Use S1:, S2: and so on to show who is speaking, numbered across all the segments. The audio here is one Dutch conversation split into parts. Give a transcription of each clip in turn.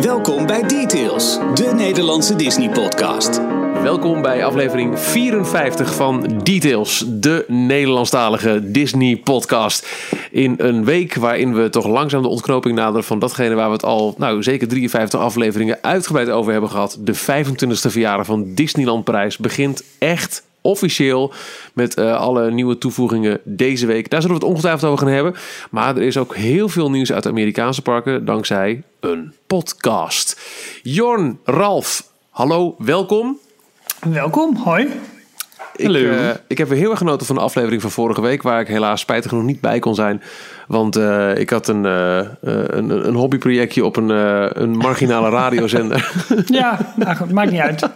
S1: Welkom bij Details, de Nederlandse Disney-podcast.
S2: Welkom bij aflevering 54 van Details, de Nederlandstalige Disney-podcast. In een week waarin we toch langzaam de ontknoping naderen van datgene waar we het al, nou zeker 53 afleveringen uitgebreid over hebben gehad. De 25e verjaardag van Disneyland Parijs begint echt officieel met uh, alle nieuwe toevoegingen deze week. Daar zullen we het ongetwijfeld over gaan hebben. Maar er is ook heel veel nieuws uit de Amerikaanse parken dankzij een podcast. Jorn, Ralf, hallo, welkom.
S3: Welkom, hoi.
S2: Ik, uh, ik heb weer heel erg genoten van de aflevering van vorige week, waar ik helaas spijtig genoeg niet bij kon zijn. Want uh, ik had een, uh, een, een hobbyprojectje op een, een marginale radiozender.
S3: ja, nou goed, maakt niet uit.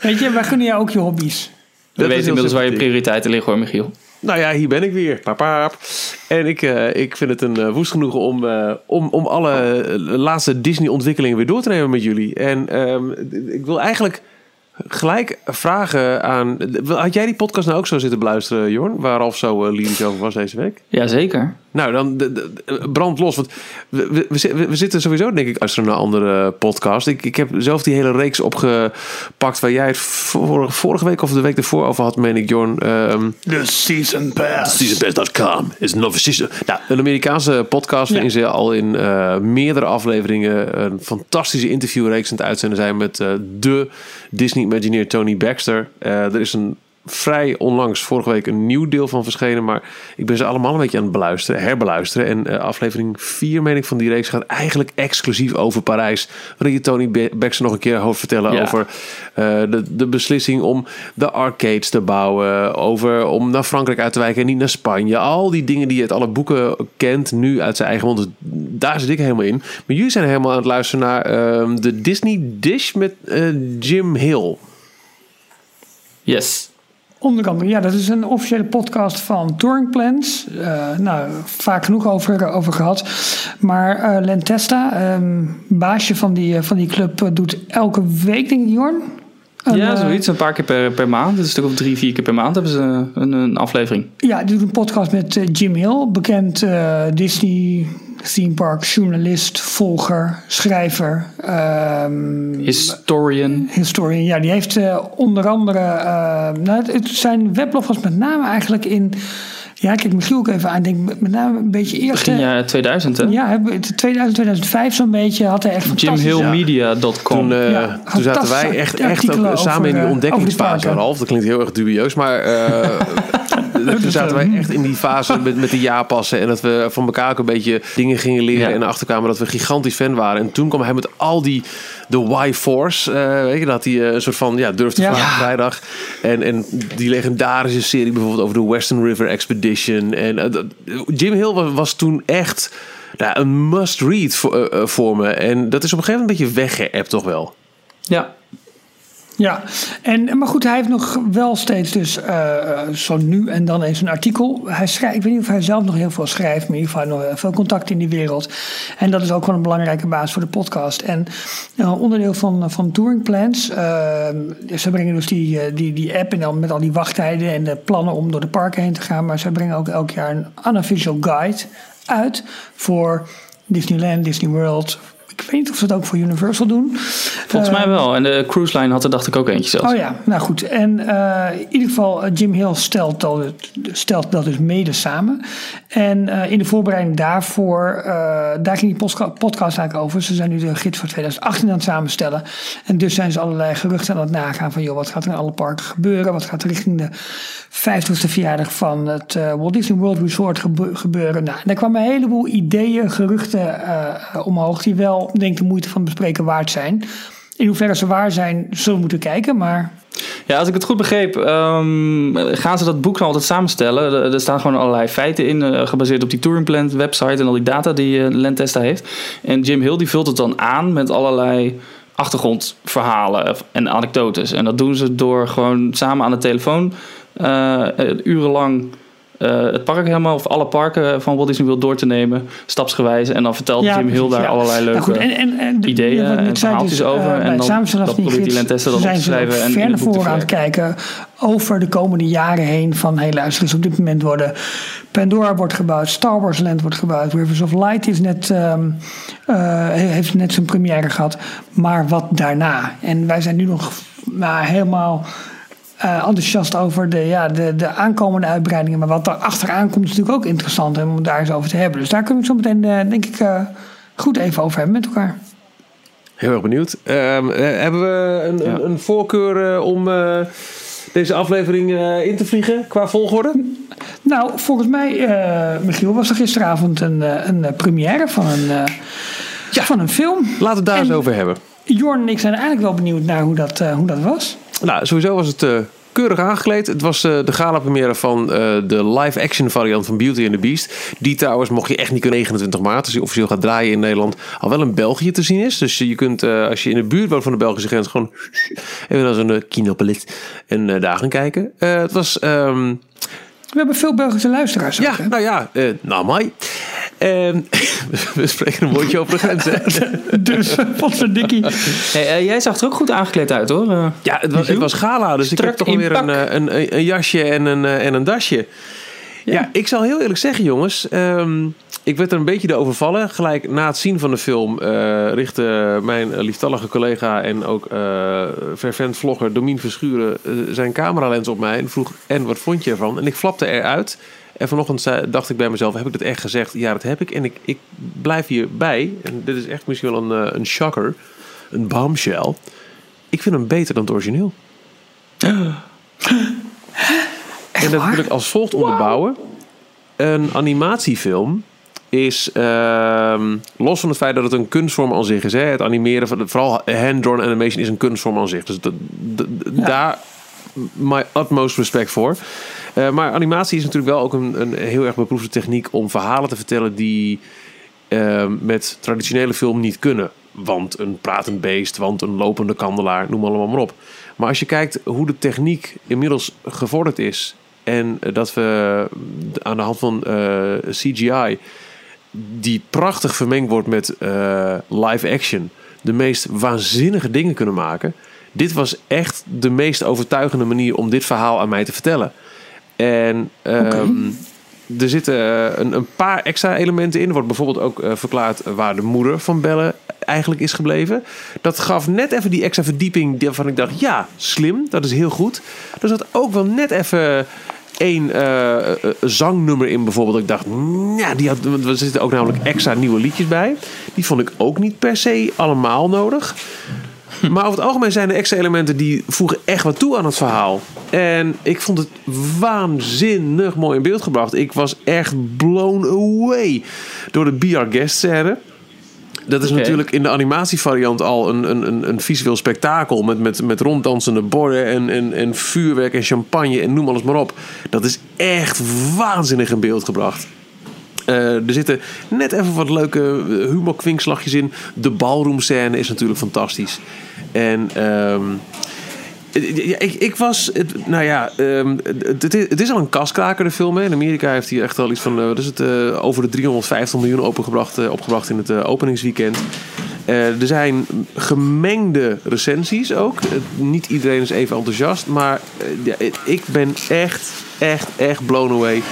S3: Weet je, wij gunnen jou ook je hobby's.
S4: We weten inmiddels waar je prioriteiten liggen hoor, Michiel.
S2: Nou ja, hier ben ik weer. Paap, paap. En ik, uh, ik vind het een uh, woest genoegen om, uh, om, om alle laatste Disney-ontwikkelingen weer door te nemen met jullie. En um, ik wil eigenlijk gelijk vragen aan. Had jij die podcast nou ook zo zitten beluisteren, Jorn? Waar Ralf zo uh, lyrisch over was deze week?
S4: Jazeker.
S2: Nou, dan de, de, brand los. Want we, we, we, we, zitten sowieso, denk ik, luisteren naar een andere podcast. Ik, ik heb zelf die hele reeks opgepakt waar jij het vorige, vorige week of de week ervoor over had, meen ik, Jorn. Um,
S5: the Season Pass.
S2: Seasonpass.com is een season. Nou, een Amerikaanse podcast waarin ja. ze al in uh, meerdere afleveringen een fantastische interviewreeks aan het uitzenden zijn met uh, de Disney Imagineer Tony Baxter. Uh, er is een vrij onlangs, vorige week, een nieuw deel van verschenen. Maar ik ben ze allemaal een beetje aan het beluisteren, herbeluisteren. En uh, aflevering 4, meen ik, van die reeks gaat eigenlijk exclusief over Parijs. Waarin je Tony Baxter nog een keer hoort vertellen ja. over uh, de, de beslissing om de arcades te bouwen. Over om naar Frankrijk uit te wijken en niet naar Spanje. Al die dingen die je uit alle boeken kent, nu uit zijn eigen mond. Dus daar zit ik helemaal in. Maar jullie zijn helemaal aan het luisteren naar uh, de Disney Dish met uh, Jim Hill.
S4: Yes.
S3: Onder andere, ja, dat is een officiële podcast van Touring Plans. Uh, nou, vaak genoeg over, over gehad. Maar uh, Len Testa, um, baasje van die, van die club, doet elke week, denk ik, Jorn?
S4: Ja, zoiets. Een paar keer per, per maand. Dus een stuk of drie, vier keer per maand hebben ze een, een aflevering.
S3: Ja, die doet een podcast met uh, Jim Hill, bekend Disney theme park journalist, volger, schrijver. Um,
S4: historian.
S3: Historian, ja. Die heeft uh, onder andere... Uh, nou, het, zijn weblog was met name eigenlijk in... Ja, kijk Michiel ook even aan. Denk met name een beetje eerst.
S4: Begin jaar 2000, hè?
S3: Ja, 2000, 2005 zo'n beetje had hij echt
S4: Jimhillmedia.com.
S2: Toen, uh, ja, toen zaten wij echt, echt ook samen in die ontdekkingsfase, Ralf. Dat klinkt heel erg dubieus, maar... Uh, toen zaten wij echt in die fase met, met de jaarpassen. En dat we van elkaar ook een beetje dingen gingen leren. Ja. En achterkwamen dat we gigantisch fan waren. En toen kwam hij met al die de Y-Force. Uh, weet je dat hij uh, een soort van ja, durfde ja. vragen vrijdag. En, en die legendarische serie bijvoorbeeld over de Western River Expedition. En uh, Jim Hill was, was toen echt nou, een must-read voor, voor me. En dat is op een gegeven moment een beetje weggeëpt toch wel.
S4: Ja,
S3: ja, en, maar goed, hij heeft nog wel steeds dus uh, zo nu en dan eens een artikel. Hij schrijft, ik weet niet of hij zelf nog heel veel schrijft, maar in ieder geval nog veel contact in die wereld. En dat is ook wel een belangrijke basis voor de podcast. En uh, onderdeel van, van Touring Plans, ze brengen dus die, die, die app en dan met al die wachttijden en de plannen om door de parken heen te gaan. Maar ze brengen ook elk jaar een unofficial guide uit voor Disneyland, Disney World, ik weet niet of ze het ook voor Universal doen.
S4: Volgens uh, mij wel. En de cruise line had er dacht ik ook eentje zelfs.
S3: Oh ja, nou goed. En uh, in ieder geval, Jim Hill stelt dat, stelt dat dus mede samen. En uh, in de voorbereiding daarvoor, daar ging die podcast eigenlijk over. Ze zijn nu de gids voor 2018 aan het samenstellen. En dus zijn ze allerlei geruchten aan het nagaan van... joh, wat gaat er in alle parken gebeuren? Wat gaat er richting de 50ste verjaardag van het Walt Disney World Resort gebeuren? Nou, daar kwamen een heleboel ideeën, geruchten omhoog... die wel denk de moeite van bespreken waard zijn. In hoeverre ze waar zijn, zullen we moeten kijken, maar...
S4: Ja, als ik het goed begreep, um, gaan ze dat boek nou altijd samenstellen. Er, staan gewoon allerlei feiten in, uh, gebaseerd op die Touring Plan website en al die data die uh, Lentesta heeft. En Jim Hill die vult het dan aan met allerlei achtergrondverhalen en anekdotes. En dat doen ze door gewoon samen aan de telefoon uh, urenlang eh, het park helemaal, of alle parken van Walt Disney World door te nemen, stapsgewijs. En dan vertelt
S3: Ja,
S4: Jim Hill daar
S3: ja.
S4: allerlei leuke
S3: Nou goed, en, en, en, de-
S4: ideeën en verhaaltjes
S3: dus,
S4: over.
S3: eh,
S4: En dan- dat probeert die
S3: gids
S4: Len Testa dan op te schrijven en
S3: ver naar voren aan het kijken over de komende jaren heen. Van, hey luister eens, op dit moment worden Pandora wordt gebouwd, Star Wars Land wordt gebouwd, Rivers of Light is net, ehm, eh, heeft net zijn première gehad. Maar wat daarna? En wij zijn nu nog maar helemaal eh, enthousiast over de, ja, de, de aankomende uitbreidingen. Maar wat daar achteraan komt is natuurlijk ook interessant om het daar eens over te hebben. Dus daar kunnen we het zo meteen, eh, denk ik, eh, goed even over hebben met elkaar.
S2: Heel erg benieuwd. Ehm, eh, hebben we een,
S4: Ja.
S2: een, een voorkeur om eh, deze aflevering eh, in te vliegen qua volgorde?
S3: Nou, volgens mij, eh, Michiel, was er gisteravond een, eh, een première van een, eh, van een film.
S2: Laten we het daar
S3: En-
S2: eens over hebben.
S3: Jorn en ik zijn eigenlijk wel benieuwd naar hoe dat, hoe dat was.
S2: Nou, sowieso was het eh, keurig aangekleed. Het was eh, de gala-première van eh, de live-action variant van Beauty and the Beast. Die trouwens, mocht je echt niet kunnen 29 maart, als die officieel gaat draaien in Nederland, al wel in België te zien is. Dus je kunt, als je in de buurt woont van de Belgische grens, gewoon even naar zo'n kinopelit en daar gaan kijken. Het was... ehm,
S3: We hebben veel Belgische luisteraars. ook,
S2: ja, nou ja, nou mai. Ehm, we spreken een woordje over de grens, hè?
S3: Dus, wat voor dikkie.
S4: Hey, eh, jij zag er ook goed aangekleed uit hoor. Eh,
S2: Ja, het was, het was gala, dus ik heb toch alweer een, eh, een, een, een jasje en een, en een dasje. Ja. ik zal heel eerlijk zeggen, jongens. ehm, ik werd er een beetje door overvallen. Gelijk na het zien van de film eh, richtte mijn lieftallige collega en ook eh fervent vlogger Domien Verschuren eh, zijn cameralens op mij en vroeg: En wat vond je ervan? En ik flapte eruit. En vanochtend dacht ik bij mezelf: Heb ik dit echt gezegd? Ja, dat heb ik. En ik, ik blijf hierbij. En dit is echt misschien wel een, eh, een shocker, een bombshell. Ik vind hem beter dan het origineel. en dat wil ik als volgt onderbouwen. Een animatiefilm is, ehm, los van het feit dat het een kunstvorm aan zich is, hè, het animeren, van vooral hand-drawn animation is een kunstvorm aan zich. Dus dat, dat- daar my utmost respect voor. Eh, maar animatie is natuurlijk wel ook een, een heel erg beproefde techniek om verhalen te vertellen die ehm, met traditionele film niet kunnen. Want een pratend beest, want een lopende kandelaar, noem allemaal maar op. Maar als je kijkt hoe de techniek inmiddels gevorderd is en eh, dat we aan de hand van eh, CGI die prachtig vermengd wordt met eh, live action de meest waanzinnige dingen kunnen maken. Dit was echt de meest overtuigende manier om dit verhaal aan mij te vertellen. En ehm, er zitten eh, een, een paar extra elementen in. Er wordt bijvoorbeeld ook eh, verklaard waar de moeder van Belle eigenlijk is gebleven. Dat gaf net even die extra verdieping waarvan ik dacht, ja, slim, dat is heel goed. Er zat ook wel net even één eh, zangnummer in bijvoorbeeld. Ik dacht, ja, die had, er zitten ook namelijk extra nieuwe liedjes bij. Die vond ik ook niet per se allemaal nodig. Maar over het algemeen zijn er extra elementen die voegen echt wat toe aan het verhaal. En ik vond het waanzinnig mooi in beeld gebracht. Ik was echt blown away door de BR guest scène. Dat is natuurlijk in de animatievariant al een, een, een, een visueel spektakel. Met, met, met ronddansende borden en, en, en vuurwerk en champagne en noem alles maar op. Dat is echt waanzinnig in beeld gebracht. Eh, er zitten net even wat leuke eh, humorkwinkslagjes in. De ballroomscène is natuurlijk fantastisch. En ehm, eh, ik, ik was, het, nou ja, ehm, het, is- al een kaskraker de film. Hè. In Amerika heeft hij echt al iets van, wat is het, over de 350 miljoen opengebracht, opgebracht in het openingsweekend. Er zijn gemengde recensies ook. Niet iedereen is even enthousiast, maar ik ben echt, echt, echt blown away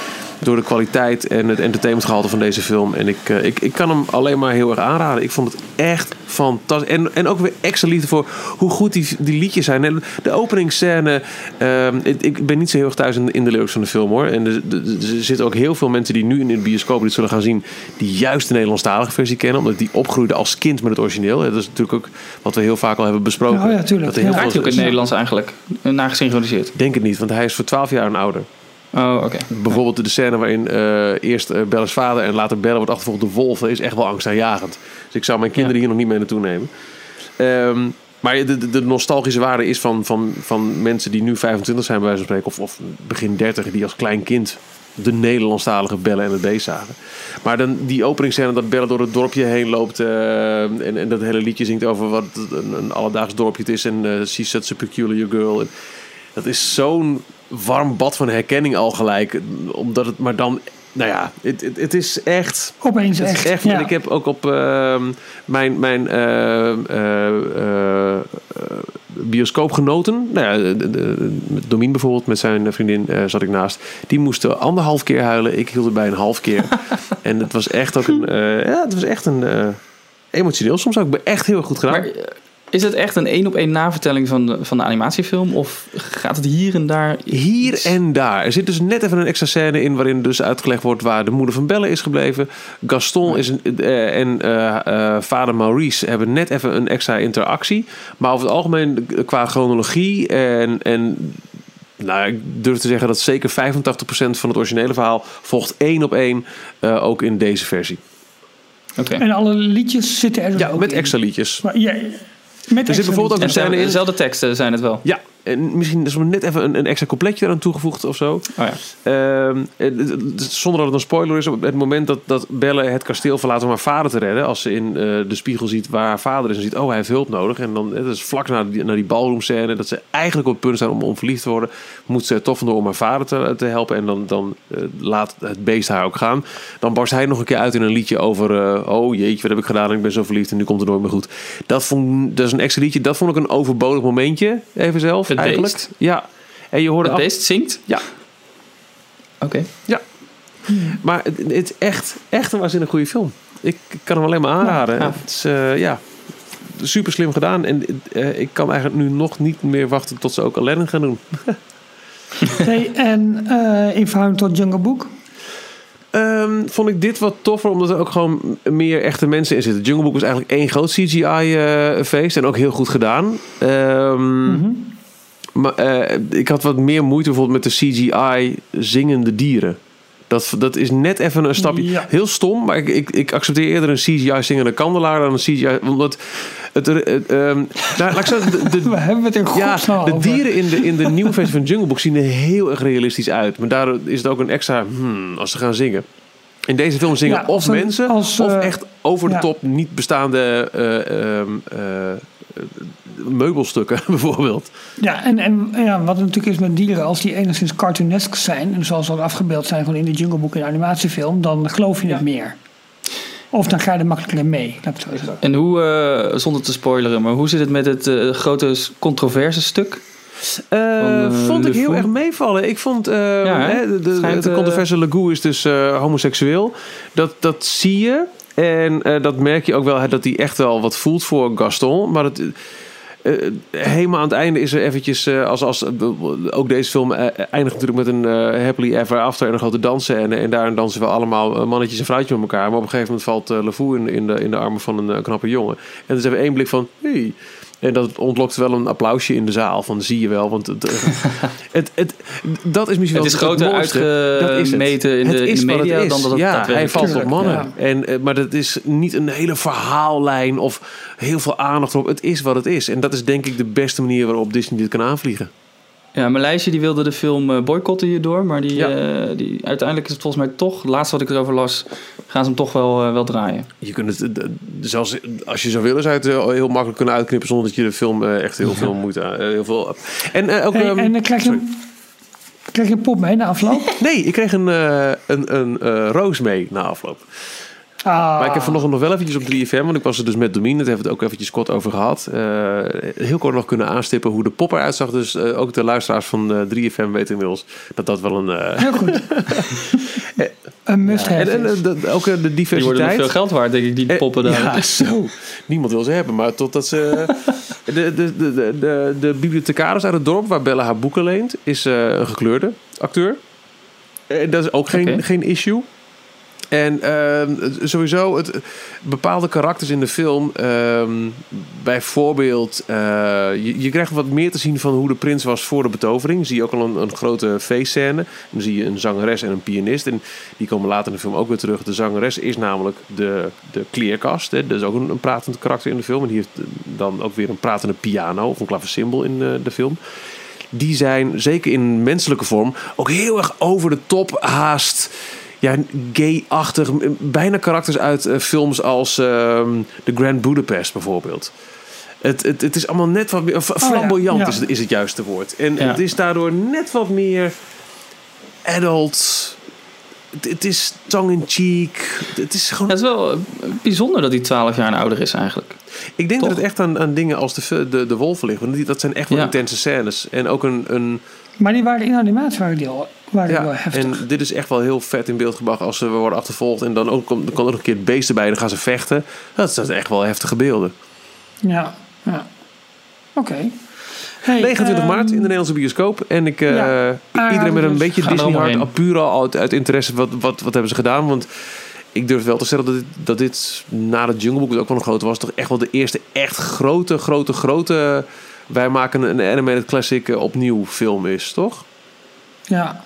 S2: door de kwaliteit en het entertainmentgehalte van deze film. En ik, eh, ik, ik kan hem alleen maar heel erg aanraden. Ik vond het echt fantastisch. En, en ook weer extra liefde voor hoe goed die, die liedjes zijn. En De openingsscène. ehm, ik, ik ben niet zo heel erg thuis in, in de lyrics van de film hoor. En er, er- er zitten ook heel veel mensen die nu in de bioscoop dit zullen gaan zien. Die juist de Nederlandstalige versie kennen. Omdat die opgroeiden als kind met het origineel. Dat is natuurlijk ook wat we heel vaak al hebben besproken.
S3: Oh ja, tuurlijk.
S2: Dat er heel
S3: Ja.
S4: Draait hij ook in het Nederlands eigenlijk? Naar gesynchroniseerd.
S2: Ik denk het niet, want hij is voor 12 jaar en ouder.
S4: Oh, oké.
S2: Bijvoorbeeld de scène waarin eh, eerst Belle's vader en later Belle wordt achtervolgd door wolven, is echt wel angstaanjagend. Dus ik zou mijn kinderen hier nog niet mee naartoe nemen. Ehm, maar de, de, nostalgische waarde is van, van, van mensen die nu 25 zijn, bij wijze van spreken, of, of begin 30, die als klein kind de Nederlandstalige Bellen en het Beest zagen. Maar dan die openingsscène dat Belle door het dorpje heen loopt eh, en, en dat hele liedje zingt over wat een, een alledaags dorpje het is en eh she's such a peculiar girl. En dat is zo'n warm bad van herkenning al gelijk. Omdat het maar dan nou ja, het, het, het, is echt.
S3: Opeens
S2: het
S3: echt.
S2: echt
S3: ja.
S2: En ik heb ook op uh, mijn, mijn uh, uh, bioscoopgenoten. Nou ja, de, de, Domien bijvoorbeeld, met zijn vriendin zat ik naast. Die moesten anderhalf keer huilen. Ik hield het bij een half keer. en het was echt ook een. ja, het was echt een. emotioneel. Soms ook echt heel erg goed gedaan.
S4: Maar, is het echt een één op één navertelling van de, van de animatiefilm? Of gaat het hier en daar?
S2: Hier en daar. Er zit dus net even een extra scène in waarin dus uitgelegd wordt waar de moeder van Belle is gebleven. Gaston is een, uh, en uh, uh, vader Maurice hebben net even een extra interactie. Maar over het algemeen qua chronologie en, en nou, ik durf te zeggen dat zeker 85% van het originele verhaal volgt één op één ook in deze versie.
S3: Okay. En alle liedjes zitten er dus
S2: ja,
S3: ook
S2: met
S3: in.
S2: extra liedjes.
S3: Maar, ja, met
S2: er zit bijvoorbeeld ook een scène in.
S4: Dezelfde teksten zijn het wel.
S2: Ja, en misschien is er net even een, een extra coupletje eraan toegevoegd of zo.
S4: Oh ja.
S2: uh, zonder dat het een spoiler is, op het moment dat, dat Belle het kasteel verlaat om haar vader te redden, als ze in uh, de spiegel ziet waar haar vader is en ziet, oh hij heeft hulp nodig. En dan, het is vlak naar die, naar die ballroom scène, dat ze eigenlijk op het punt zijn om, om verliefd te worden, moet ze toch vandoor om haar vader te, te helpen. En dan, dan uh, laat het beest haar ook gaan. Dan barst hij nog een keer uit in een liedje over, uh, oh jeetje, wat heb ik gedaan en ik ben zo verliefd en nu komt het nooit meer goed. Dat, vond, dat is een extra liedje, dat vond ik een overbodig momentje, even zelf.
S4: Het
S2: eigenlijk.
S4: beest?
S2: Ja. En je hoorde
S4: het
S2: af...
S4: beest zingt?
S2: Ja.
S4: Oké. Okay.
S2: Ja. Maar het, het, is echt, echt een waanzinnig goede film. Ik, kan hem alleen maar aanraden.
S4: Ja, ja.
S2: Het is, uh, ja, super slim gedaan. En uh, ik kan eigenlijk nu nog niet meer wachten tot ze ook Aladdin gaan doen.
S3: hey, en uh, in verhouding tot Jungle Book?
S2: Um, vond ik dit wat toffer, omdat er ook gewoon meer echte mensen in zitten. Jungle Book was eigenlijk één groot CGI-feest en ook heel goed gedaan. Um, mm -hmm. Maar uh, ik had wat meer moeite bijvoorbeeld met de CGI zingende dieren. Dat, dat is net even een stapje.
S3: Ja.
S2: Heel stom, maar ik, ik, ik accepteer eerder een CGI zingende kandelaar dan een CGI. Omdat het. het um, nou, laat ik zeggen, de, de,
S3: We hebben het in
S2: ja, de dieren in de, in de nieuwe versie van Jungle Book zien er heel erg realistisch uit. Maar daar is het ook een extra. Hmm, als ze gaan zingen. In deze film zingen
S3: Ja,
S2: of
S3: een-
S2: mensen
S3: als,
S2: of
S3: eh,
S2: echt over de
S3: ja.
S2: top niet bestaande eh, ehm, eh, meubelstukken bijvoorbeeld.
S3: Ja, en, en ja, wat het natuurlijk is met dieren, als die enigszins cartoonesk zijn, en zoals ook afgebeeld zijn gewoon in de Jungle Book in de animatiefilm, dan geloof je het meer. Of dan ga je er makkelijker mee.
S4: En hoe, eh, zonder te spoileren, maar hoe zit het met het eh, grote controverse stuk?
S2: Eh,
S4: eh,
S2: vond ik heel
S4: Fou?
S2: erg meevallen. Ik vond eh,
S4: hè?
S2: hè, de, de,
S4: Schijnt,
S2: de
S4: eh,
S2: controverse Legou is dus eh, homoseksueel. Dat, dat zie je. En eh, dat merk je ook wel dat hij echt wel wat voelt voor Gaston. Maar het, eh, helemaal aan het einde is er eventjes, eh, als, als eh, ook deze film eh, eindigt natuurlijk met een eh, happily ever after en een grote dansen. En daarin dansen we allemaal eh, mannetjes en vrouwtjes met elkaar. Maar op een gegeven moment valt uh, in, in, de, in de armen van een eh, knappe jongen. En dan is even één blik van, hey. En dat ontlokt wel een applausje in de zaal. Van zie je wel. Want het, eh, het, het, dat is misschien
S4: Het
S2: wel
S4: is groter
S2: mooiste. Dat is het.
S4: uitgemeten in
S2: Het
S4: de, in de
S2: het
S4: media dan dat het
S2: ja, hij valt op mannen. En, eh, maar dat is niet een hele verhaallijn of heel veel aandacht erop. Het is wat het is. En dat is denk ik de beste manier waarop Disney dit kan aanvliegen.
S4: Ja, Maleisje die wilde de film eh, boycotten hierdoor. Maar die,
S2: Ja.
S4: eh, die, uiteindelijk is het volgens mij toch, laatst wat ik erover las, gaan ze hem toch wel, eh, wel draaien.
S2: Je kunt het, zelfs als je zou willen, zou je het heel makkelijk kunnen uitknippen zonder dat je de film echt heel veel moeite aan. eh, heel veel. En eh, ook.
S3: Hey,
S2: ehm,
S3: en dan krijg je,
S2: sorry.
S3: een, krijg je een pop mee na afloop.
S2: Nee, ik kreeg een, eh, een, een eh, roos mee na afloop.
S3: Ah,
S2: Maar ik heb vanochtend nog wel eventjes op 3FM, want ik was er dus met Domien, dat hebben we het ook eventjes kort over gehad. eh, heel kort nog kunnen aanstippen hoe de pop eruit zag. Dus eh, ook de luisteraars van eh, 3FM weten inmiddels dat dat wel een... eh,
S3: Heel goed. een must have.
S2: en en
S3: is.
S2: de- ook de
S4: Die worden
S2: diversiteit.
S4: veel geld waard, denk ik, die poppen daar.
S2: Ja, zo. Niemand wil ze hebben, maar totdat ze... de, de, de, de, de, de bibliothecaris uit het dorp waar Bella haar boeken leent, is eh, een gekleurde acteur. En dat is ook geen, geen issue. En ehm, sowieso, het, bepaalde karakters in de film, ehm, bijvoorbeeld, eh, je, je krijgt wat meer te zien van hoe de prins was voor de betovering. Zie je ook al een, een grote feestscène. Dan zie je een zangeres en een pianist. En die komen later in de film ook weer terug. De zangeres is namelijk de, de kleerkast. Hè. Dat is ook een, een pratend karakter in de film. En die heeft dan ook weer een pratende piano of een klaversymbol in eh, de film die zijn, zeker in menselijke vorm, ook heel erg over de top haast. Ja, gay-achtig. Bijna karakters uit eh, films als ehm The Grand Budapest bijvoorbeeld. Het, het, het is allemaal net wat meer...
S3: ja,
S2: Flamboyant
S3: ja.
S2: Is, het, is het juiste woord. En
S4: Ja.
S2: het is daardoor net wat meer adult... Het, het is tongue-in-cheek. Het is gewoon...
S4: Het is wel eh, bijzonder dat hij 12 jaar ouder is eigenlijk.
S2: Ik denk
S4: Toch?
S2: dat het echt aan, aan dingen als de, de, de wolven ligt. Want die- dat zijn echt wel intense scènes. En ook een... een
S3: Maar die waren in animatie waren die al waren die wel
S2: ja,
S3: heftig.
S2: en dit is echt wel heel vet in beeld gebracht als ze worden achtervolgd. En dan ook, komt- dan komt er nog een keer het beest erbij en dan gaan ze vechten. Dat zijn echt wel heftige beelden.
S3: Ja, ja. Oké. Hey,
S2: 29
S3: ehm,
S2: maart in de Nederlandse bioscoop. En ik, eh,
S3: Ja.
S2: iedereen met een
S3: dus
S2: beetje Disney hart, al puur al uit, uit interesse, wat, wat, wat hebben ze gedaan? Want ik durf wel te stellen dat dit, dat dit na het Jungle Book, dat ook wel een grote was, toch echt wel de eerste echt grote, grote, grote, wij maken een animated classic eh, opnieuw film is, toch?
S3: Ja.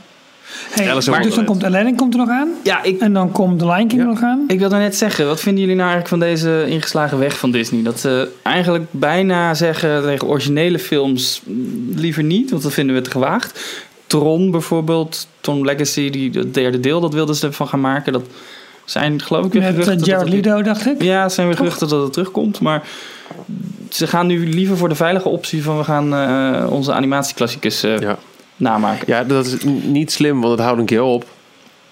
S3: Hey, maar dus dan komt Aladdin komt er nog aan.
S4: Ja, ik,
S3: En dan komt The Lion King
S2: Ja.
S3: er nog aan.
S4: ik wilde net zeggen, wat vinden jullie nou eigenlijk van deze ingeslagen weg van Disney? Dat ze eigenlijk bijna zeggen tegen originele films mm, liever niet, want dat vinden we te gewaagd. Tron bijvoorbeeld, Tron Legacy, die, het derde deel, dat wilden ze ervan gaan maken. Dat zijn geloof ik weer
S3: Met eh,
S4: geruchten. dat
S3: Jared
S4: dat-
S3: Leto, dacht ik.
S4: Ja, het zijn weer geruchten dat het terugkomt. Maar ze gaan nu liever voor de veilige optie van we gaan eh, onze animatieklassiekers eh,
S2: Ja.
S4: Namaken.
S2: Ja, dat is niet slim, want het houdt een keer op.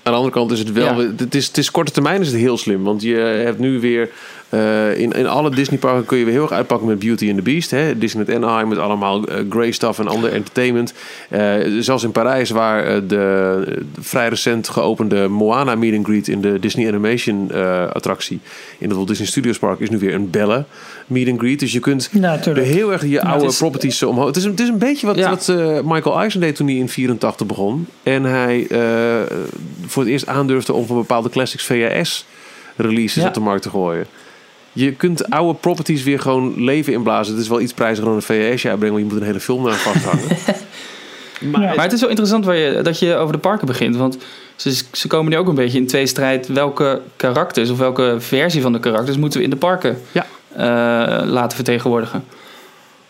S2: Aan de andere kant is het wel.
S4: Ja.
S2: Het, is, het is korte termijn is het heel slim. Want je hebt nu weer. Eh, in, in alle Disneyparken kun je weer heel erg uitpakken met Beauty and the Beast. Hè? Disney met Anaheim met allemaal eh, grey stuff en ander entertainment. Eh, zelfs in Parijs, waar de, de vrij recent geopende Moana meet and greet in de Disney Animation attractie in het Walt Disney Studios Park is nu weer een Belle meet and greet. Dus je kunt
S3: Ja, natuurlijk.
S2: heel erg je oude
S4: is-
S2: properties omhoog. Het is, een- het is een beetje wat,
S4: Ja.
S2: wat Michael Eisner deed toen hij in 84 begon. En hij voor het eerst aandurfde om van bepaalde classics VHS releases
S4: Ja.
S2: op de markt te gooien. Je kunt oude properties weer gewoon leven inblazen. Het is wel iets prijziger dan een VHS uitbrengen, want je moet een hele film naar vasthangen. maar
S3: Ja.
S4: Maar het is wel interessant waar je, dat je over de parken begint. Want ze, ze komen nu ook een beetje in tweestrijd. Welke karakters of welke versie van de karakters moeten we in de parken
S2: Ja.
S4: eh, laten vertegenwoordigen?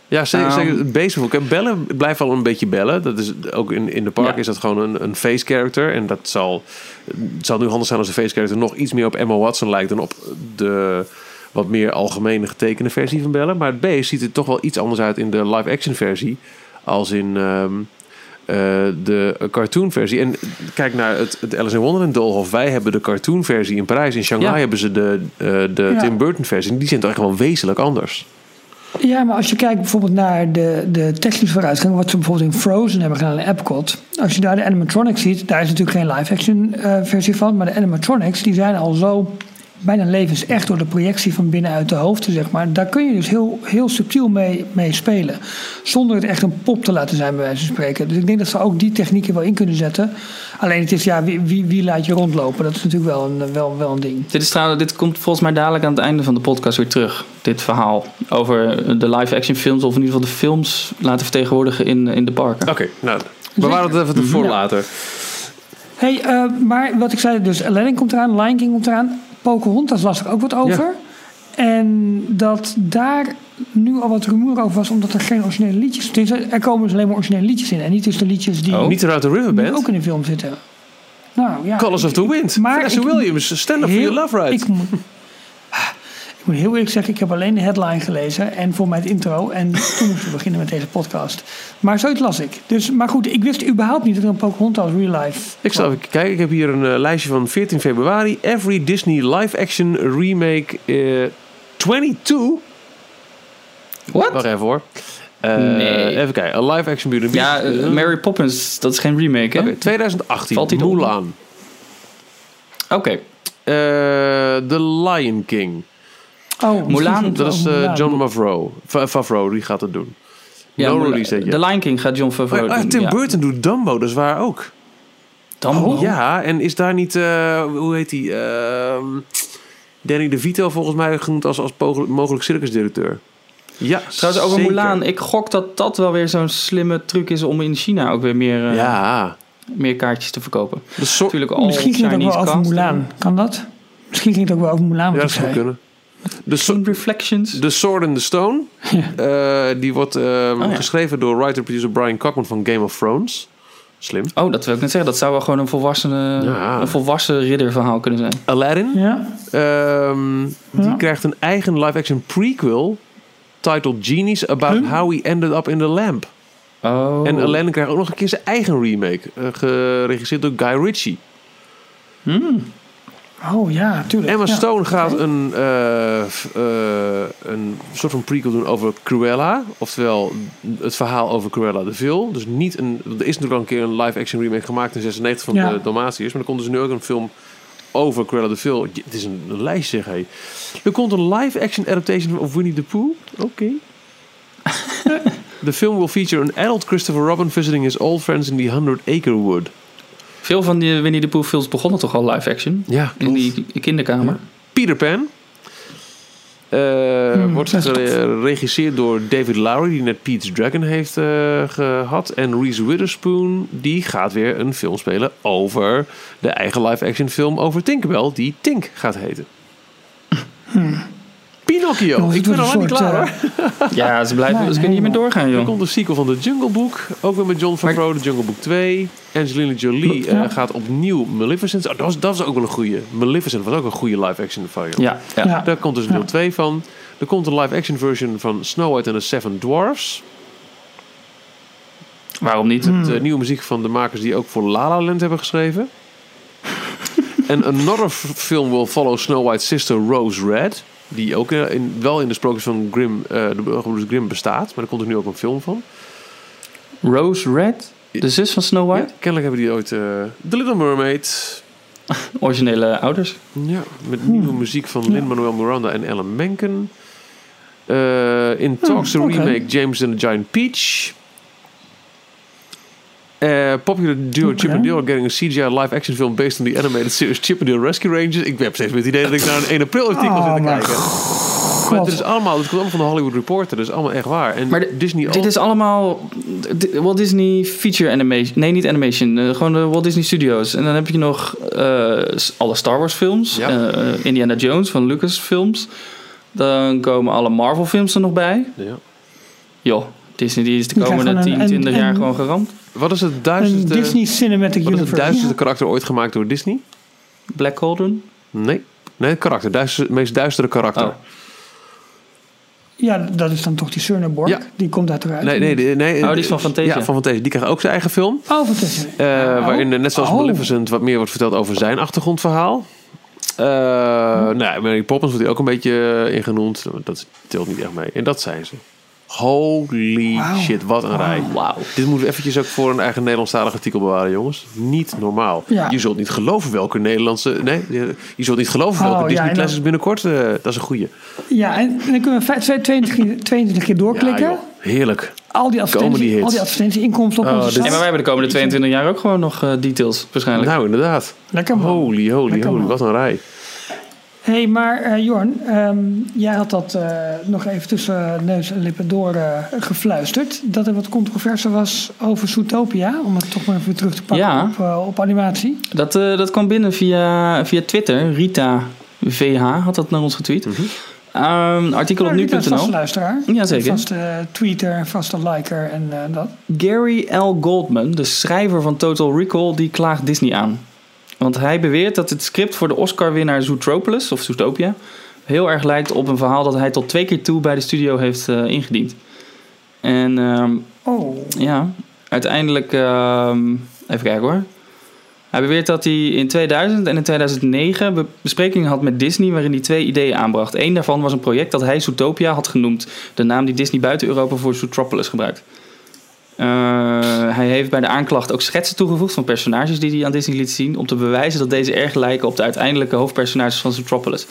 S2: Ja, zeker,
S4: Ehm,
S2: zeker het beest bijvoorbeeld. Kijk, Bellen blijft wel een beetje bellen. Dat is ook in, in de park
S4: Ja.
S2: is dat gewoon een, een face character. En dat zal, het zal nu handig zijn als een face character nog iets meer op Emma Watson lijkt dan op de wat meer algemene getekende versie van Bellen. Maar het beest ziet er toch wel iets anders uit in de live action versie als in ehm, eh, de cartoon versie. En kijk naar het, het Alice in Wonderland Doolhof. Wij hebben de cartoon versie in Parijs. In Shanghai
S4: Ja.
S2: hebben ze de, eh, de
S3: Ja.
S2: Tim Burton versie. Die zijn toch echt wel wezenlijk anders.
S3: Ja, maar als je kijkt bijvoorbeeld naar de, de technische vooruitgang, wat ze bijvoorbeeld in Frozen hebben gedaan in Epcot. Als je daar de animatronics ziet, daar is natuurlijk geen live-action eh, versie van, maar de animatronics die zijn al zo bijna levensecht door de projectie van binnenuit de hoofden, zeg maar. Daar kun je dus heel, heel subtiel mee, mee spelen, zonder het echt een pop te laten zijn, bij wijze van spreken. Dus ik denk dat ze ook die technieken wel in kunnen zetten. Alleen het is, ja, wie, wie, wie laat je rondlopen? Dat is natuurlijk wel een, wel, wel een ding.
S4: Dit, is trouwens, dit komt volgens mij dadelijk aan het einde van de podcast weer terug. Dit verhaal over de live-action films, of in ieder geval de films laten vertegenwoordigen in, in de parken.
S2: Oké, nou, we waren het even voor
S3: Ja.
S2: later.
S3: Hey, eh, maar wat ik zei, dus Aladdin komt eraan, Lion King komt eraan. Pocahontas las ik ook wat over. En dat daar nu al wat rumoer over was, omdat er geen originele liedjes... Er komen dus alleen maar originele liedjes in. En niet dus de liedjes die
S4: Oh.
S2: Niet eruit de
S3: nu
S2: Riverband.
S3: ook in de film zitten. Nou ja.
S2: Colors of the Wind.
S3: maar
S2: Vanessa Williams, Stand Up for Your Love Ride.
S3: Ik ik moet heel eerlijk zeggen, ik heb alleen de headline gelezen en voor mij het intro. En toen moesten we beginnen met deze podcast. Maar zoiets las ik. Dus, maar goed, ik wist überhaupt niet dat er een Pocahontas real life
S2: Ik zal even kijken. Ik heb hier een eh, lijstje van 14 februari. Every Disney live action remake eh 22.
S4: What?
S2: Wacht even hoor. Eh,
S4: Nee.
S2: Even kijken. Een live action beauty.
S4: Ja, Mary Poppins, dat is geen remake, hè?
S2: Oké, 2018.
S4: Valt die?
S2: Mulan.
S4: Oké.
S2: Eh, The Lion King.
S3: Oh,
S4: Mulan,
S2: Dat is eh. John Favreau. Fa- Favreau, die gaat het doen.
S4: Ja,
S2: no
S4: The. Lion King gaat John
S2: Oh,
S4: Favreau
S2: ja,
S4: doen.
S2: Tim
S4: ja.
S2: Burton doet Dumbo, dat is waar ook.
S4: Dumbo?
S2: Ja, en is daar niet, eh, hoe heet die? Ehm, Danny DeVito volgens mij genoemd als, als mogelijk circusdirecteur. Ja,
S4: Trouwens, over
S2: zeker.
S4: Mulan. Ik gok dat dat wel weer zo'n slimme truc is om in China ook weer meer, eh,
S2: Ja,
S4: meer kaartjes te verkopen.
S2: de so
S4: Natuurlijk al
S3: Misschien ging het ook wel over. Mulan. Kan dat? Misschien ging het ook wel over Mulan.
S2: ja, dat zou
S3: zei.
S2: kunnen.
S4: Some Reflections.
S2: The Sword and the Stone. eh, die wordt ehm,
S4: Oh, ja.
S2: geschreven door writer-producer Brian Cockman van Game of Thrones. Slim.
S4: Oh, dat wil ik net zeggen. Dat zou wel gewoon een, volwassene,
S2: Ja.
S4: een volwassen ridderverhaal kunnen zijn.
S2: Aladdin.
S3: Ja.
S2: ehm, die krijgt een eigen live-action prequel titled Genies about how he ended up in the lamp.
S4: Oh.
S2: En Aladdin krijgt ook nog een keer zijn eigen remake. eh, geregisseerd door Guy Ritchie.
S3: Oh ja, tuurlijk.
S2: Emma
S3: ja.
S2: Stone gaat een, eh, eh, een soort van prequel doen over Cruella. Oftewel het verhaal over Cruella de Vil. Dus niet een. Er is natuurlijk al een keer een live-action remake gemaakt in 96 van
S3: Ja.
S2: de Dalmatiërs. Maar er komt dus nu ook een film over Cruella de Vil. Het is een, een lijstje, zeg hé. Er komt een live-action adaptation of Winnie the Pooh. Oké. The film will feature an adult Christopher Robin visiting his old friends in the Hundred Acre Wood.
S4: Veel van die Winnie the Pooh films begonnen toch al live action?
S2: Ja,
S4: In die kinderkamer.
S2: Peter Pan. Eh,
S3: Hmm,
S2: wordt geregisseerd door David Lowery, die net Pete's Dragon heeft eh, gehad. En Reese Witherspoon, die gaat weer een film spelen over de eigen live-action film over Tinkerbell, die Tink gaat heten. Pinocchio. Ik
S3: het
S2: ben al lang niet klaar hoor.
S3: eh,
S4: Ja, ze blijven,
S3: Nee,
S4: ze kunnen niet meer doorgaan,
S2: Er
S4: joh.
S2: komt een sequel van The Jungle Book. Ook weer met John Favreau, The Jungle Book 2. Angelina Jolie eh, gaat opnieuw Maleficent. Oh, dat, was, dat was ook wel een goede. Maleficent was ook een goede live-action variant.
S4: Ja, ja.
S3: Ja.
S2: Daar komt dus deel
S3: Ja.
S2: 2 van. Er komt een live-action version van Snow White and the Seven Dwarfs.
S4: waarom niet?
S3: Hmm.
S2: De nieuwe muziek van de makers die ook voor La La Land hebben geschreven. En another film will follow Snow White's sister Rose Red. Die ook eh, in, wel in de sprookjes van Grimm, eh, de Burgerbroeders Grimm bestaat. Maar er komt er nu ook een film van.
S4: Rose Red, de zus van Snow
S2: Ja,
S4: White.
S2: kennelijk hebben die ooit eh, The Little Mermaid.
S4: Originele ouders.
S2: Ja, met nieuwe muziek van Lin-Manuel Miranda en Ellen Menken. Eh, in talks to
S3: oké.
S2: remake James and the Giant Peach. Eh, popular duo
S3: Oké.
S2: Chip and Dale are getting a CGI live-action film based on the animated series Chip and Dale Rescue Rangers. Ik heb steeds met het idee dat ik naar een 1 april artikel
S3: Oh,
S2: zit te
S3: mijn
S2: kijken. Maar het is allemaal, het komt allemaal van de Hollywood Reporter, dus allemaal echt waar. En
S4: Maar de-
S2: Disney
S4: Dit is allemaal Walt Disney Feature Animation. Nee, niet animation. eh, gewoon de Walt Disney Studios. En dan heb je nog eh, alle Star Wars films.
S2: Ja.
S4: eh, Indiana Jones van Lucas films. Dan komen alle Marvel films er nog bij.
S2: Ja.
S4: Joh, Disney die is de komende
S3: gewoon
S4: 10,
S3: een-
S4: 20
S3: een-
S4: jaar gewoon geramd.
S2: Wat is het
S3: Een
S2: duizendste,
S3: Disney Cinematic
S2: wat is het
S3: Universe.
S2: duizendste karakter ooit gemaakt door Disney?
S4: Black Cauldron.
S2: Nee. Nee, het karakter. Duister, het meest duistere karakter.
S4: Oh.
S3: Ja, dat is dan toch die Surneborg.
S2: Ja.
S3: Die komt uiteraard.
S2: Nee, nee, nee, nee.
S4: Oh, die is van Fantasia.
S2: Ja, van Fantasia. Die krijgt ook zijn eigen film.
S3: Oh, fantastisch.
S2: Eh, Waarin, eh, net zoals
S3: Oh.
S2: Maleficent, wat meer wordt verteld over zijn achtergrondverhaal. Eh Nou Mary Poppins wordt hier ook een beetje eh, in genoemd. Dat telt niet echt mee. En dat zijn ze. Holy shit, wat een rij.
S4: Wauw.
S2: Dit moeten we eventjes ook voor een eigen Nederlandstalig artikel bewaren, jongens. Niet normaal.
S3: Ja.
S2: Je zult niet geloven welke Nederlandse... Nee, je, zult niet geloven welke
S3: Oh, ja,
S2: Disney
S3: en dan-
S2: Classics binnenkort... eh, dat is een goeie.
S3: Ja, en dan kunnen we vijf- 22, keer- 22 keer doorklikken.
S2: Ja. Heerlijk.
S3: al die
S2: hits.
S3: al die advertentie-inkomsten op
S2: Oh,
S3: onze.
S4: Ja, maar wij hebben de komende 22 jaar ook gewoon nog eh, details, waarschijnlijk.
S2: Nou, inderdaad.
S3: Lekker man.
S2: Holy, holy,
S3: Lekker
S2: holy.
S3: man.
S2: Wat een rij.
S3: Hé, hey, maar eh, Jorn, ehm, jij had dat eh, nog even tussen neus en lippen door eh, gefluisterd. Dat er wat controverse was over Zootopia. Om het toch maar even terug te pakken
S4: Ja.
S3: op, op animatie.
S4: Dat, eh, dat kwam binnen via, via Twitter. Rita VH had dat naar ons getweet. Ehm, artikel op
S3: is vaste
S4: nu.nl.
S3: luisteraar.
S4: Jazeker.
S3: Vaste tweeter, en vaste liker en eh, dat.
S4: Gary L. Goldman, de schrijver van Total Recall, die klaagt Disney aan. Want hij beweert dat het script voor de Oscar-winnaar Zootropolis, of Zootopia, heel erg lijkt op een verhaal dat hij tot twee keer toe bij de studio heeft eh, ingediend. En ehm,
S3: Oh,
S4: ja, uiteindelijk, ehm, even kijken hoor. Hij beweert dat hij in 2000 en in 2009 be- besprekingen had met Disney waarin hij twee ideeën aanbracht. Eén daarvan was een project dat hij Zootopia had genoemd, de naam die Disney buiten Europa voor Zootropolis gebruikt. Eh, hij heeft bij de aanklacht ook schetsen toegevoegd van personages die hij aan Disney liet zien om te bewijzen dat deze erg lijken op de uiteindelijke hoofdpersonages van Zootropolis.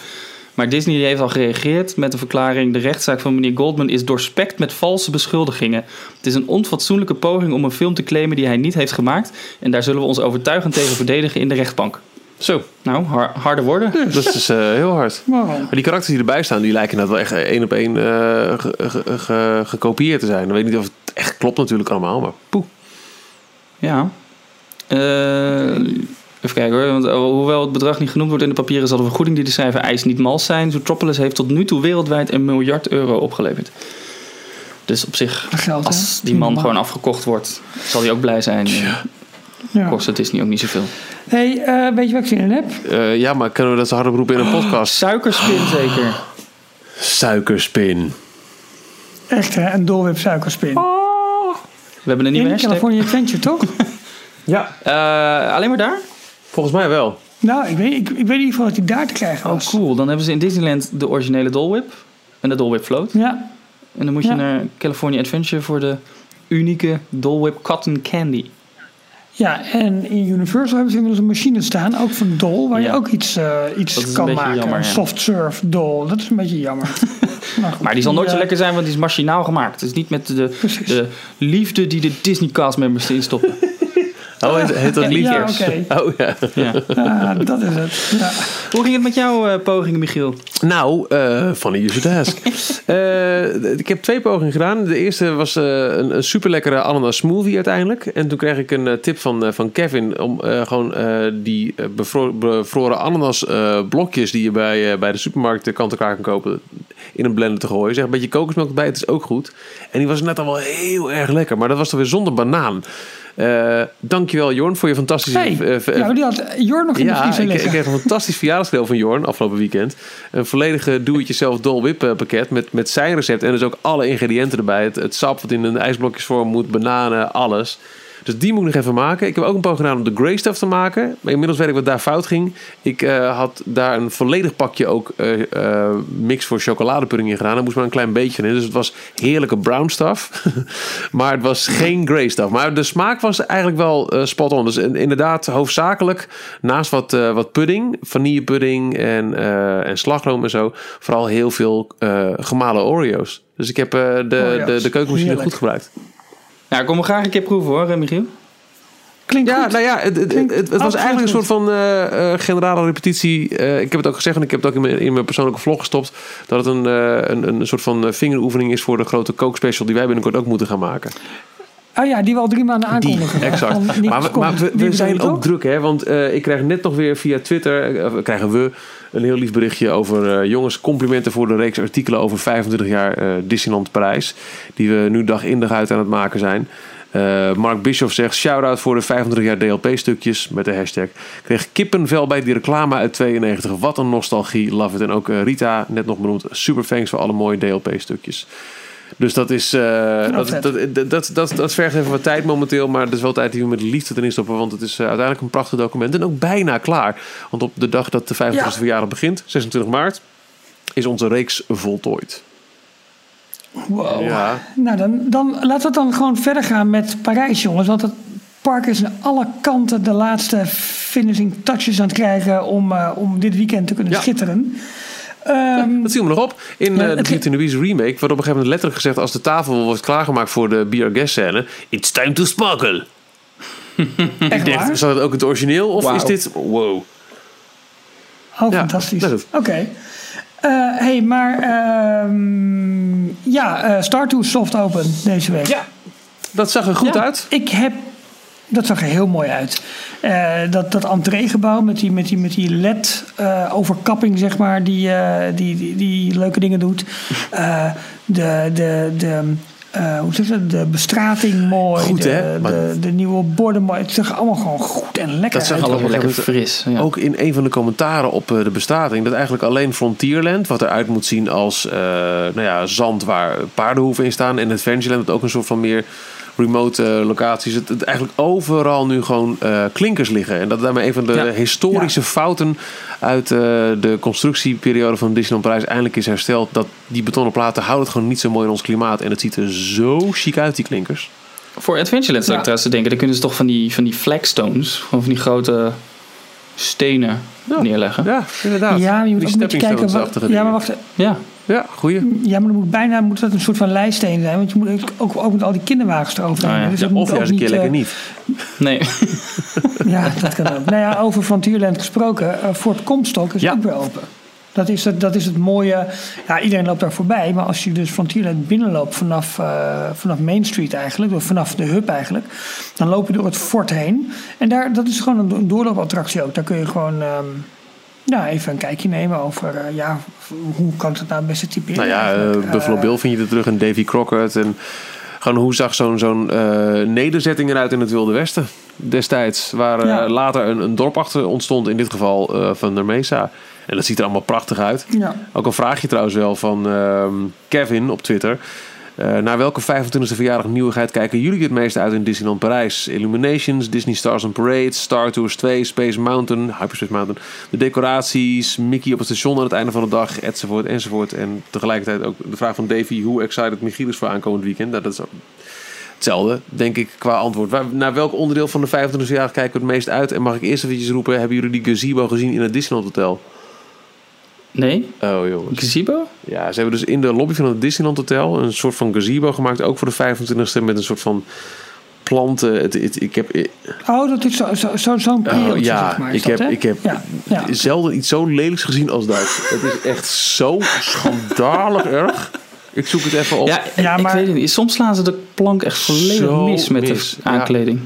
S4: Maar Disney heeft al gereageerd met de verklaring: de rechtszaak van meneer Goldman is doorspekt met valse beschuldigingen. Het is een onfatsoenlijke poging om een film te claimen die hij niet heeft gemaakt. En daar zullen we ons overtuigend tegen verdedigen in de rechtbank.
S2: Zo,
S4: Nou, har- harde woorden.
S2: dat is eh, heel hard.
S3: wow.
S2: Maar die karakters die erbij staan, die lijken net wel echt één op één eh, ge- ge- ge- gekopieerd te zijn. Ik weet niet of het echt klopt natuurlijk allemaal, maar poeh.
S4: Ja. Eh, even kijken hoor. Want, oh, hoewel het bedrag niet genoemd wordt in de papieren, zal de vergoeding die de schrijver eist niet mals zijn. Zootropolis heeft tot nu toe wereldwijd een miljard euro opgeleverd. Dus op zich,
S3: geld,
S4: als die
S3: Niet
S4: man gewoon afgekocht wordt, zal hij ook blij zijn.
S3: Ja.
S4: kost het Disney ook niet zoveel.
S3: hey, eh, weet je wat ik zin in heb?
S2: Eh, ja, maar kunnen we dat zo hard oproepen in een podcast?
S4: Suikerspin zeker.
S2: Suikerspin.
S3: Echt hè, een Dole Whip suikerspin.
S4: We hebben een nieuwe
S3: In
S4: hashtag.
S3: California Adventure, toch?
S2: Ja,
S4: Eh, alleen maar daar?
S2: volgens mij wel.
S3: nou, ik weet, ik, ik weet in ieder geval dat hij daar te krijgen
S4: Oh,
S3: was.
S4: cool. Dan hebben ze in Disneyland de originele Dole Whip. En de Dole Whip Float.
S3: Ja,
S4: En dan moet je
S3: Ja.
S4: naar California Adventure voor de unieke Dole Whip Cotton Candy.
S3: Ja, en in Universal hebben ze inmiddels een machine staan, ook van Dol, waar
S4: Ja.
S3: je ook iets, eh, iets
S4: een
S3: kan
S4: beetje
S3: maken.
S4: jammer,
S3: een soft serve Dol, dat is een beetje jammer. maar, goed,
S4: Maar die zal nooit zo
S3: eh,
S4: lekker zijn, want die is machinaal gemaakt. Het is niet met de, de liefde die de Disney cast members erin stoppen.
S2: Oh, heet, heet dat
S3: Ja,
S2: liefjes?
S3: oké.
S2: Oh ja.
S4: ja.
S3: Ah, dat is het. Ja.
S4: Hoe ging het met jouw eh, pogingen, Michiel?
S2: Nou, eh funny you should ask. Eh, ik heb twee pogingen gedaan. De eerste was een, een super lekkere ananas smoothie uiteindelijk. En toen kreeg ik een tip van, van Kevin om gewoon die bevro- bevroren ananas blokjes die je bij, bij de supermarkt eh, kant-en-klaar kan kopen in een blender te gooien. Zeg een beetje kokosmelk erbij, het is ook goed. En die was net al wel heel erg lekker, maar dat was dan weer zonder banaan. Eh dankjewel Jorn voor je fantastische...
S3: Hey, ja, die had Jor nog in
S2: ja, ik, ik kreeg een fantastisch verjaardagscadeau van Jorn afgelopen weekend. Een volledige Whip eh, pakket met, met zijn recept. En dus ook alle ingrediënten erbij. Het, het sap wat in een ijsblokjesvorm moet, bananen, alles. Dus die moet ik nog even maken. Ik heb ook een poging gedaan om de Grey Stuff te maken. Maar inmiddels weet ik wat daar fout ging. Ik eh, had daar een volledig pakje ook eh, eh, mix voor chocoladepudding in gedaan. Er moest maar een klein beetje in. Dus het was heerlijke brown stuff. maar het was geen Grey Stuff. Maar de smaak was eigenlijk wel spot on. Dus in- inderdaad hoofdzakelijk naast wat, wat pudding, vanillepudding en, en slagroom en zo. Vooral heel veel gemalen Oreo's. Dus ik heb de, de, de keukenmachine goed gebruikt.
S4: Nou, ik kom me graag een keer proeven hoor, eh, Michiel.
S3: Klinkt
S2: Ja,
S3: goed.
S2: nou ja, het, het,
S3: Klinkt
S2: het, het was eigenlijk een soort van eh, eh, generale repetitie. Eh, ik heb het ook gezegd en ik heb het ook in mijn, in mijn persoonlijke vlog gestopt. Dat het een, eh, een, een soort van vingeroefening is voor de grote kookspecial die wij binnenkort ook moeten gaan maken.
S3: Oh ja, die we al drie maanden aankondigen.
S2: Die, exact.
S3: Van
S2: Maar, maar we, we zijn ook druk, hè? Want eh, ik krijg net nog weer via Twitter, krijgen we een heel lief berichtje over eh, jongens, complimenten voor de reeks artikelen over 25 jaar eh, Disneyland Parijs. Die we nu dag in dag uit aan het maken zijn. Eh, Mark Bischoff zegt, shout-out voor de 25 jaar DLP-stukjes met de hashtag. Kreeg kippenvel bij die reclame uit 92. Wat een nostalgie, love it. En ook Rita, net nog benoemd, super thanks voor alle mooie DLP-stukjes. Dus dat is. eh, dat, dat, dat, dat, dat, dat vergt even wat tijd momenteel. Maar het is wel tijd die we met liefde erin stoppen. Want het is eh, uiteindelijk een prachtig document. En ook bijna klaar. Want op de dag dat de 25e
S3: Ja.
S2: verjaardag begint, 26 maart, is onze reeks voltooid.
S3: Wow.
S2: Ja.
S3: Nou, dan, dan laten we dan gewoon verder gaan met Parijs, jongens. Want het park is aan alle kanten de laatste finishing touches aan het krijgen om, eh, om dit weekend te kunnen
S2: Ja.
S3: schitteren. Ehm,
S2: Dat viel me nog op in
S3: Ja,
S2: eh, de Beauty and the Beast remake. Wordt op een gegeven moment letterlijk gezegd... als de tafel wordt klaargemaakt voor de Be Our Guest scène... It's time to sparkle.
S3: echt waar?
S2: Is dat ook het origineel? Of
S4: Wauw.
S2: is dit... Wow.
S3: Oh,
S2: Ja,
S3: fantastisch. Oké. Eh, hey, maar ehm, ja, eh Star soft open deze week.
S2: Ja, dat zag er goed
S3: Ja,
S2: uit.
S3: Ik heb. Dat zag er heel mooi uit. Eh, dat, dat entreegebouw met die, met die, met die LED-overkapping, zeg maar, die, eh, die, die, die leuke dingen doet. Eh, de, de, de, eh, hoe zeg je dat? De bestrating mooi.
S2: Goed,
S3: de,
S2: hè? Maar-
S3: de, de nieuwe borden mooi. Het zag allemaal gewoon goed en lekker
S2: Dat zag
S3: uit.
S2: er
S4: Allemaal lekker fris. Ja.
S2: Ook in een van de commentaren op eh, de bestrating. Dat eigenlijk alleen Frontierland, wat eruit moet zien als eh, nou ja, zand waar paardenhoeven in staan. En Adventureland, wat ook een soort van meer remote eh, locaties. Het, het eigenlijk overal nu gewoon eh, klinkers liggen. En dat daarmee een van de
S4: Ja.
S2: historische fouten uit eh, de constructieperiode van Disneyland Parijs eindelijk is hersteld. Dat die betonnen platen houden het gewoon niet zo mooi in ons klimaat. En het ziet er zo chic uit, die klinkers.
S4: Voor Adventureland zou ik trouwens te denken, dan kunnen ze toch van die, van die flagstones, gewoon van die grote stenen
S2: Ja.
S4: neerleggen. Ja,
S2: Ja, inderdaad.
S3: Ja, je moet
S2: Die
S3: een beetje kijken. Wat, ja, maar wacht.
S2: Ja, goeie.
S3: Ja, maar dan moet bijna moet dat een soort van lijststeen zijn. Want je moet ook, ook met al die kinderwagens eroverheen.
S4: Ah, ja.
S3: Dus
S2: Ja, of juist een keer lekker
S3: eh,
S2: niet.
S4: Nee.
S3: Ja, dat kan ook. nou ja, over Frontierland gesproken. eh, Fort Comstock is
S2: Ja.
S3: ook weer open. Dat is, het, dat is het mooie. Ja, iedereen loopt daar voorbij. Maar als je dus Frontierland binnenloopt vanaf, eh, vanaf Main Street eigenlijk. of Vanaf de hub eigenlijk. Dan loop je door het fort heen. En daar, dat is gewoon een, een doorloopattractie ook. Daar kun je gewoon... ehm, ja, even een kijkje nemen over eh, ja, hoe kan dat nou het beste typeren.
S2: Nou ja, eh, Buffalo Bill vind je er terug en Davy Crockett. En gewoon hoe zag zo'n zo'n nederzetting eruit in het Wilde Westen destijds. Waar
S3: Ja.
S2: later een, een dorp achter ontstond, in dit geval van der Mesa. En dat ziet er allemaal prachtig uit.
S3: Ja.
S2: Ook een vraagje trouwens wel van ehm, Kevin op Twitter. Eh, naar welke 25e verjaardag nieuwigheid kijken jullie het meest uit in Disneyland Parijs? Illuminations, Disney Stars on Parade, Star Tours 2, Space Mountain, Hyperspace Mountain. De decoraties, Mickey op het station aan het einde van de dag, enzovoort, enzovoort. En tegelijkertijd ook de vraag van Davy, hoe excited Michiel is voor aankomend weekend. Nou, dat is hetzelfde, denk ik, qua antwoord. Naar welk onderdeel van de 25e verjaardag kijken we het meest uit? En mag ik eerst eventjes roepen, hebben jullie die gazebo gezien in het Disneyland Hotel?
S4: Nee?
S2: Oh jongens.
S4: Gazebo?
S2: Ja, ze hebben dus in de lobby van het Disneyland Hotel een soort van gazebo gemaakt, ook voor de 25e met een soort van planten. Het, het- ik heb,
S3: Oh, dat is zo'n zo, zo, zo'n
S2: oh, ja,
S3: zeg maar.
S2: ik
S3: dat,
S2: heb, ik heb
S3: Ja, ja.
S2: zelden iets zo lelijks gezien als dat. het is echt zo schandalig erg. Ik zoek het even op.
S4: Ja,
S3: Ja,
S4: ik
S3: maar-
S4: weet het niet. Soms slaan ze de plank echt volledig
S2: Zo
S4: mis met
S2: mis,
S4: de aankleding.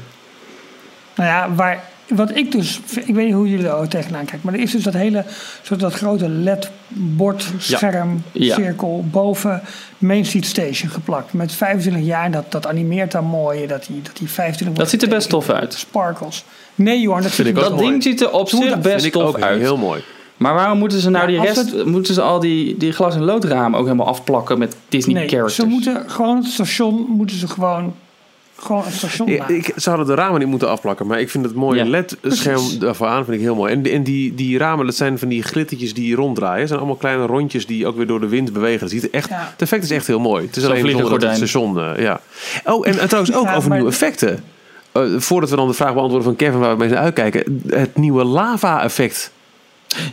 S3: Nou ja, waar, wat ik dus, ik weet niet hoe jullie er tegenaan kijken, maar er is dus dat hele, soort dat grote LED-bord, scherm,
S4: Ja.
S3: cirkel boven Main Street Station geplakt. Met 25 jaar, dat, dat animeert dan mooi, dat die, dat die 25
S4: Dat ziet er best tof uit.
S3: Sparkles. Nee Jorn, dat
S2: Vind ik ook
S4: Dat ding ziet er op zich best
S2: Vind ik
S4: tof
S2: ook
S4: uit.
S2: heel mooi.
S4: Maar waarom moeten ze nou
S3: Ja,
S4: die rest, moeten ze al die, die glas- en loodramen ook helemaal afplakken met Disney
S3: Nee,
S4: characters?
S3: ze moeten gewoon het station, moeten ze gewoon, gewoon het station
S2: Ja, ik, ze hadden de ramen niet moeten afplakken, maar ik vind het mooie
S4: Ja,
S2: LED-scherm daarvoor aan vind ik heel mooi. En, en die, die ramen, dat zijn van die glittertjes die ronddraaien. Het zijn allemaal kleine rondjes die ook weer door de wind bewegen. Het, ziet er echt,
S3: Ja.
S2: het effect is echt heel mooi. Het is
S4: Zo'n
S2: alleen zonder dat het station... eh, ja. Oh, en, en trouwens ook
S3: Ja,
S2: over nieuwe effecten. Eh, voordat we dan de vraag beantwoorden van Kevin waar we mee zijn uitkijken. Het nieuwe lava-effect.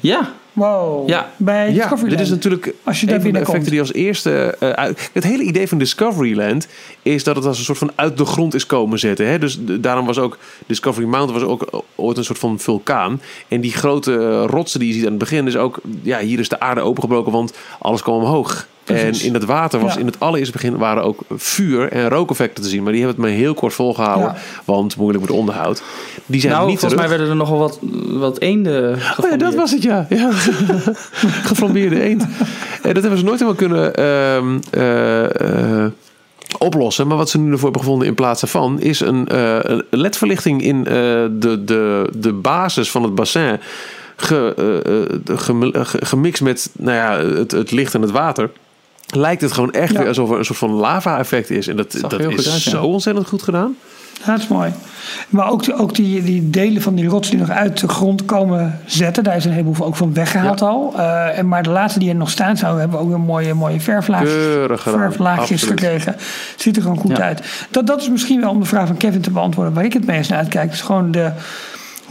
S4: Ja,
S3: Wow.
S4: Ja.
S3: Bij
S2: Ja,
S3: Discoveryland.
S2: dit is natuurlijk
S3: Als je
S2: een van de effecten die als eerste... eh, uit- het hele idee van Discoveryland is dat het als een soort van uit de grond is komen zetten. Hè? Dus daarom was ook Discovery Mountain was ook ooit een soort van vulkaan. En die grote eh, rotsen die je ziet aan het begin is ook... Ja, hier is de aarde opengebroken, want alles kwam omhoog.
S3: Precies.
S2: En in het water was
S3: Ja.
S2: in het allereerste begin waren ook vuur en rookeffecten te zien. Maar die hebben het maar heel kort volgehouden.
S3: Ja.
S2: Want moeilijk met onderhoud. Die zijn
S4: nou
S2: niet
S4: volgens mij werden er nogal wat, wat eenden
S2: Oh ja, dat was het, ja. ja. Geflambeerde eend. En dat hebben ze nooit helemaal kunnen ehm, eh, eh, oplossen. Maar wat ze nu ervoor hebben gevonden in plaats daarvan... is een eh, een ledverlichting in de, de, de basis van het bassin... Ge- gemixt met nou ja, het, het licht en het water... lijkt het gewoon echt
S3: Ja.
S2: weer alsof er een soort van lava-effect is. En dat, dat is
S4: goed uit, ja.
S2: zo ontzettend goed gedaan.
S3: Ja, dat is mooi. Maar ook, die, ook die, die delen van die rots die nog uit de grond komen zetten, daar is een heleboel ook van weggehaald al. Eh, en maar de laatste die er nog staan zouden, hebben we ook weer mooie, mooie verflaagjes, verflaagjes gekregen. Ziet er gewoon goed
S4: Ja.
S3: uit. Dat, dat is misschien wel om de vraag van Kevin te beantwoorden, waar ik het meest naar uitkijk. is gewoon de,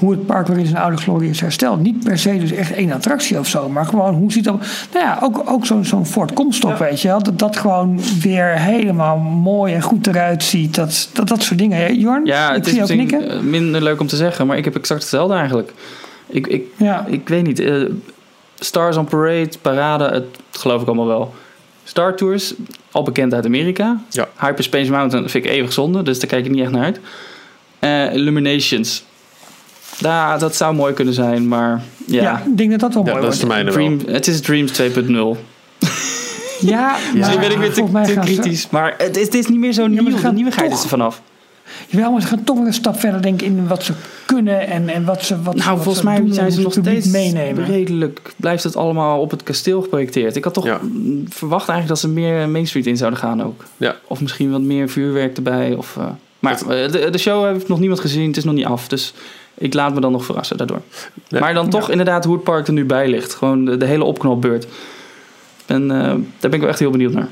S3: hoe het park weer in zijn oude glorie is hersteld. Niet per se dus echt één attractie of zo, maar gewoon hoe ziet dat. Nou ja, ook, ook zo'n zo'n Fort Comstock, weet je wel. Dat dat gewoon weer helemaal mooi en goed eruit ziet. Dat, dat, dat soort dingen. hè, Jorn?
S4: Ja,
S3: ik
S4: het is misschien
S3: knikken.
S4: eh, minder leuk om te zeggen, maar ik heb exact hetzelfde eigenlijk. Ik, ik,
S3: Ja.
S4: ik weet niet. eh, Stars on Parade, Parade, het geloof ik allemaal wel. Star Tours, al bekend uit Amerika.
S2: Ja.
S4: Hyperspace Mountain vind ik eeuwig zonde, dus daar kijk ik niet echt naar uit. Eh, Illuminations. Ja, dat zou mooi kunnen zijn, maar ja.
S3: Ja, ik denk dat dat wel
S2: Ja,
S3: mooi
S2: dat is
S3: wordt.
S2: wel.
S4: Dream, het is Dreams 2.0.
S3: Ja,
S4: Misschien ben ik weer te,
S3: ze-
S4: kritisch, maar het is, het is niet meer zo nieuw. De nieuwigheid
S3: toch-
S4: is er vanaf.
S3: Jawel, maar ze gaan toch een stap verder denken in wat ze kunnen en, en wat ze wat,
S4: Nou,
S3: wat
S4: volgens
S3: ze
S4: mij
S3: doen
S4: zijn ze nog steeds
S3: meenemen.
S4: redelijk. Blijft het allemaal op het kasteel geprojecteerd? Ik had toch
S2: Ja.
S4: verwacht eigenlijk dat ze meer Main Street in zouden gaan ook.
S2: Ja.
S4: Of misschien wat meer vuurwerk erbij. Of, eh, maar eh, de, de show heeft nog niemand gezien. Het is nog niet af. Dus ik laat me dan nog verrassen daardoor.
S2: Ja.
S4: Maar dan toch inderdaad hoe het park er nu bij ligt. Gewoon de, de hele opknopbeurt. En eh, daar ben ik wel echt heel benieuwd naar.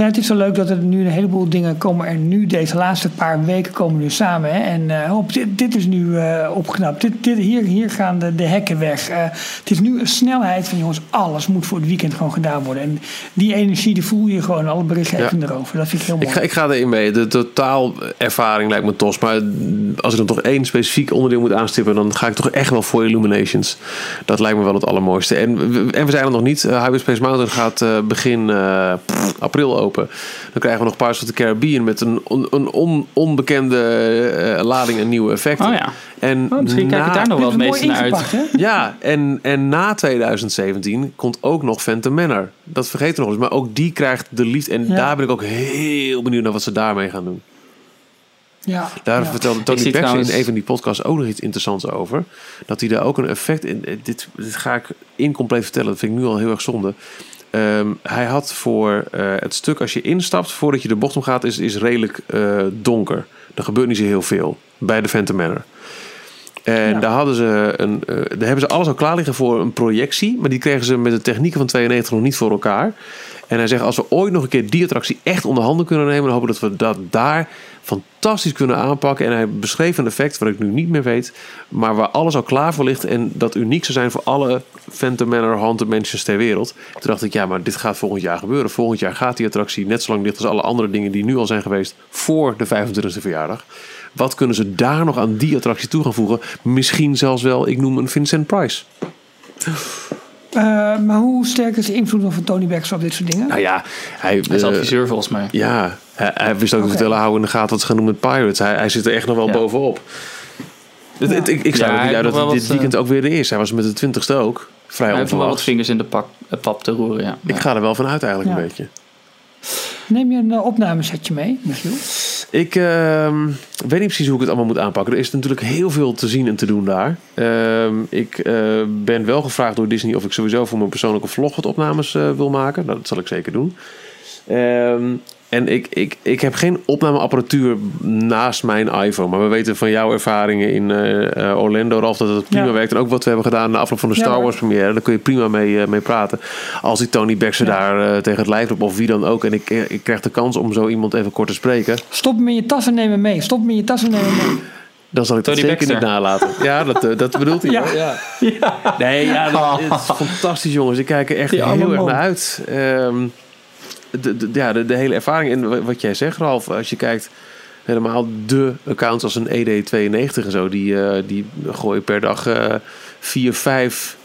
S3: Ja, het is zo leuk dat er nu een heleboel dingen komen er nu, deze laatste paar weken komen nu samen. Hè? En eh, hop, dit, dit is nu eh, opgeknapt. Dit, dit, hier, hier gaan de, de hekken weg. Eh, het is nu een snelheid van jongens, alles moet voor het weekend gewoon gedaan worden. En die energie die voel je gewoon, alle berichtgeving erover. Dat vind ik heel mooi.
S2: Ik ga, ik ga erin mee. De totaalervaring lijkt me tos. Maar als ik dan toch één specifiek onderdeel moet aanstippen... dan ga ik toch echt wel voor Illuminations. Dat lijkt me wel het allermooiste. En, we- en we zijn er nog niet. Uh, Hyperspace Mountain gaat begin april open. Dan krijgen we nog Pirates of the Caribbean... met een, on- een on- onbekende eh, lading en nieuwe effecten.
S4: Oh ja.
S2: En
S4: Oh, misschien kijk ik
S2: na-
S4: daar nog wel het meeste naar uit.
S3: hè?
S2: Ja, en, en na 2017 komt ook nog Phantom Manor. Dat vergeten we nog eens. Maar ook die krijgt de liefde. En
S3: Ja.
S2: daar ben ik ook heel benieuwd naar wat ze daarmee gaan doen.
S3: Ja,
S2: Daar
S3: ja.
S2: vertelde Tony
S4: trouwens-
S2: in een van die podcasts ook nog iets interessants over. Dat hij daar ook een effect in. Dit, dit ga ik incompleet vertellen, dat vind ik nu al heel erg zonde. Ehm, hij had voor eh, het stuk als je instapt, voordat je de bocht omgaat, is, is redelijk eh, donker. Er gebeurt niet zo heel veel bij de Phantom Manor. En
S3: Ja.
S2: daar, hadden ze een, eh, daar hebben ze alles al klaar liggen voor een projectie. Maar die kregen ze met de technieken van 92 nog niet voor elkaar. En hij zegt, als we ooit nog een keer die attractie echt onder handen kunnen nemen... dan hopen we dat we dat daar fantastisch kunnen aanpakken. En hij beschreef een effect wat ik nu niet meer weet... maar waar alles al klaar voor ligt... en dat uniek zou zijn voor alle Phantom Manor Haunted Mansions ter wereld. Toen dacht ik, ja, maar dit gaat volgend jaar gebeuren. Volgend jaar gaat die attractie net zo lang dicht als alle andere dingen... die nu al zijn geweest voor de 25e verjaardag. Wat kunnen ze daar nog aan die attractie toe gaan voegen? Misschien zelfs wel, ik noem een Vincent Price.
S3: Eh, maar hoe sterk is de invloed van Tony Baxter op dit soort dingen?
S2: Nou ja, hij,
S4: Hij is
S2: eh,
S4: adviseur volgens mij.
S2: Ja, hij, hij wist ook te
S3: Oké.
S2: vertellen, hou in de gaten wat ze gaan doen met Pirates. Hij, hij zit er echt nog wel
S4: Ja.
S2: bovenop. Het- het- ik, ik
S4: Ja, hij
S2: niet uit dat het dit weekend ook weer de is. Hij was met de twintigste ook. Vrij
S4: Hij heeft nog wel wat
S2: onverwachts.
S4: vingers in de pak, eh, pap te roeren, ja.
S2: Ik ga er wel van uit eigenlijk
S3: Ja.
S2: een beetje.
S3: Neem je een uh, opnamesetje mee, Michiel?
S2: Ik ehm, weet niet precies hoe ik het allemaal moet aanpakken. Er is natuurlijk heel veel te zien en te doen daar. Ehm, ik eh, ben wel gevraagd door Disney of ik sowieso voor mijn persoonlijke vlog wat opnames eh, wil maken. Nou, dat zal ik zeker doen. En ik, ik, ik heb geen opnameapparatuur naast mijn iPhone. Maar we weten van jouw ervaringen in eh, eh, Orlando, Ralf, dat het prima
S3: Ja.
S2: werkt. En ook wat we hebben gedaan na afloop van de Star. Wars première. Daar kun je prima mee, eh, mee praten. Als ik Tony Baxter
S3: Ja.
S2: daar tegen het lijf roep of wie dan ook. En ik, ik krijg de kans om zo iemand even kort te spreken.
S3: Stop hem in je tas en neem hem mee. Stop hem in je tas en neem hem mee.
S2: Dan zal ik dat zeker
S4: Baxter.
S2: niet nalaten. Ja, dat, dat bedoelt hij.
S3: Ja.
S2: hoor, Ja. Nee, ja, dat, het is fantastisch jongens. Ik kijk er echt
S3: Die
S2: heel erg naar uit. Ehm, de, de, ja, de, de hele ervaring. En wa- wat jij zegt, Ralf. Als je kijkt helemaal de accounts als een ED92 en zo. Die, eh, die gooien per dag eh, vier, vijf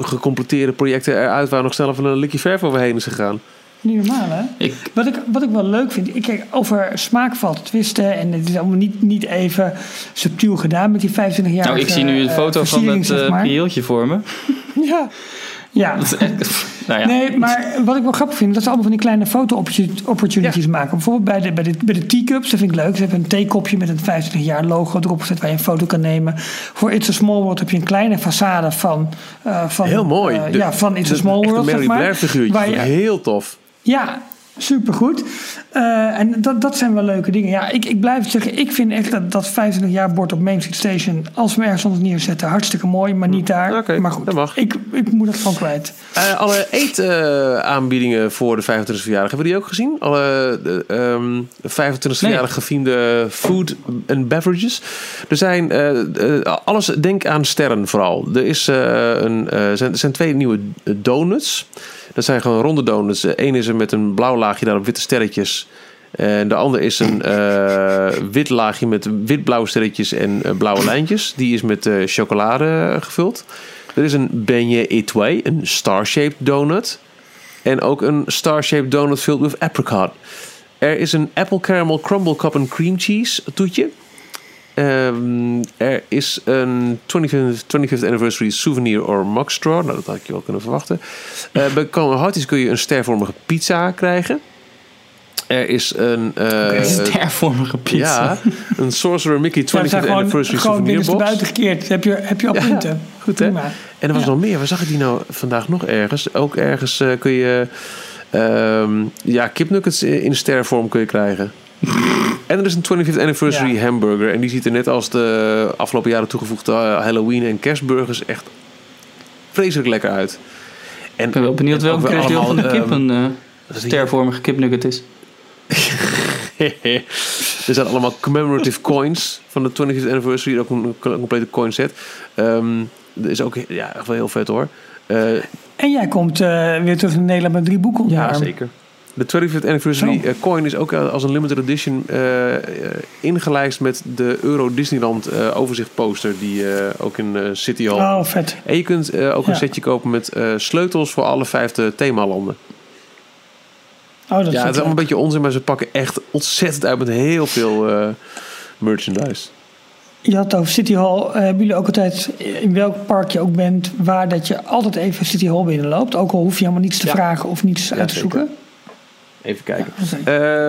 S2: gecompleteerde projecten eruit... waar nog sneller van een likje verf overheen is gegaan.
S3: Niet normaal, hè?
S4: Ik,
S3: Wat ik, wat ik wel leuk vind, ik kijk over smaak valt te twisten en het is allemaal niet, niet even subtiel gedaan met die 25 jaar.
S4: nou, ik zie nu een foto van het
S3: zeg
S4: eh
S3: maar.
S4: voor me.
S3: Ja, ja.
S4: Dat is echt- nou ja.
S3: Nee, maar wat ik wel grappig vind, dat ze allemaal van die kleine foto-opportunities maken. Bijvoorbeeld bij de, bij de, bij de teacups, dat vind ik leuk. Ze hebben een theekopje met een 25 jaar logo erop gezet waar je een foto kan nemen. Voor It's a Small World heb je een kleine façade van... eh, van
S2: Heel mooi.
S3: eh,
S2: De-
S3: ja, van It's a Small World,
S2: een Mary
S3: zeg maar.
S2: Blair figuurtje. Heel tof.
S3: Ja, supergoed. Eh en dat, dat zijn wel leuke dingen. Ja, ik, ik blijf zeggen, ik vind echt dat, dat 25 jaar bord op Main Street Station... als we ergens anders neerzetten, hartstikke mooi, maar niet daar.
S2: Oké,
S3: maar goed,
S2: mag.
S3: Ik, ik moet dat gewoon kwijt.
S2: Eh, alle eetaanbiedingen voor de 25e verjaardag, hebben we die ook gezien? Alle ehm 25e verjaardag gefiende food en beverages. Er zijn eh, alles, denk aan sterren vooral. Er is, een, zijn, er zijn twee nieuwe donuts. Dat zijn gewoon ronde donuts. Eén is er met een blauw laagje daarop witte sterretjes. En de andere is een eh, wit laagje met wit-blauwe sterretjes en eh, blauwe lijntjes. Die is met eh, chocolade gevuld. Er is een beignet étoile, een star-shaped donut. En ook een star-shaped donut filled with apricot. Er is een apple caramel crumble cup en cream cheese toetje. Ehm, er is een 25th, 25th anniversary souvenir or mug straw. Nou, dat had ik je wel kunnen verwachten. Eh, bij Colin Harties kun je een stervormige pizza krijgen. Er is een... eh,
S4: Een stervormige pizza.
S2: ja, een Sorcerer Mickey 25th
S3: Ja, we zijn gewoon,
S2: anniversary
S3: gewoon
S2: souvenir box.
S3: buiten gekeerd. Heb je, heb je al
S2: Ja,
S3: punten.
S2: goed, hè?
S3: Prima.
S2: En er was
S3: Ja.
S2: nog meer. Waar zag ik die nou vandaag nog ergens? Ook ergens eh, kun je... ehm, ja, kipnuggets in in stervorm kun je krijgen. En er is een 25th anniversary
S3: Ja.
S2: hamburger. En die ziet er net als de afgelopen jaren toegevoegde eh, Halloween en kerstburgers echt vreselijk lekker uit. En
S4: Ik ben wel benieuwd
S2: en ook
S4: welk
S2: weer
S4: deel van de kip
S2: ehm,
S4: een eh,
S2: dat
S4: stervormige kipnugget is.
S2: er zijn allemaal commemorative coins van de 25th anniversary. Ook een complete coin set. Ehm er is ook ja, echt wel heel vet hoor. Eh,
S3: En jij komt eh, weer terug naar Nederland met drie boeken onder
S2: Ja, zeker. De 25th anniversary eh, coin is ook als een limited edition eh, eh, ingelijst met de Euro Disneyland eh, overzicht poster die ook in City Hall.
S3: Oh, vet.
S2: En je kunt ook een setje kopen met sleutels voor alle vijfde themalanden.
S3: Oh, dat is
S2: ja, het is allemaal een beetje onzin, maar ze pakken echt ontzettend uit met heel veel merchandise.
S3: Je had het over City Hall. Hebben jullie ook altijd, in welk park je ook bent, waar dat je altijd even City Hall binnenloopt? Ook al hoef je helemaal niets te
S2: Ja.
S3: vragen of niets uit te
S2: zeker.
S3: zoeken.
S2: Even kijken.
S3: Ja.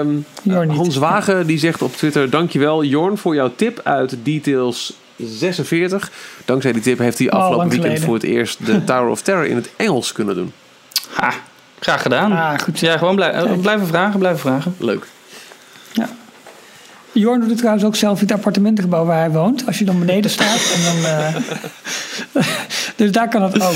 S2: Ehm. Hans Wagen die zegt op Twitter: Dankjewel Jorn voor jouw tip uit Details 46. Dankzij die tip heeft hij
S3: Oh,
S2: afgelopen weekend
S3: geleden.
S2: voor het eerst de Tower of Terror in het Engels kunnen doen.
S4: Ha, Graag gedaan.
S3: Ah, goed.
S4: Ja, gewoon blij- eh, blijven vragen, blijven vragen.
S2: Leuk.
S3: Ja. Jorn doet het trouwens ook zelf in het appartementengebouw waar hij woont. Als je dan beneden staat. En dan, eh, dus daar kan het ook.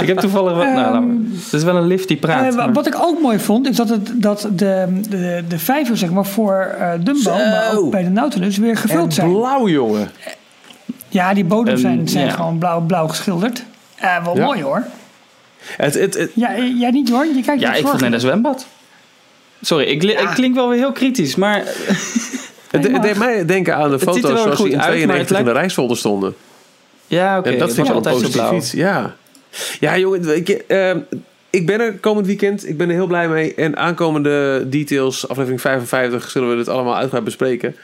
S4: Ik heb toevallig wat... nou, maar. Het is wel een lift die praat.
S3: Eh, wat ik ook mooi vond, is dat, het, dat de, de, de vijver zeg maar, voor eh Dumbo, maar ook bij de Nautilus, weer gevuld zijn.
S2: blauw, jongen.
S3: Ja, die bodems
S4: En,
S3: zijn, zijn
S4: ja.
S3: gewoon blauw, blauw geschilderd. Eh, wel
S2: Ja.
S3: mooi hoor.
S2: Het, het, het,
S3: Ja, jij niet hoor, je kijkt
S4: Ja,
S3: naar
S4: ik vond net een zwembad. Sorry, ik, ik klink wel weer heel kritisch, maar
S2: het, het deed mij denken aan de
S4: er
S2: foto's zoals die in
S4: uit, maar
S2: 92
S4: het
S2: in de reisfolder stonden.
S4: ja, oké.
S2: en dat
S4: het
S2: vind ik
S4: altijd zo
S2: positief iets. Ja, ja jongen, je, ehm, ik ben er komend weekend. Ik ben er heel blij mee. En aankomende details, aflevering 55, zullen we dit allemaal uitgebreid bespreken.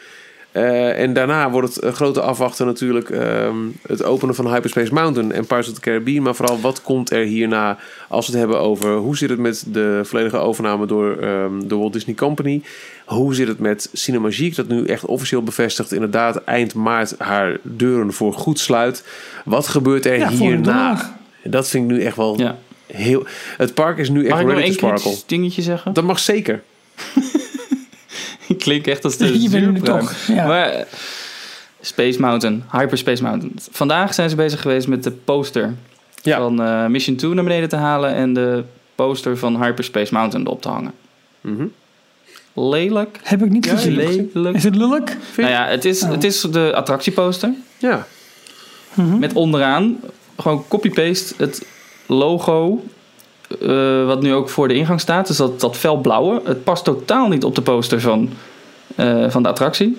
S2: Eh, en daarna wordt het een grote afwachten natuurlijk ehm, het openen van Hyperspace Mountain en Pirates of the Caribbean. Maar vooral wat komt er hierna als we het hebben over hoe zit het met de volledige overname door ehm, de Walt Disney Company. Hoe zit het met Cinemagique dat nu echt officieel bevestigt inderdaad eind maart haar deuren voor goed sluit. Wat gebeurt er
S3: Ja,
S2: hierna? Dat vind ik nu echt wel
S4: Ja.
S2: heel... Het park is nu echt
S4: Mag
S2: ready to sparkle.
S4: kritisch dingetje zeggen?
S2: Dat mag zeker.
S4: Ik klink echt als de
S3: Je bent toch, ja.
S4: Maar eh, Space Mountain, Hyperspace Mountain. Vandaag zijn ze bezig geweest met de poster
S2: Ja.
S4: van eh, Mission 2 naar beneden te halen en de poster van Hyperspace Mountain erop te hangen.
S2: Mhm.
S4: Lelijk.
S3: Heb ik niet gezien.
S4: Lelijk.
S3: Is het lullig?
S4: Nou ja, het is,
S3: Oh.
S4: het is de attractieposter.
S2: Ja.
S4: Met onderaan gewoon copy-paste het logo. eh, wat nu ook voor de ingang staat. Dus dat, dat felblauwe. Het past totaal niet op de poster van, eh, van de attractie.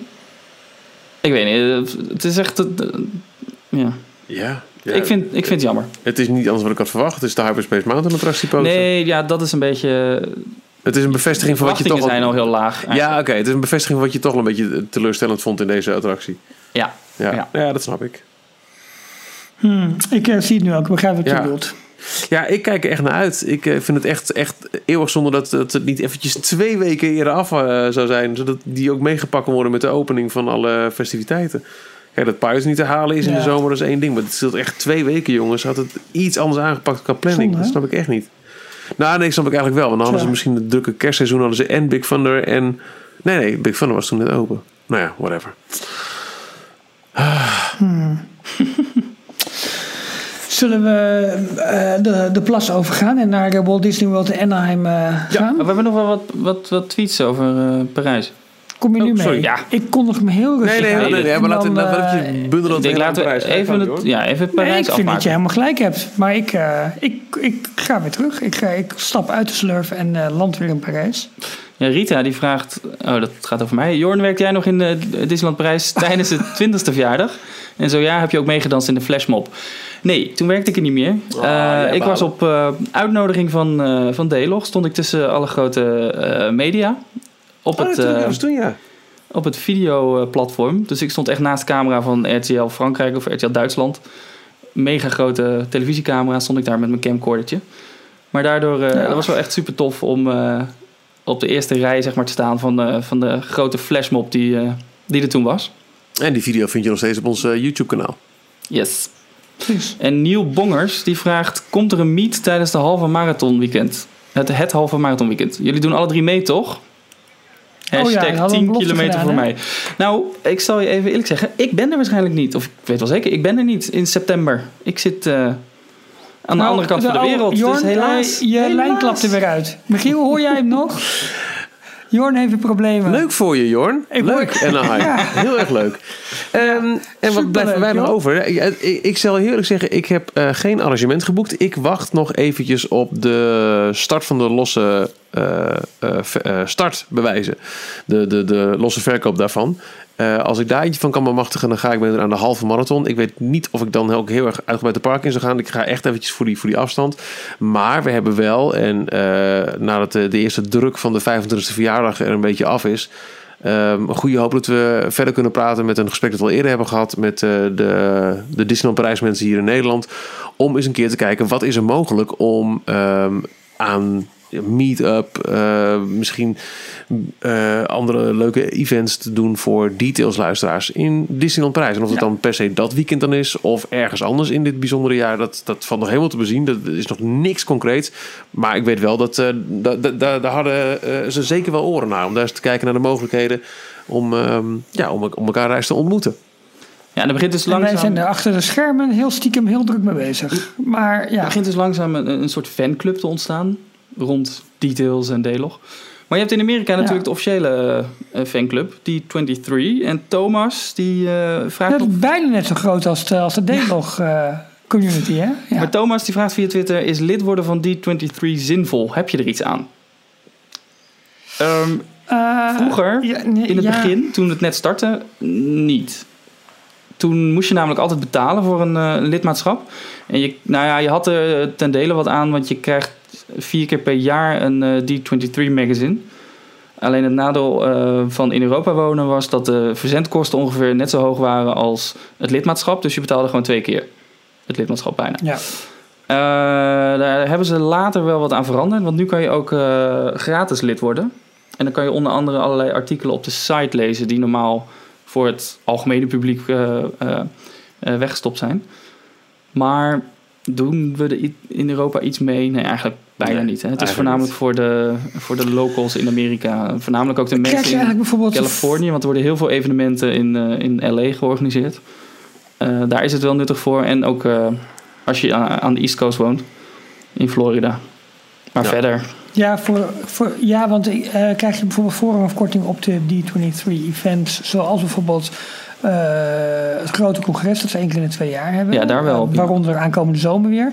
S4: Ik weet niet. eh, Het is echt. ja.
S2: Ja. ja.
S4: Ik, vind, ik vind het jammer.
S2: Het is niet anders wat ik had verwacht. Het is de Hyperspace Mountain attractieposter.
S4: Nee, ja, dat is een beetje.
S2: Het is een
S4: De
S2: bevestiging van wat je toch...
S4: zijn al heel laag.
S2: Ja, oké. Het is een bevestiging van wat je toch wel een beetje teleurstellend vond in deze attractie.
S4: ja.
S2: Ja,
S4: Ja.
S2: ja. dat snap ik.
S3: Hmm, ik eh, zie het nu ook, ik begrijp wat je
S2: Ja.
S3: bedoelt.
S2: Ja, ik kijk er echt naar uit. Ik eh, vind het echt, echt eeuwig zonde dat, dat het niet eventjes twee weken eerder af eh, zou zijn. Zodat die ook meegepakt worden met de opening van alle festiviteiten. Kijk, dat Pirates niet te halen is in
S3: Ja.
S2: de zomer, dat is één ding. Maar het scheelt echt twee weken, jongens. Had het iets anders aangepakt qua planning.
S3: Zonde,
S2: dat snap ik echt niet. Nou, nee, snap ik eigenlijk wel. Want dan hadden ze misschien het drukke kerstseizoen hadden ze en Big Thunder en... Nee, nee, Big Thunder was toen net open. Nou ja, whatever.
S3: Zullen we eh, de, de plas overgaan en naar eh, Walt Disney World in Anaheim eh, gaan?
S4: We hebben nog wel wat, wat, wat tweets over eh, Parijs.
S3: Kom je nu
S2: Oh,
S3: mee?
S2: sorry.
S4: Ja.
S3: Ik kondig hem heel rustig
S2: Nee, nee,
S3: aan.
S2: nee. nee,
S3: En
S2: maar laten we we
S3: eh,
S2: bundelen
S4: Ik laten we even, het, ja, even
S3: Nee,
S4: Parijs
S3: ik vind dat je helemaal gelijk hebt. Maar ik, eh, ik, ik ga weer terug. Ik, ga, ik stap uit de slurf en eh, land weer in Parijs.
S4: Ja, Rita die vraagt, oh dat gaat over mij. Jorn, werkt jij nog in de Disneyland Parijs tijdens de 20ste verjaardag? En zo ja, heb je ook meegedanst in de flashmob? Nee, toen werkte ik er niet meer.
S2: Oh, ja,
S4: ik was op eh, uitnodiging van, eh van Delog, stond ik tussen alle grote eh, media. Op
S2: Oh,
S4: het, eh,
S2: dat was toen, ja.
S4: op het videoplatform. Dus ik stond echt naast de camera van RTL Frankrijk of RTL Duitsland. Mega grote televisiecamera stond ik daar met mijn camcordertje. Maar daardoor, eh
S3: Ja.
S4: dat was wel echt super tof om eh, op de eerste rij zeg maar, te staan van, de van de grote flashmob die, eh, die er toen was.
S2: En die video vind je nog steeds op ons eh, YouTube-kanaal.
S4: Yes.
S3: Precies.
S4: En Neil Bongers die vraagt, komt er een meet tijdens de halve marathon weekend? Het, het halve marathon weekend. Jullie doen alle drie mee, toch?
S3: Oh ja,
S4: Hashtag
S3: we hadden een
S4: 10
S3: belofte
S4: kilometer
S3: gedaan,
S4: voor
S3: hè?
S4: mij. Nou, ik zal je even eerlijk zeggen. Ik ben er waarschijnlijk niet. Of ik weet wel zeker, ik ben er niet in september. Ik zit eh, aan de
S3: Nou,
S4: andere kant van de
S3: oh,
S4: wereld.
S3: Jorn,
S4: dus helaas.
S3: eh, je
S4: helaas.
S3: lijn klapt er weer uit. Michiel, hoor jij hem nog? Jorn heeft problemen.
S2: Leuk voor je, Jorn.
S3: Ik
S2: leuk. En dan Heel erg leuk. Ehm, en wat
S3: superleuk,
S2: blijven wij nog over? Ja, Ik, ik zal heel eerlijk zeggen, ik heb eh, geen arrangement geboekt. Ik wacht nog eventjes op de start van de losse ver- eh, startbewijzen. De, de, de losse verkoop daarvan. Eh, als ik daar eentje van kan bemachtigen, dan ga ik aan de halve marathon. Ik weet niet of ik dan ook heel erg uitgebreid de park in zou gaan. Ik ga echt eventjes voor die, voor die afstand. Maar we hebben wel, en eh, nadat de, de eerste druk van de 25e verjaardag er een beetje af is... Ehm, een goede hoop dat we verder kunnen praten met een gesprek dat we al eerder hebben gehad met eh, de, de Disneyland Parijs mensen hier in Nederland. Om eens een keer te kijken wat is er mogelijk om ehm, aan meet-up, eh, misschien eh, andere leuke events te doen voor details-luisteraars in Disneyland Parijs. En of het
S3: Ja.
S2: dan per se dat weekend dan is of ergens anders in dit bijzondere jaar, dat, dat valt nog helemaal te bezien. Dat is nog niks concreets. Maar ik weet wel dat eh, da- da- da- daar hadden ze zeker wel oren naar om daar eens te kijken naar de mogelijkheden om, ehm, ja, om, om elkaar reis te ontmoeten.
S4: Ja, en er begint dus
S3: En wij
S4: langzaam...
S3: zijn er achter de schermen heel stiekem heel druk mee bezig. Maar
S4: Er
S3: ja,
S4: begint dus langzaam een, een soort fanclub te ontstaan rond Details en Delog. Maar je hebt in Amerika natuurlijk de officiële eh, fanclub, die 23. En Thomas, die eh, vraagt
S3: dat is bijna net zo groot als de, als de D-log eh, community, hè? Ja.
S4: Maar Thomas die vraagt via Twitter, is lid worden van D23 zinvol? Heb je er iets aan? Ehm,
S3: Eh,
S4: vroeger,
S3: ja, nee,
S4: in het
S3: ja.
S4: begin, toen het net startte, niet. Toen moest je namelijk altijd betalen voor een eh, lidmaatschap. En je, nou ja, je had er ten dele wat aan, want je krijgt vier keer per jaar een eh, D23 magazine. Alleen het nadeel eh, van in Europa wonen was dat de verzendkosten ongeveer net zo hoog waren als het lidmaatschap. Dus je betaalde gewoon twee keer het lidmaatschap bijna.
S3: Ja.
S4: Eh, daar hebben ze later wel wat aan veranderd. Want nu kan je ook gratis lid worden. En dan kan je onder andere allerlei artikelen op de site lezen... die normaal voor het algemene publiek weggestopt zijn. Maar doen we er i- in Europa iets mee? Nee, eigenlijk bijna
S2: Nee,
S4: niet. Hè? Het is voornamelijk voor de, voor de locals in Amerika. Voornamelijk ook de
S3: Krijg je
S4: mensen in
S3: eigenlijk bijvoorbeeld...
S4: Californië. Want er worden heel veel evenementen in, eh, in LA georganiseerd. Eh, daar is het wel nuttig voor. En ook eh, als je aan, aan de East Coast woont. In Florida. Maar
S2: Ja.
S4: verder.
S3: Ja, voor, voor, ja want eh, krijg je bijvoorbeeld voorrang of korting op de D23-events, zoals bijvoorbeeld eh, het grote congres dat ze één keer in de twee jaar hebben.
S4: Ja, daar wel.
S3: Eh, waaronder aankomende zomer weer.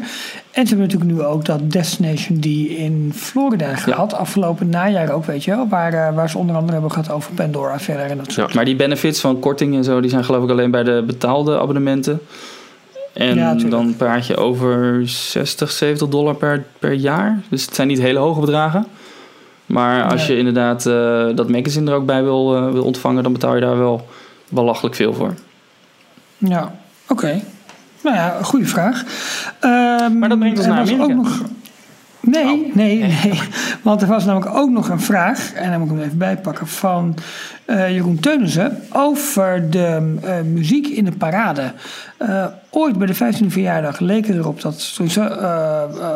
S3: En ze hebben natuurlijk nu ook dat Destination D in Florida gehad, afgelopen najaar ook, weet je wel, waar, eh, waar ze onder andere hebben gehad over Pandora verder en dat soort
S4: Maar die benefits van korting en zo, die zijn geloof ik alleen bij de betaalde abonnementen. En
S3: Ja,
S4: dan praat je over 60, 70 dollar per, per jaar. Dus het zijn niet hele hoge bedragen. Maar als
S3: Nee.
S4: je inderdaad dat magazine er ook bij wil, wil ontvangen, dan betaal je daar wel belachelijk veel voor.
S3: Ja, oké. Nou ja, goede vraag. Ehm,
S4: Maar dat brengt ons naar Amerika.
S3: Ook nog... Nee, nee, nee. Want er was namelijk ook nog een vraag, en dan moet ik hem even bijpakken, van eh, Jeroen Teunissen over de eh, muziek in de parade. Eh, ooit bij de 15e verjaardag leek het erop dat sowieso,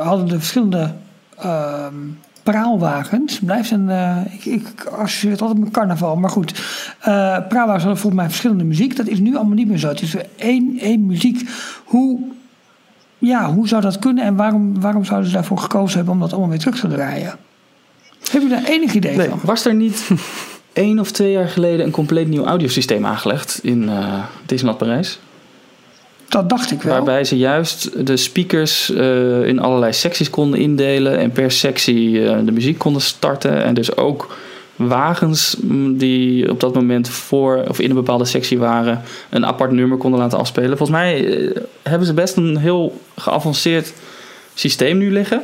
S3: hadden de verschillende ehm, praalwagens. Blijft een, eh, ik, ik associeer het altijd met carnaval, maar goed. Eh praalwagens hadden volgens mij verschillende muziek. Dat is nu allemaal niet meer zo. Het is één, één muziek. Hoe, ja, hoe zou dat kunnen en waarom, waarom zouden ze daarvoor gekozen hebben om dat allemaal weer terug te draaien? Heb je daar enig idee
S2: Nee.
S3: van?
S4: Was er niet één of twee jaar geleden een compleet nieuw audiosysteem aangelegd in eh Disneyland Parijs?
S3: Dat dacht ik wel.
S4: Waarbij ze juist de speakers eh, in allerlei secties konden indelen en per sectie eh, de muziek konden starten. En dus ook wagens mm, die op dat moment voor of in een bepaalde sectie waren, een apart nummer konden laten afspelen. Volgens mij eh, hebben ze best een heel geavanceerd systeem nu liggen.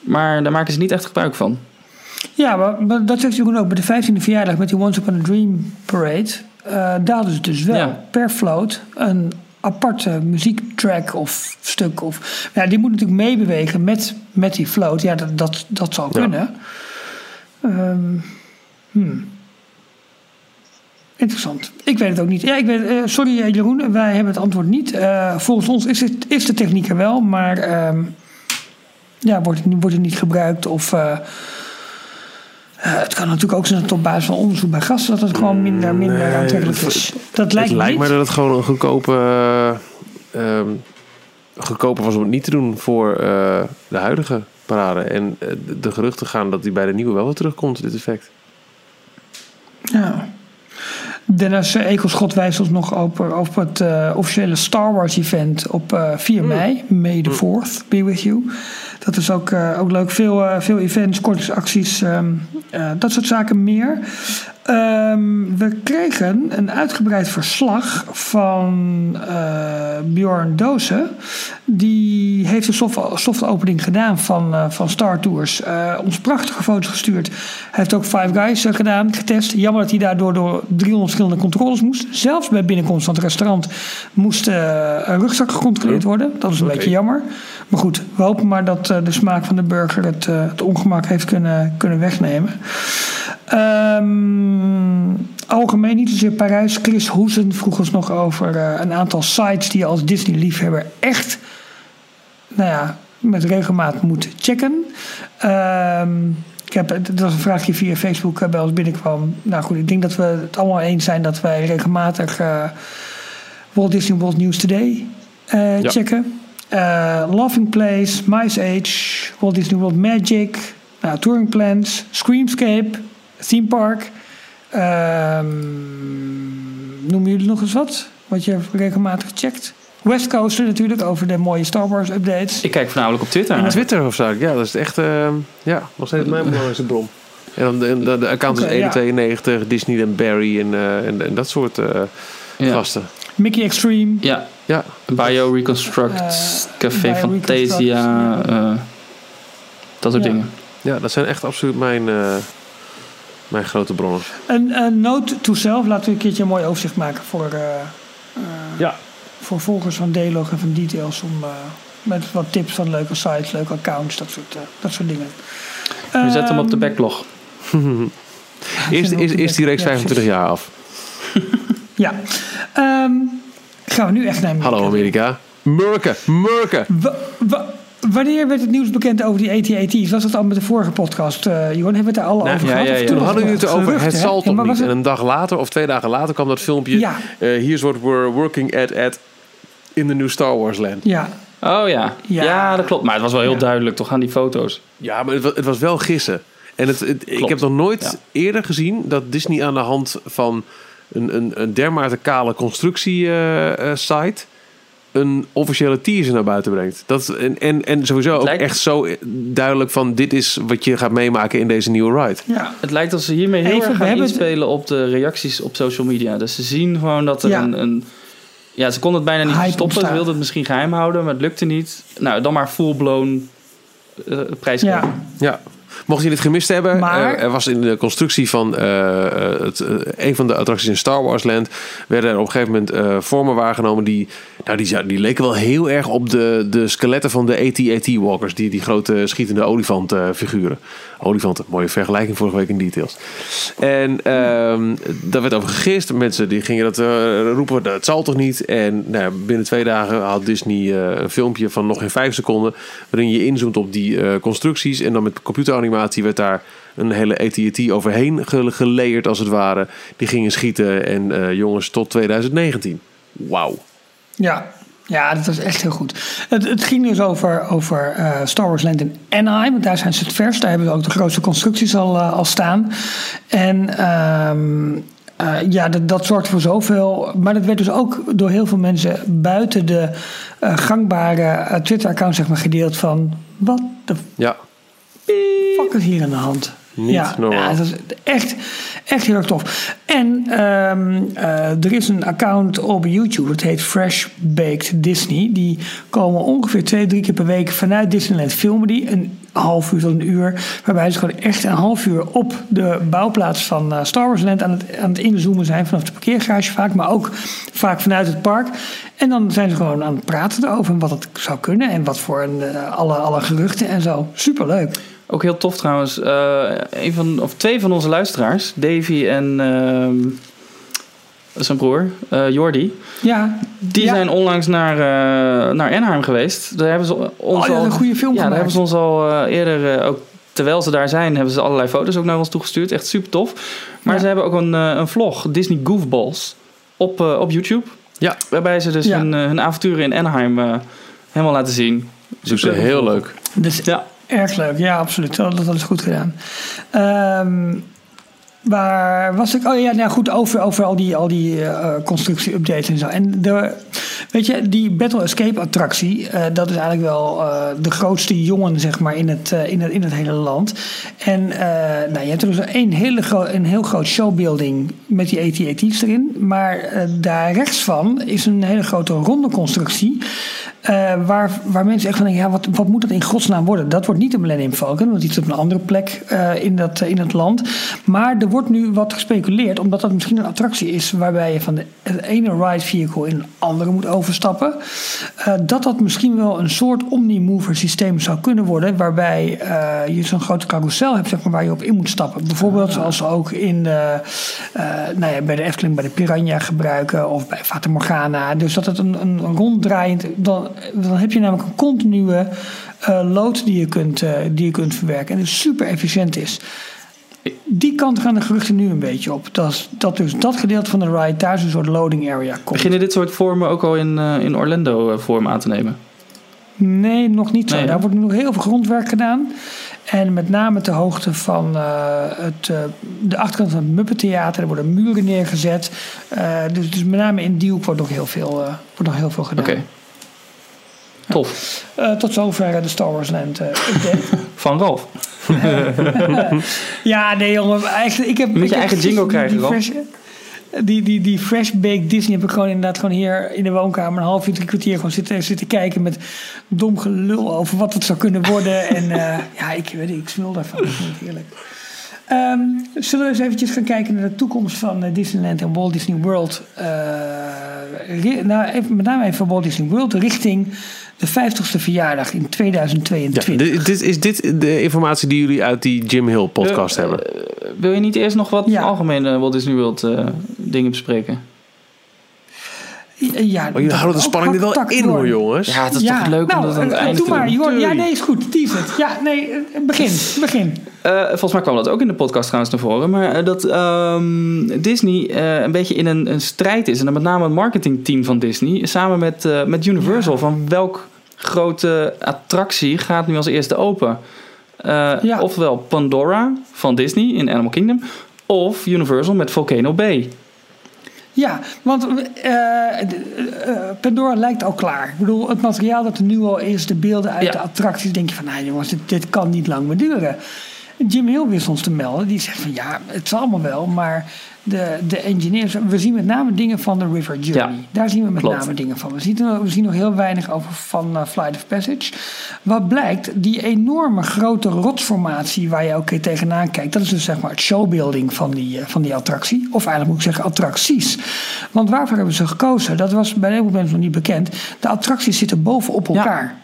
S4: Maar daar maken ze niet echt gebruik van.
S3: Ja, maar, maar dat zegt Jeroen ook. Bij de 15e verjaardag met die Once Upon a Dream Parade... daar hadden ze dus wel
S4: Ja.
S3: per float een aparte muziektrack of stuk. Of, ja, die moet natuurlijk meebewegen met, met die float. Ja, dat, dat, dat zal
S2: Ja.
S3: kunnen. Ehm, hmm. Interessant. Ik weet het ook niet. Ja, ik weet, eh, sorry eh, Jeroen, wij hebben het antwoord niet. Eh, volgens ons is, het, is de techniek er wel, maar ehm, ja, wordt, het, niet- wordt het niet gebruikt of... het kan natuurlijk ook zijn dat op basis van onderzoek bij gasten dat het gewoon minder, minder
S2: Nee,
S3: aantrekkelijk is. Dat lijkt
S2: het lijkt me dat het gewoon een goedkope, eh, ehm, goedkoper was om het niet te doen voor eh, de huidige parade. En eh, de geruchten gaan dat die bij de nieuwe wel weer terugkomt, dit effect.
S3: Ja. Dennis uh, Ekelschot wijst ons nog over, over het eh, officiële Star Wars event op eh, 4 mei. May the 4th be with you. Dat is ook, eh, ook leuk. Veel, eh, veel events, kortingsacties, eh, dat soort zaken meer. Ehm, we kregen een uitgebreid verslag van eh, Bjorn Dozen. Die heeft een soft, soft opening gedaan van, eh, van Star Tours. Eh, ons prachtige foto's gestuurd. Hij heeft ook Five Guys eh, gedaan, getest. Jammer dat hij daardoor door 300 verschillende controles moest. Zelfs bij binnenkomst van het restaurant moest een rugzak gecontroleerd worden. Dat is een beetje jammer. Maar goed, we hopen maar dat de smaak van de burger het, het ongemak heeft kunnen, kunnen wegnemen. Ehm, algemeen niet zozeer Parijs. Chris Hoesen vroeg ons nog over een aantal sites die je als Disney-liefhebber echt nou ja, met regelmaat moet checken. Ehm, ik heb, dat was een vraag die via Facebook eh, bij ons binnenkwam. Nou goed, ik denk dat we het allemaal eens zijn dat wij regelmatig eh, Walt Disney World News Today eh,
S2: Ja.
S3: checken. Eh, Laughing Place, Mice Age, Walt Disney World Magic, nou, Touring Plans, Screamscape, Theme Park. Ehm noemen jullie nog eens wat? Wat je regelmatig checkt? West Coaster natuurlijk, over de mooie Star Wars updates.
S4: Ik kijk voornamelijk op Twitter. Eigenlijk.
S2: Twitter of zo. Ja, dat is echt eh, ja, nog steeds mijn belangrijkste bron. En dan de, de, de account is
S3: Oké, ja.
S2: 192, Disney en Barry en, eh, en, en dat soort eh,
S4: Ja.
S2: gasten.
S3: Mickey Extreme.
S4: Ja,
S2: Ja,
S4: Bio Reconstruct,
S3: Eh,
S4: Café
S3: Bio
S4: Fantasia, eh, dat soort
S3: Ja.
S4: dingen.
S2: ja, dat zijn echt absoluut mijn, eh, mijn grote bronnen.
S3: Een, een note to self, laten we een keertje een mooi overzicht maken voor, eh,
S2: Ja.
S3: Voor volgers van Delog en van Details. Om, eh, met wat tips van leuke sites, leuke accounts, dat soort, eh, dat soort dingen.
S4: We zetten hem op de
S3: Ehm,
S4: backlog.
S2: Eerst, die reeks
S3: ja,
S2: 25 jaar af.
S3: Ja. Ehm, gaan we nu echt naar Amerika.
S2: Hallo Amerika. Murken, murken.
S3: Wa- wa- wanneer werd het nieuws bekend over die AT-AT's? Was dat al met de vorige podcast, eh Johan? Hebben we het daar al
S2: Nou,
S3: over
S4: ja,
S3: gehad?
S4: ja, ja.
S2: Hadden we
S3: nog
S2: het over het zal toch niet. En een dag later of twee dagen later kwam dat filmpje.
S3: Ja.
S2: Eh, here's what we're working at at in the new Star Wars land.
S3: Ja,
S4: Oh ja.
S3: Ja.
S4: ja, dat klopt. Maar het was wel heel
S3: Ja.
S4: duidelijk toch aan die foto's.
S2: Ja, maar het was, het was wel gissen. En het, het- ik heb nog nooit
S4: Ja.
S2: eerder gezien dat Disney aan de hand van een, een, een dermate kale constructie-site een officiële teaser naar buiten brengt. Dat, en, en, en sowieso ook
S4: lijkt-
S2: echt zo duidelijk van dit is wat je gaat meemaken in deze nieuwe ride.
S3: ja.
S4: Het lijkt alsof ze hiermee heel
S3: Even,
S4: erg gaan
S3: het-
S4: inspelen op de reacties op social media. Dus ze zien gewoon dat er
S3: Ja.
S4: een, een... Ja, ze konden het bijna niet
S3: Hype
S4: stoppen. Ze wilden het misschien geheim houden, maar het lukte niet. Nou, dan maar full-blown eh prijs
S3: ja.
S2: Ja. Mocht je dit gemist hebben,
S3: Maar-
S2: eh, er was in de constructie van eh, eh, het, een van de attracties in Star Wars Land, werden er op een gegeven moment vormen waargenomen die, nou, die, die leken wel heel erg op de, de skeletten van de AT-AT Walkers, die, die grote schietende olifant eh, figuren. Olifanten, mooie vergelijking vorige week in details. En ehm, daar werd over gegist. Mensen die gingen dat roepen, dat zal toch niet? En nou, binnen twee dagen had Disney een filmpje van nog geen vijf seconden... waarin je inzoomt op die constructies. En dan met computeranimatie werd daar een hele AT&T overheen ge- gelayerd als het ware. Die gingen schieten en eh, jongens tot 2019. Wauw.
S3: Ja, ja, dat was echt heel goed. Het, het ging dus over, over eh, Star Wars Land in Anaheim. Want daar zijn ze het vers. Daar hebben ze ook de grootste constructies al, eh, al staan. En ehm, eh, ja, dat, dat zorgt voor zoveel. Maar dat werd dus ook door heel veel mensen buiten de gangbare Twitter-account zeg maar, gedeeld van... Wat de
S2: Ja,
S3: fuck is hier aan de hand?
S2: Niet
S3: ja,
S2: normaal.
S3: Ja, dat is echt, echt heel erg tof. En ehm, eh, er is een account op YouTube, dat heet Fresh Baked Disney. Die komen ongeveer twee, drie keer per week vanuit Disneyland filmen die. Een half uur tot een uur. Waarbij ze gewoon echt een half uur op de bouwplaats van eh, Star Wars Land aan het, aan het inzoomen zijn. Vanaf de parkeergarage vaak, maar ook vaak vanuit het park. En dan zijn ze gewoon aan het praten erover wat het zou kunnen. En wat voor een, eh, alle, alle geruchten en zo. Superleuk.
S4: Ook heel tof trouwens. eh, een van, of twee van onze luisteraars, Davy en ehm, zijn broer, eh Jordi.
S3: Ja,
S4: Die
S3: Ja.
S4: zijn onlangs naar, eh, naar Anaheim geweest. Daar hebben ze ons
S3: Oh, die
S4: al,
S3: een goede film
S4: Ja, daar hebben ze ons al eh, eerder, ook terwijl ze daar zijn, hebben ze allerlei foto's ook naar ons toegestuurd. Echt super tof. Maar
S3: Ja.
S4: ze hebben ook een, een vlog, Disney Goofballs, op, eh, op YouTube.
S2: Ja.
S4: Waarbij ze dus
S3: Ja.
S4: hun, hun avonturen in Anaheim eh, helemaal laten zien.
S2: doen ze heel leuk.
S3: Dus
S4: Ja.
S3: Erg leuk. Ja, absoluut. Dat, is goed gedaan. Ehm, waar was ik? Oh ja, nou goed, over, over al die, al die eh, constructie-updates en zo. En de, Weet je, die Battle Escape attractie, eh, dat is eigenlijk wel eh, de grootste jongen zeg maar, in, het, in, het, in het hele land. En nou, je hebt er dus een, hele een heel groot showbuilding met die AT-AT's erin. Maar daar rechts van is een hele grote ronde constructie. Eh, waar, waar mensen echt van denken, ja, wat, wat moet dat in godsnaam worden? Dat wordt niet de Millennium Falcon, want die is op een andere plek eh, in, dat, in het land. Maar er wordt nu wat gespeculeerd, omdat dat misschien een attractie is waarbij je van de, het ene ride vehicle in een andere moet overstappen. eh, dat dat misschien wel een soort omnimover systeem zou kunnen worden, waarbij eh, je zo'n grote carousel hebt zeg maar, waar je op in moet stappen. Bijvoorbeeld zoals ze ook in de, eh, nou ja, bij de Efteling bij de Piranha gebruiken of bij Fata Morgana. Dus dat het een, een ronddraaiend, dan, dan heb je namelijk een continue eh, lood die je, kunt, eh, die je kunt verwerken en dus super efficiënt is. Die kant gaan de geruchten nu een beetje op. Dat, dat dus dat gedeelte van de ride thuis een soort loading area komt.
S4: Beginnen dit soort vormen ook al in, eh, in Orlando vorm aan te nemen?
S3: Nee, nog niet zo.
S4: Nee?
S3: Daar wordt nog heel veel grondwerk gedaan. En met name ter hoogte van het, de achterkant van het Muppet Theater. Er worden muren neergezet. Dus, dus met name in die hoek wordt nog heel veel, wordt nog heel veel gedaan.
S4: Oké. Tof.
S3: Eh, tot zover eh, de Star Wars Land eh, update.
S4: Van Ralf.
S3: ja, nee jongen. Eigenlijk, ik heb,
S4: Je moet eigen jingle krijgen,
S3: fresh, die, die, die Fresh Baked Disney heb ik gewoon inderdaad gewoon hier in de woonkamer een half uur, drie kwartier gewoon zitten, zitten kijken met dom gelul over wat het zou kunnen worden. en ja, ik weet niet, ik smul daarvan. Het heerlijk. Ehm, zullen we eens eventjes gaan kijken naar de toekomst van eh, Disneyland en Walt Disney World? Eh, ri- nou, even, met name even van Walt Disney World richting de 50ste verjaardag in
S2: Ja,
S3: 2022.
S2: dit, dit- is dit de informatie die jullie uit die Jim Hill podcast
S4: Eh,
S2: hebben?
S4: wil je niet eerst nog wat
S3: Ja.
S4: algemene Walt Disney World eh, dingen bespreken?
S3: Ja,
S2: Oh, jullie
S3: dat-
S2: houden de spanning er wel in
S3: door.
S2: hoor, jongens.
S4: Ja, het is toch leuk
S3: nou,
S4: om dat aan het
S3: eh,
S4: einde
S3: Doe
S4: te
S3: maar,
S4: doen.
S3: Ja, nee, is goed. Tease het. Ja, nee, eh, begin. Begin.
S4: Eh, volgens mij kwam dat ook in de podcast trouwens naar voren. Maar dat ehm, Disney eh, een beetje in een, een strijd is. En dan met name het marketingteam van Disney. Samen met, eh, met Universal. Van welk grote attractie gaat nu als eerste open? Eh,
S3: Ja.
S4: Ofwel Pandora van Disney in Animal Kingdom. Of Universal met Volcano Bay.
S3: Ja, want eh, de- eh, Pandora lijkt al klaar. Ik bedoel, het materiaal dat er nu al is, de beelden uit
S4: Ja.
S3: de attracties, denk je van, nou jongens, dit, dit kan niet lang meer duren. Jim Hill wist ons te melden, die zegt van ja, het zal allemaal wel, maar de, de engineers, we zien met name dingen van de River Journey.
S4: Ja,
S3: Daar zien we met
S4: klopt.
S3: name dingen van. We zien, we zien nog heel weinig over van eh, Flight of Passage. Wat blijkt, die enorme grote rotsformatie waar je ook tegenaan kijkt, dat is dus zeg maar het showbuilding van die, eh, van die attractie. Of eigenlijk moet ik zeggen attracties. Want waarvoor hebben ze gekozen? Dat was bij heel veel mensen nog niet bekend. De attracties zitten bovenop
S4: Ja.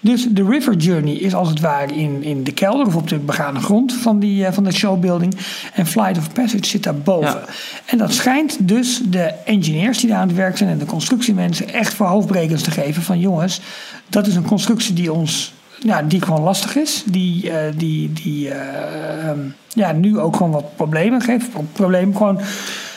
S3: Dus de River Journey is als het ware in, in de kelder of op de begane grond van, die, eh, van de showbuilding. En Flight of Passage zit daarboven.
S4: Ja.
S3: En dat schijnt dus de engineers die daar aan het werk zijn en de constructiemensen echt voor hoofdbrekens te geven van jongens, dat is een constructie die ons. Ja, die gewoon lastig is. Die, eh, die, die eh, ehm, ja, nu ook gewoon wat problemen geeft. Problemen gewoon.
S4: Dat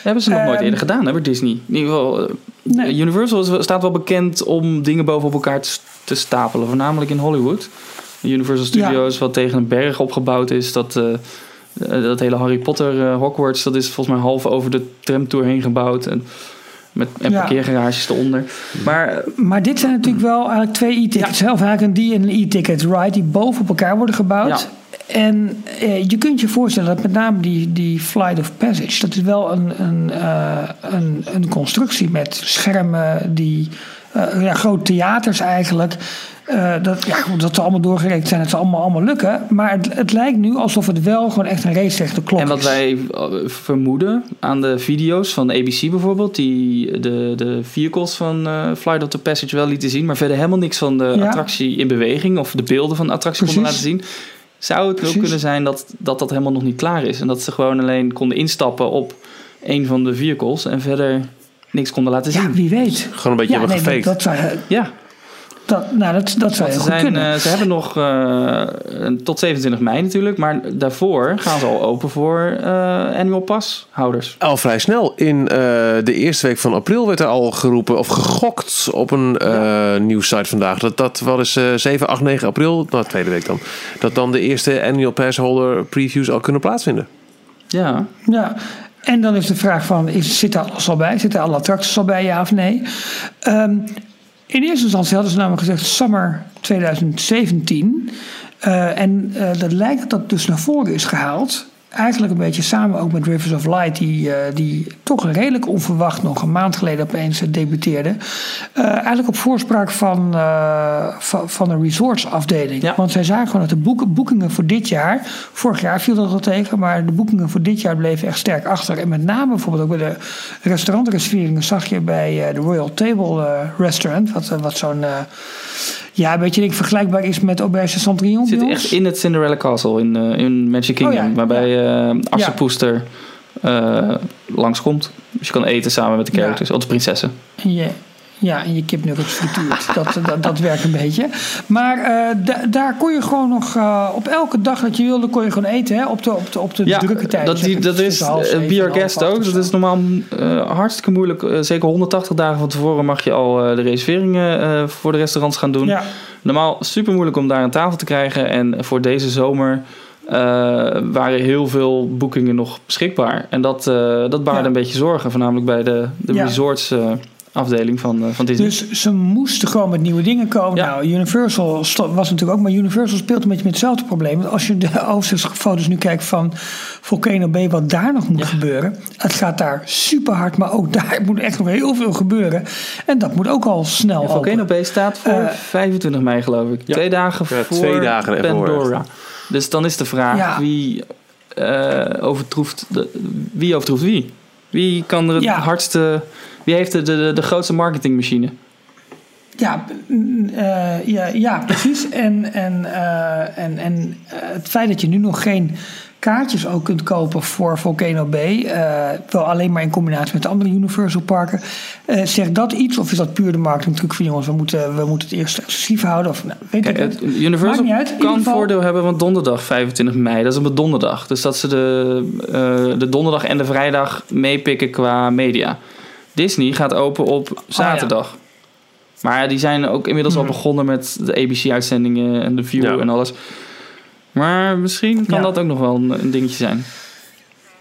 S4: hebben ze nog nooit
S3: Ehm,
S4: eerder gedaan, hè, bij Disney. In ieder geval,
S3: Nee.
S4: Universal staat wel bekend om dingen bovenop elkaar te, te stapelen. Voornamelijk in Hollywood. Universal Studios, wat tegen een berg opgebouwd is. Dat, eh, eh, dat hele Harry Potter eh, Hogwarts, dat is volgens mij half over de tramtour heen gebouwd. En, met, en
S3: Ja.
S4: parkeergarages eronder. Maar
S3: Maar dit zijn natuurlijk wel eigenlijk twee e-tickets. Of eigenlijk een D- en een e-ticket ride die boven op elkaar worden gebouwd. En eh, je kunt je voorstellen dat met name die, die Flight of Passage, dat is wel een, een, een, een constructie met schermen, die ja, grote theaters eigenlijk. Eh, dat, ja, dat ze allemaal doorgerekend zijn, het zal allemaal, allemaal lukken. Maar het, het lijkt nu alsof het wel gewoon echt een race tegen de klok
S4: En wat
S3: is.
S4: wij eh, vermoeden aan de video's van ABC bijvoorbeeld, die de, de vehicles van eh, Flight of the Passage wel lieten zien, maar verder helemaal niks van de
S3: Ja.
S4: attractie in beweging of de beelden van de attractie konden laten zien. Zou het
S3: Precies.
S4: ook kunnen zijn dat, dat dat helemaal nog niet klaar is en dat ze gewoon alleen konden instappen op een van de vehicles en verder niks konden laten zien?
S3: Ja, wie weet.
S2: Gewoon een beetje
S3: Ja,
S2: hebben
S3: nee, dat,
S2: gefaked.
S3: dat zou,
S4: Ja,
S3: dat, nou, dat, dat zou heel goed
S4: zijn,
S3: kunnen.
S4: eh, ze hebben nog eh, tot 27 mei natuurlijk, maar daarvoor gaan ze al open voor eh annual pass houders.
S2: Al vrij snel. In eh, de eerste week van april werd er al geroepen of gegokt op een eh nieuwssite vandaag. Dat dat wel eens eh 7, 8, 9 april, nou tweede week dan. Dat dan de eerste annual pass holder previews al kunnen plaatsvinden.
S4: Ja,
S3: Ja, En dan is de vraag van, is, zit daar alles al bij? Zitten alle attracties al bij, ja of nee? Um, in eerste instantie hadden ze namelijk gezegd summer 2017. Uh, en uh, dat lijkt dat dat dus naar voren is gehaald eigenlijk een beetje samen ook met Rivers of Light, die, uh, die toch redelijk onverwacht nog een maand geleden opeens uh, debuteerde. Uh, eigenlijk op voorspraak van, van, van, de resortsafdeling. Ja. Want zij zagen gewoon dat de boek, boekingen voor dit jaar, vorig jaar viel dat al tegen, maar de boekingen voor dit jaar bleven echt sterk achter. En met name bijvoorbeeld ook bij de restaurantreserveringen zag je bij de Royal Table Restaurant, wat, wat zo'n ja, een beetje denk, vergelijkbaar is met Auberge Cendrillon.
S4: Zit echt in het Cinderella Castle in, uh, in Magic Kingdom. Oh, ja. Waarbij uh, eh, uh, langskomt. Dus je kan eten samen met de characters. Ja. De prinsessen.
S3: Ja. Ja, en je kipnuggets frituurt. dat, dat, dat werkt een beetje. Maar uh, daar kon je gewoon nog uh, op elke dag dat je wilde, kon je gewoon eten hè, op de, op de, op de
S4: ja,
S3: drukke tijd.
S4: Dat, die, dat is Be Our Guest ook. Dat is normaal uh, hartstikke moeilijk. zeker 180 dagen van tevoren mag je al de reserveringen voor de restaurants gaan doen. Ja. Normaal super moeilijk om daar aan tafel te krijgen. En voor deze zomer waren heel veel boekingen nog beschikbaar. En dat, dat baarde ja. een beetje zorgen, voornamelijk bij de, de resorts afdeling van, uh, van Disney.
S3: Dus ze moesten gewoon met nieuwe dingen komen. Ja. Nou, Universal was natuurlijk ook, maar Universal speelt een beetje met hetzelfde probleem. Want als je de overzichtsfoto's nu kijkt van Volcano Bay, wat daar nog moet ja. gebeuren. Het gaat daar super hard, maar ook daar moet echt nog heel veel gebeuren. En dat moet ook al snel ja,
S4: Volcano Bay staat voor uh, 25 mei, geloof ik. Twee dagen voor
S2: twee dagen
S4: Pandora. Dus dan is de vraag wie, uh, overtroeft de, wie overtroeft wie? Wie kan er het hardste wie heeft de, de, de grootste marketingmachine?
S3: Ja, uh, ja, ja, precies. en en, uh, en, en uh, het feit dat je nu nog geen kaartjes ook kunt kopen voor Volcano Bay, wel alleen maar in combinatie met de andere Universal parken, zegt dat iets of is dat puur de marketing truc van jongens, we moeten, we moeten het eerst exclusief houden? Of, nou, weet Kijk, ik het.
S4: Universal kan geval... voordeel hebben, want donderdag 25 mei, dat is een donderdag. Dus dat ze de, de donderdag en de vrijdag meepikken qua media. Disney gaat open op zaterdag. Oh, ja. Maar die zijn ook inmiddels al hmm. begonnen met de ABC-uitzendingen en de View en alles. Maar misschien kan dat ook nog wel een, een, dingetje zijn.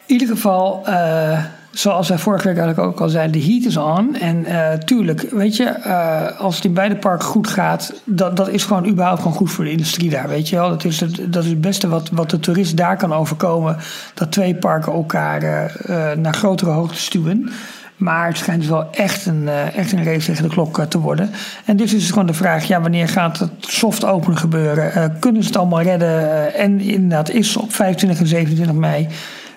S3: In ieder geval, uh, zoals wij vorige week eigenlijk ook al zeiden, de heat is on. En uh, tuurlijk, weet je, uh, als het in beide parken goed gaat, dat, dat is gewoon überhaupt gewoon goed voor de industrie daar, weet je wel. Dat is het, dat is het beste wat, wat de toerist daar kan overkomen, dat twee parken elkaar naar grotere hoogte stuwen. Maar het schijnt dus wel echt een, uh, echt een race tegen de klok uh, te worden. En dus is het gewoon de vraag: ja, wanneer gaat het soft open gebeuren? Uh, kunnen ze het allemaal redden? en inderdaad, is op 25 en 27 mei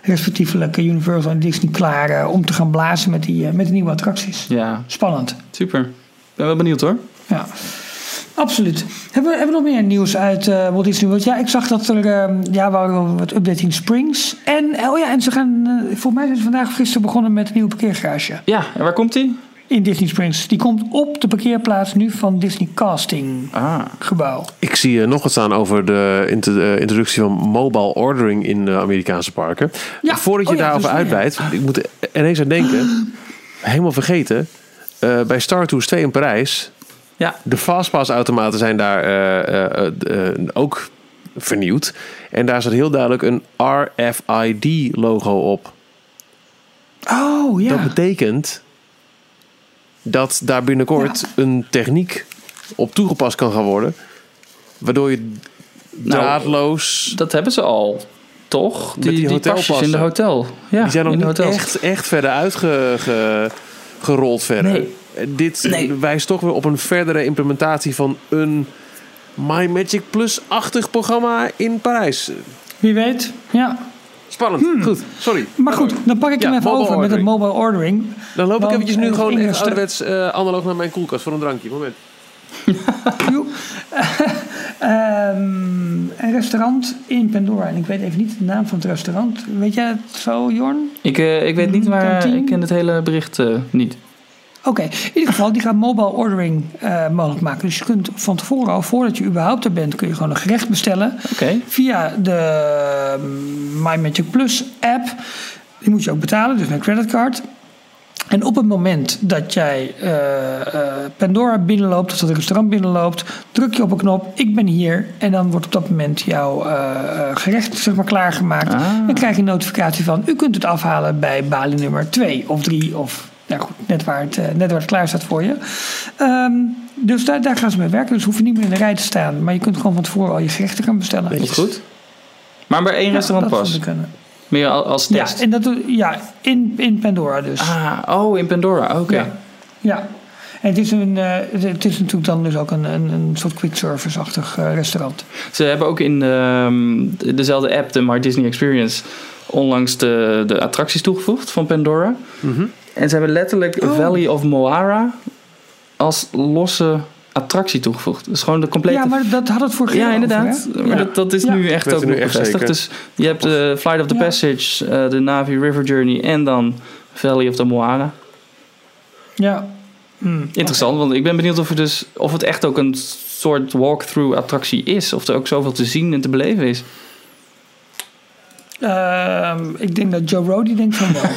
S3: respectievelijk Universal en Disney klaar om te gaan blazen met die, met nieuwe attracties?
S4: Ja.
S3: Spannend.
S4: Super. Ben wel benieuwd hoor.
S3: Ja. Absoluut. Hebben we, hebben we nog meer nieuws uit uh, Walt Disney World? Ja, ik zag dat er uh, ja, waren wat updating Springs. En, oh ja, en ze gaan, uh, volgens mij zijn ze vandaag gisteren begonnen met een nieuwe parkeergarage.
S4: Ja, en waar komt die?
S3: In Disney Springs. Die komt op de parkeerplaats nu van Disney Casting ah. gebouw.
S2: Ik zie nog wat staan over de introductie van mobile ordering in de Amerikaanse parken. Ja. Voordat je oh, ja, daarover dus, uitbreidt, ik moet er ineens aan denken. helemaal vergeten. bij Star Tours 2 in Parijs
S4: ja.
S2: De Fastpass-automaten zijn daar uh, uh, ook vernieuwd. En daar zat heel duidelijk een RFID-logo op.
S3: Oh ja.
S2: Dat betekent dat daar binnenkort ja. een techniek op toegepast kan gaan worden. Waardoor je nou, draadloos.
S4: dat hebben ze al, toch? Die, die, die pasjes in de hotel. Ja,
S2: die zijn nog niet echt, echt verder uitgerold verder.
S3: Nee
S2: dit wijst toch weer op een verdere implementatie van een My Magic Plus-achtig programma in Parijs.
S3: Wie weet, ja.
S2: Spannend. Hmm. Goed, sorry.
S3: Maar goed, dan pak ik hem even over ordering. met het mobile ordering.
S2: Dan loop ik eventjes nu gewoon echt ouderwets uh, analoog naar mijn koelkast voor een drankje. Moment.
S3: um, een restaurant in Pandora. En ik weet even niet de naam van het restaurant. Weet jij het zo, Jorn?
S4: Ik, uh, ik weet niet, maar ik ken het hele bericht uh, niet.
S3: Oké, in ieder geval, die gaat mobile ordering uh, mogelijk maken. Dus je kunt van tevoren al, voordat je überhaupt er bent, kun je gewoon een gerecht bestellen.
S4: Okay.
S3: Via de My Magic Plus app. Die moet je ook betalen, dus met creditcard. En op het moment dat jij eh, eh, Pandora binnenloopt, of dat het restaurant binnenloopt, druk je op een knop, ik ben hier. En dan wordt op dat moment jouw eh, eh, gerecht zeg maar, klaargemaakt.
S4: Ah.
S3: Dan krijg je een notificatie van, u kunt het afhalen bij balie nummer 2 of 3 of nou goed, net waar het, eh, net waar het klaar staat voor je. Ehm, dus daar, daar gaan ze mee werken. Dus hoef je niet meer in de rij te staan. Maar je kunt gewoon van tevoren al je gerechten gaan bestellen.
S4: Dat is goed. Maar bij één
S3: Ja,
S4: restaurant
S3: dat
S4: pas. Meer al- als
S3: Ja,
S4: test.
S3: en dat, ja in, in Pandora dus.
S4: Ah, oh, in Pandora. Oké.
S3: Ja. ja. En het is, een, eh, het- het is natuurlijk dan dus ook een, een, een soort quick service-achtig eh, restaurant.
S4: Ze hebben ook in ehm, dezelfde app, de My Disney Experience, onlangs de, de attracties toegevoegd van Pandora.
S2: Mhm.
S4: En ze hebben letterlijk
S3: Oh.
S4: Valley of Moara als losse attractie toegevoegd. Dus gewoon de complete...
S3: Ja, maar dat had het voor
S4: Ja, inderdaad. maar
S3: Ja.
S4: dat, dat is
S3: Ja.
S4: nu echt ook
S2: nu
S4: nog bevestigd.
S2: zeker.
S4: Dus je hebt de Flight of the
S3: Ja.
S4: Passage, eh, de Navi River Journey en dan Valley of the Moana.
S3: Ja. Hm,
S4: Interessant, want ik ben benieuwd of, er dus, of het echt ook een soort walkthrough attractie is. Of er ook zoveel te zien en te beleven is.
S3: Ehm, ik denk dat Joe Rody denkt van wel.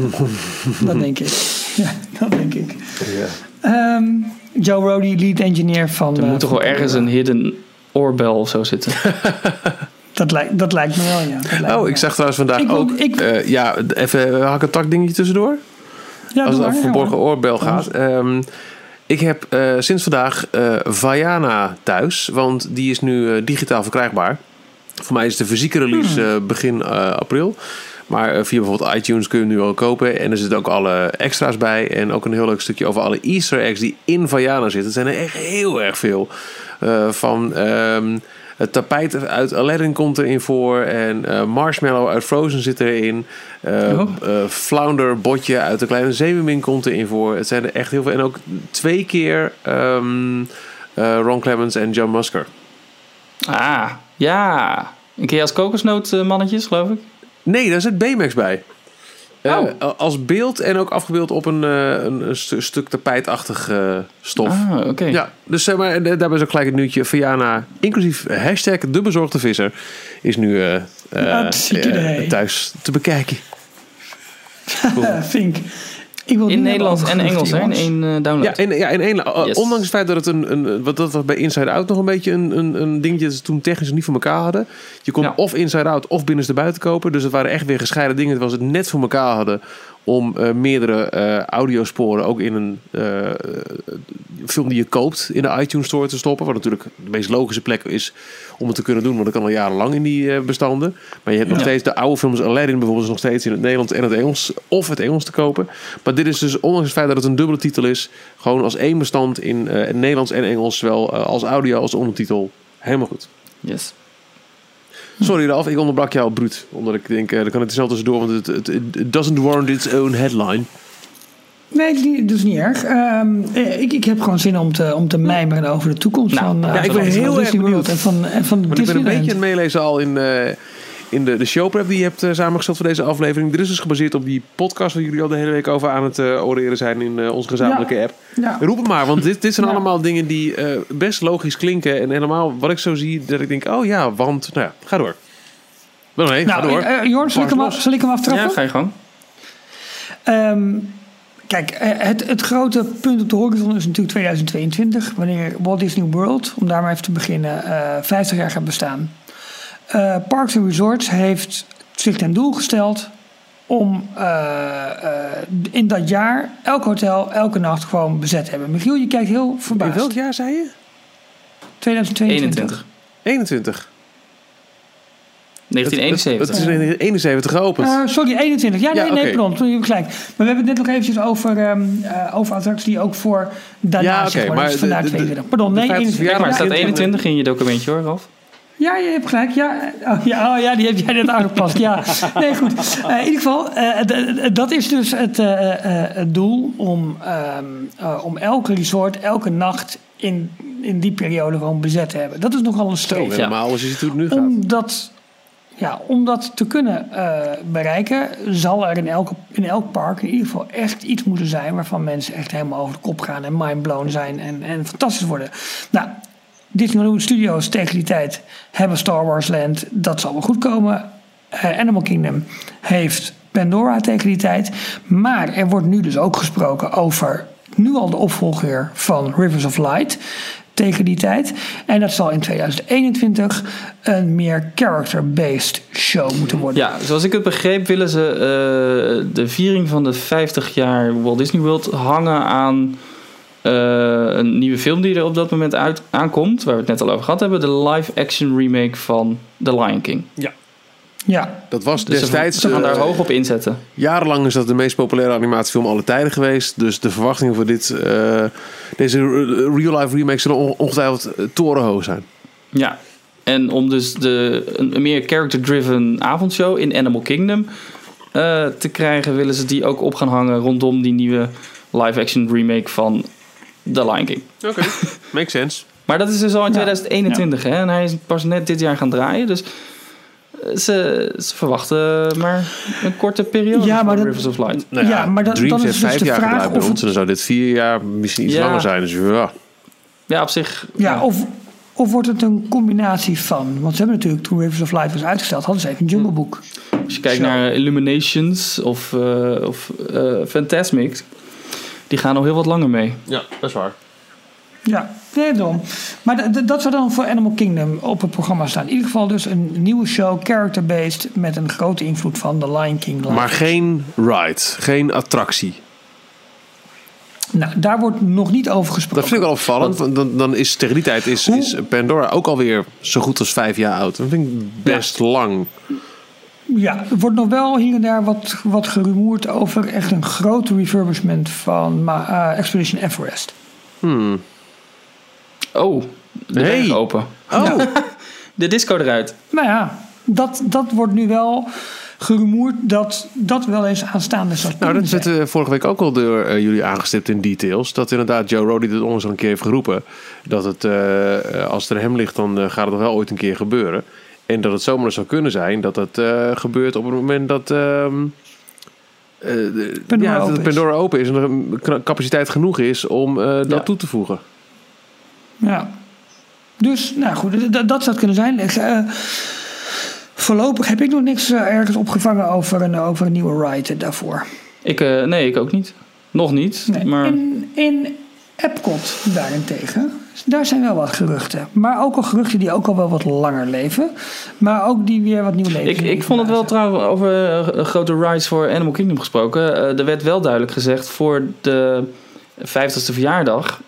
S3: dat denk ik. Ja, dat denk ik.
S2: Ja.
S3: Ehm, Joe Rody, lead engineer van...
S4: Er
S3: eh,
S4: moet toch wel ergens een hidden oorbel of zo zitten.
S3: Dat lijkt, dat lijkt me wel, ja. Me
S2: Oh,
S3: wel.
S2: ik zag trouwens vandaag
S3: Ik wil-
S2: ook...
S3: ik-
S2: eh, ja, even hak een tak dingetje tussendoor.
S3: Ja,
S2: als het over verborgen
S3: hoor.
S2: oorbel gaat. Ehm, ik heb eh, sinds vandaag eh Vajana thuis, want die is nu eh, digitaal verkrijgbaar. Voor mij is de fysieke release
S3: Hmm.
S2: eh, begin eh, april. Maar eh, via bijvoorbeeld iTunes kun je hem nu al kopen. En er zitten ook alle extra's bij. En ook een heel leuk stukje over alle Easter eggs die in Vajana zitten. Het zijn er echt heel erg veel. Van ehm, het tapijt uit Aladdin komt erin voor. En Marshmallow uit Frozen zit erin. Eh,
S4: Oh.
S2: eh, Flounder botje uit de Kleine Zeemermin komt erin voor. Het zijn er echt heel veel. En ook twee keer ehm, eh, Ron Clements en John Musker.
S4: Ah, ja. Een keer als kokosnootmannetjes, geloof ik.
S2: Nee, daar zit Baymax bij. Eh,
S4: Oh.
S2: als beeld en ook afgebeeld op een, eh, een, een stu- stuk tapijtelijk eh, stof.
S4: Ah, oké.
S2: Ja, dus zeg maar, en daarbij is ook gelijk het nieuwtje. Viana, inclusief hashtag de bezorgde visser, is nu eh, eh, eh, thuis te bekijken.
S3: Fink. Ik wil
S4: In Nederlands en Engels, hè? In één eh, download.
S2: Ja, in, ja, in één,
S4: Yes.
S2: ondanks het feit dat het een, een wat dat was bij Inside Out nog een beetje een, een, een dingetje dat ze toen technisch niet voor elkaar hadden. Je kon
S4: Ja.
S2: of Inside Out of binnenste buiten kopen. Dus het waren echt weer gescheiden dingen. Het was het net voor elkaar hadden om eh, meerdere eh, audiosporen ook in een eh, film die je koopt in de iTunes Store te stoppen. Wat natuurlijk de meest logische plek is om het te kunnen doen, want dat kan al jarenlang in die bestanden. Maar je hebt nog
S4: Ja.
S2: steeds de oude films Aladdin bijvoorbeeld is nog steeds in het Nederlands en het Engels of het Engels te kopen. Maar dit is dus ondanks het feit dat het een dubbele titel is, gewoon als één bestand in het Nederlands en Engels, zowel als audio als ondertitel. Helemaal goed.
S4: Yes.
S2: Sorry Ralf, ik onderbrak jou bruut. Omdat ik denk, eh dan kan het er snel tussendoor, want het, doesn't warrant its own headline.
S3: Nee, dat is niet- erg. Ehm, eh, ik, ik heb gewoon zin om te, om te mijmeren over de toekomst
S4: Nou,
S3: van, eh,
S2: ja, ik
S3: van
S2: ben
S3: van
S2: heel erg
S3: Disney World
S2: benieuwd.
S3: En van, en van
S2: Maar ik ben een beetje aan het meelezen al in, eh, in de, de showprep die je hebt eh, samengesteld voor deze aflevering. Dit is dus gebaseerd op die podcast waar jullie al de hele week over aan het eh, oreren zijn in eh, onze gezamenlijke
S3: Ja.
S2: app.
S3: Ja.
S2: Roep het maar, want dit, dit zijn
S3: Ja.
S2: allemaal dingen die eh, best logisch klinken. En helemaal wat ik zo zie, dat ik denk, oh ja, want, nou ja, ga door. Nou, nee, ga
S3: Nou,
S2: door.
S3: eh, Jorn, zal ik, hem, zal ik hem aftrappen?
S4: Ja, ga je gang.
S3: Ehm, kijk, eh, het, het grote punt op de horizon is natuurlijk 2022, wanneer Walt Disney World, om daar maar even te beginnen, eh 50 jaar gaat bestaan. Eh, Parks and Resorts heeft zich ten doel gesteld om eh, eh, in dat jaar elk hotel elke nacht gewoon bezet te hebben. Michiel, je kijkt heel
S2: In
S3: verbaasd.
S2: welk jaar zei je?
S3: 2022.
S4: 21.
S2: 21.
S4: 1971.
S2: Het, het is in 71 geopend.
S3: Eh, sorry, 21. Ja, nee,
S2: Ja,
S3: nee,
S2: oké.
S3: pardon. Je hebt gelijk. Maar we hebben het net nog eventjes over, ehm eh, over attracties die ook voor daarna,
S2: Ja, oké,
S3: zeg maar.
S2: maar
S3: Dat is vandaag
S2: de- de-
S3: 22. Pardon,
S2: de
S3: nee,
S2: 50
S3: 21.
S4: ja, maar er staat
S3: ja,
S4: 21 in je documentje hoor, Ralf.
S3: Ja, je hebt gelijk. Ja, oh, ja, oh, ja die heb jij net aangepast. Ja, nee, goed. Eh, in ieder geval, eh, dat is dus het, eh, eh, het doel om, ehm, eh, om elke resort, elke nacht in, in die periode gewoon bezet te hebben. Dat is nogal een streef.
S2: helemaal als je ziet hoe het nu gaat.
S3: Om dat, ja, om dat te kunnen eh, bereiken, zal er in, elke, in elk park in ieder geval echt iets moeten zijn waarvan mensen echt helemaal over de kop gaan en mindblown zijn en, en fantastisch worden. Nou, Disney Hollywood Studios tegen die tijd hebben Star Wars Land, dat zal wel goed komen. Eh, Animal Kingdom heeft Pandora tegen die tijd. Maar er wordt nu dus ook gesproken over nu al de opvolger van Rivers of Light tegen die tijd. En dat zal in 2021 een meer character-based show moeten worden.
S4: Ja, zoals ik het begreep willen ze uh, de viering van de 50 jaar Walt Disney World hangen aan een nieuwe film die er op dat moment uit, aankomt. Waar we het net al over gehad hebben. De live-action remake van The Lion King.
S2: Ja.
S3: Ja.
S2: Dat was
S4: dus
S2: destijds...
S4: Ze gaan daar
S2: uh,
S4: hoog op inzetten.
S2: Jarenlang is dat de meest populaire animatiefilm aller tijden geweest. Dus de verwachtingen voor dit, uh, deze real-life remake zullen ongetwijfeld torenhoog zijn.
S4: Ja. En om dus de, een, meer character-driven avondshow in Animal Kingdom uh, te krijgen... willen ze die ook op gaan hangen rondom die nieuwe live-action remake van The Lion King.
S2: Oké, okay. makes sense.
S4: Maar dat is dus al in 2021 ja. hè? En hij is pas net dit jaar gaan draaien. Dus ze, ze, verwachten maar een korte periode
S3: ja, maar dat,
S4: Rivers of Light.
S3: Nou ja, ja, maar dat,
S2: Dreams
S3: dan is dus
S2: vijf
S3: de
S2: jaar
S3: vraag
S2: bij
S3: of
S2: ons. En dan zou dit vier jaar misschien iets
S4: Ja.
S2: langer zijn. Dus ja.
S4: Ja, op zich.
S3: Ja, of, of wordt het een combinatie van? Want ze hebben natuurlijk toen Rivers of Light was uitgesteld, hadden ze even een Jungle Book.
S4: Als je kijkt
S3: Zo.
S4: naar Illuminations of, uh, of uh, Fantasmic, die gaan al heel wat langer mee.
S2: ja, dat is waar.
S3: Ja, nee. Maar dat zou dan voor Animal Kingdom op het programma staan. In ieder geval dus een nieuwe show, character-based, met een grote invloed van The Lion King. live.
S2: Maar geen ride, geen attractie.
S3: Nou, daar wordt nog niet over gesproken.
S2: Dat vind ik wel opvallend. Want dan, dan is tegen die tijd is, is Pandora ook alweer zo goed als vijf jaar oud. Dat vind ik best lang.
S3: Ja, er wordt nog wel hier en daar wat, wat gerumoerd over echt een grote refurbishment van eh, Expedition Everest.
S2: Hmm.
S4: Oh, de
S2: Hey.
S4: deur open.
S2: Oh,
S4: De disco eruit.
S3: Nou ja, dat, dat wordt nu wel gerumoerd dat dat wel eens aanstaande zou
S2: nou
S3: kunnen
S2: dat
S3: zijn.
S2: werd eh, vorige week ook al door eh, jullie aangestipt in details. Dat inderdaad Joe Roddy dit onlangs al een keer heeft geroepen. Dat het, eh, als het er hem ligt, dan eh, gaat het nog wel ooit een keer gebeuren. En dat het zomaar zou kunnen zijn dat het eh, gebeurt op het moment dat... ehm, eh, de-
S3: Pandora
S2: ja, dat
S3: open is.
S2: Pandora open is en er een capaciteit genoeg is om eh, dat
S4: Ja.
S2: toe te voegen.
S3: Ja. Dus, nou goed, dat zou het kunnen zijn. Ik, eh, voorlopig heb ik nog niks ergens opgevangen over een, over een nieuwe ride daarvoor.
S4: Ik, eh, nee, ik ook niet. Nog niet.
S3: Nee.
S4: Maar
S3: In, in Epcot daarentegen, daar zijn wel wat geruchten. Maar ook al geruchten die ook al wel wat langer leven. Maar ook die weer wat nieuw leven.
S4: ik, ik vond het wel trouwens over grote rides voor Animal Kingdom gesproken. Eh, er werd wel duidelijk gezegd voor de 50ste verjaardag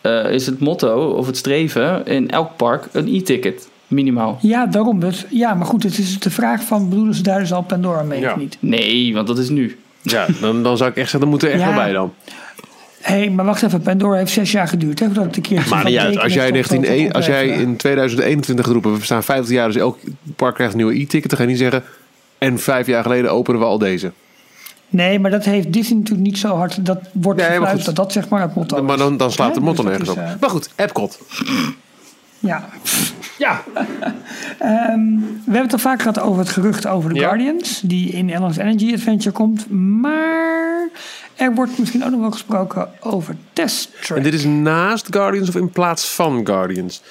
S4: eh, is het motto of het streven in elk park een e-ticket. Minimaal.
S3: Ja, daarom dus. Ja, maar goed, het is de vraag van bedoelen ze daar dus al Pandora mee
S2: Ja.
S3: of niet?
S4: Nee, want dat is nu.
S2: Ja, dan, dan zou ik echt zeggen, dan moet er echt
S3: Ja.
S2: wel bij dan.
S3: Hé, hey, maar wacht even, Pandora heeft zes jaar geduurd. Hè, voordat het een keer
S2: Maar niet uit. Als jij, 19, als jij in 2021 geroepen, we bestaan 50 jaar, dus elk park krijgt een nieuwe e-ticket, dan ga je niet zeggen, en vijf jaar geleden openen we al deze.
S3: Nee, maar dat heeft Disney natuurlijk niet zo hard. Dat wordt
S2: Nee,
S3: gefluit dat dat zeg maar het motto
S2: Maar dan, dan slaat de motto
S3: Dus dat
S2: nergens op.
S3: eh,
S2: Maar goed, Epcot.
S3: ja.
S2: Ja.
S3: Ehm, we hebben het al vaak gehad over het gerucht over de
S2: Ja.
S3: Guardians. Die in Ellen's Energy Adventure komt. Maar er wordt misschien ook nog wel gesproken over Test Track.
S2: En dit is naast Guardians of in plaats van Guardians?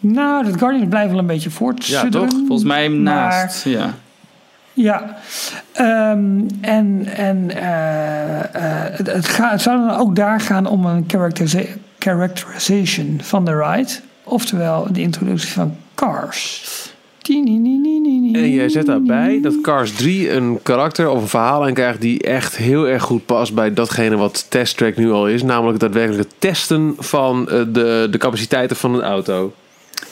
S3: Nou, de Guardians blijven wel een beetje voortsudderen.
S2: toch?
S4: Volgens mij
S3: maar-
S4: naast. Ja.
S3: Ja, Ehm, en, en eh, eh, het, het, gaat, het zou dan ook daar gaan om een characterisa- characterization van de ride. Oftewel de introductie van Cars.
S2: En jij zet daarbij dat Cars 3 een karakter of een verhaallijn krijgt die echt heel erg goed past bij datgene wat Test Track nu al is. Namelijk het daadwerkelijk het testen van eh, de, de capaciteiten van een auto.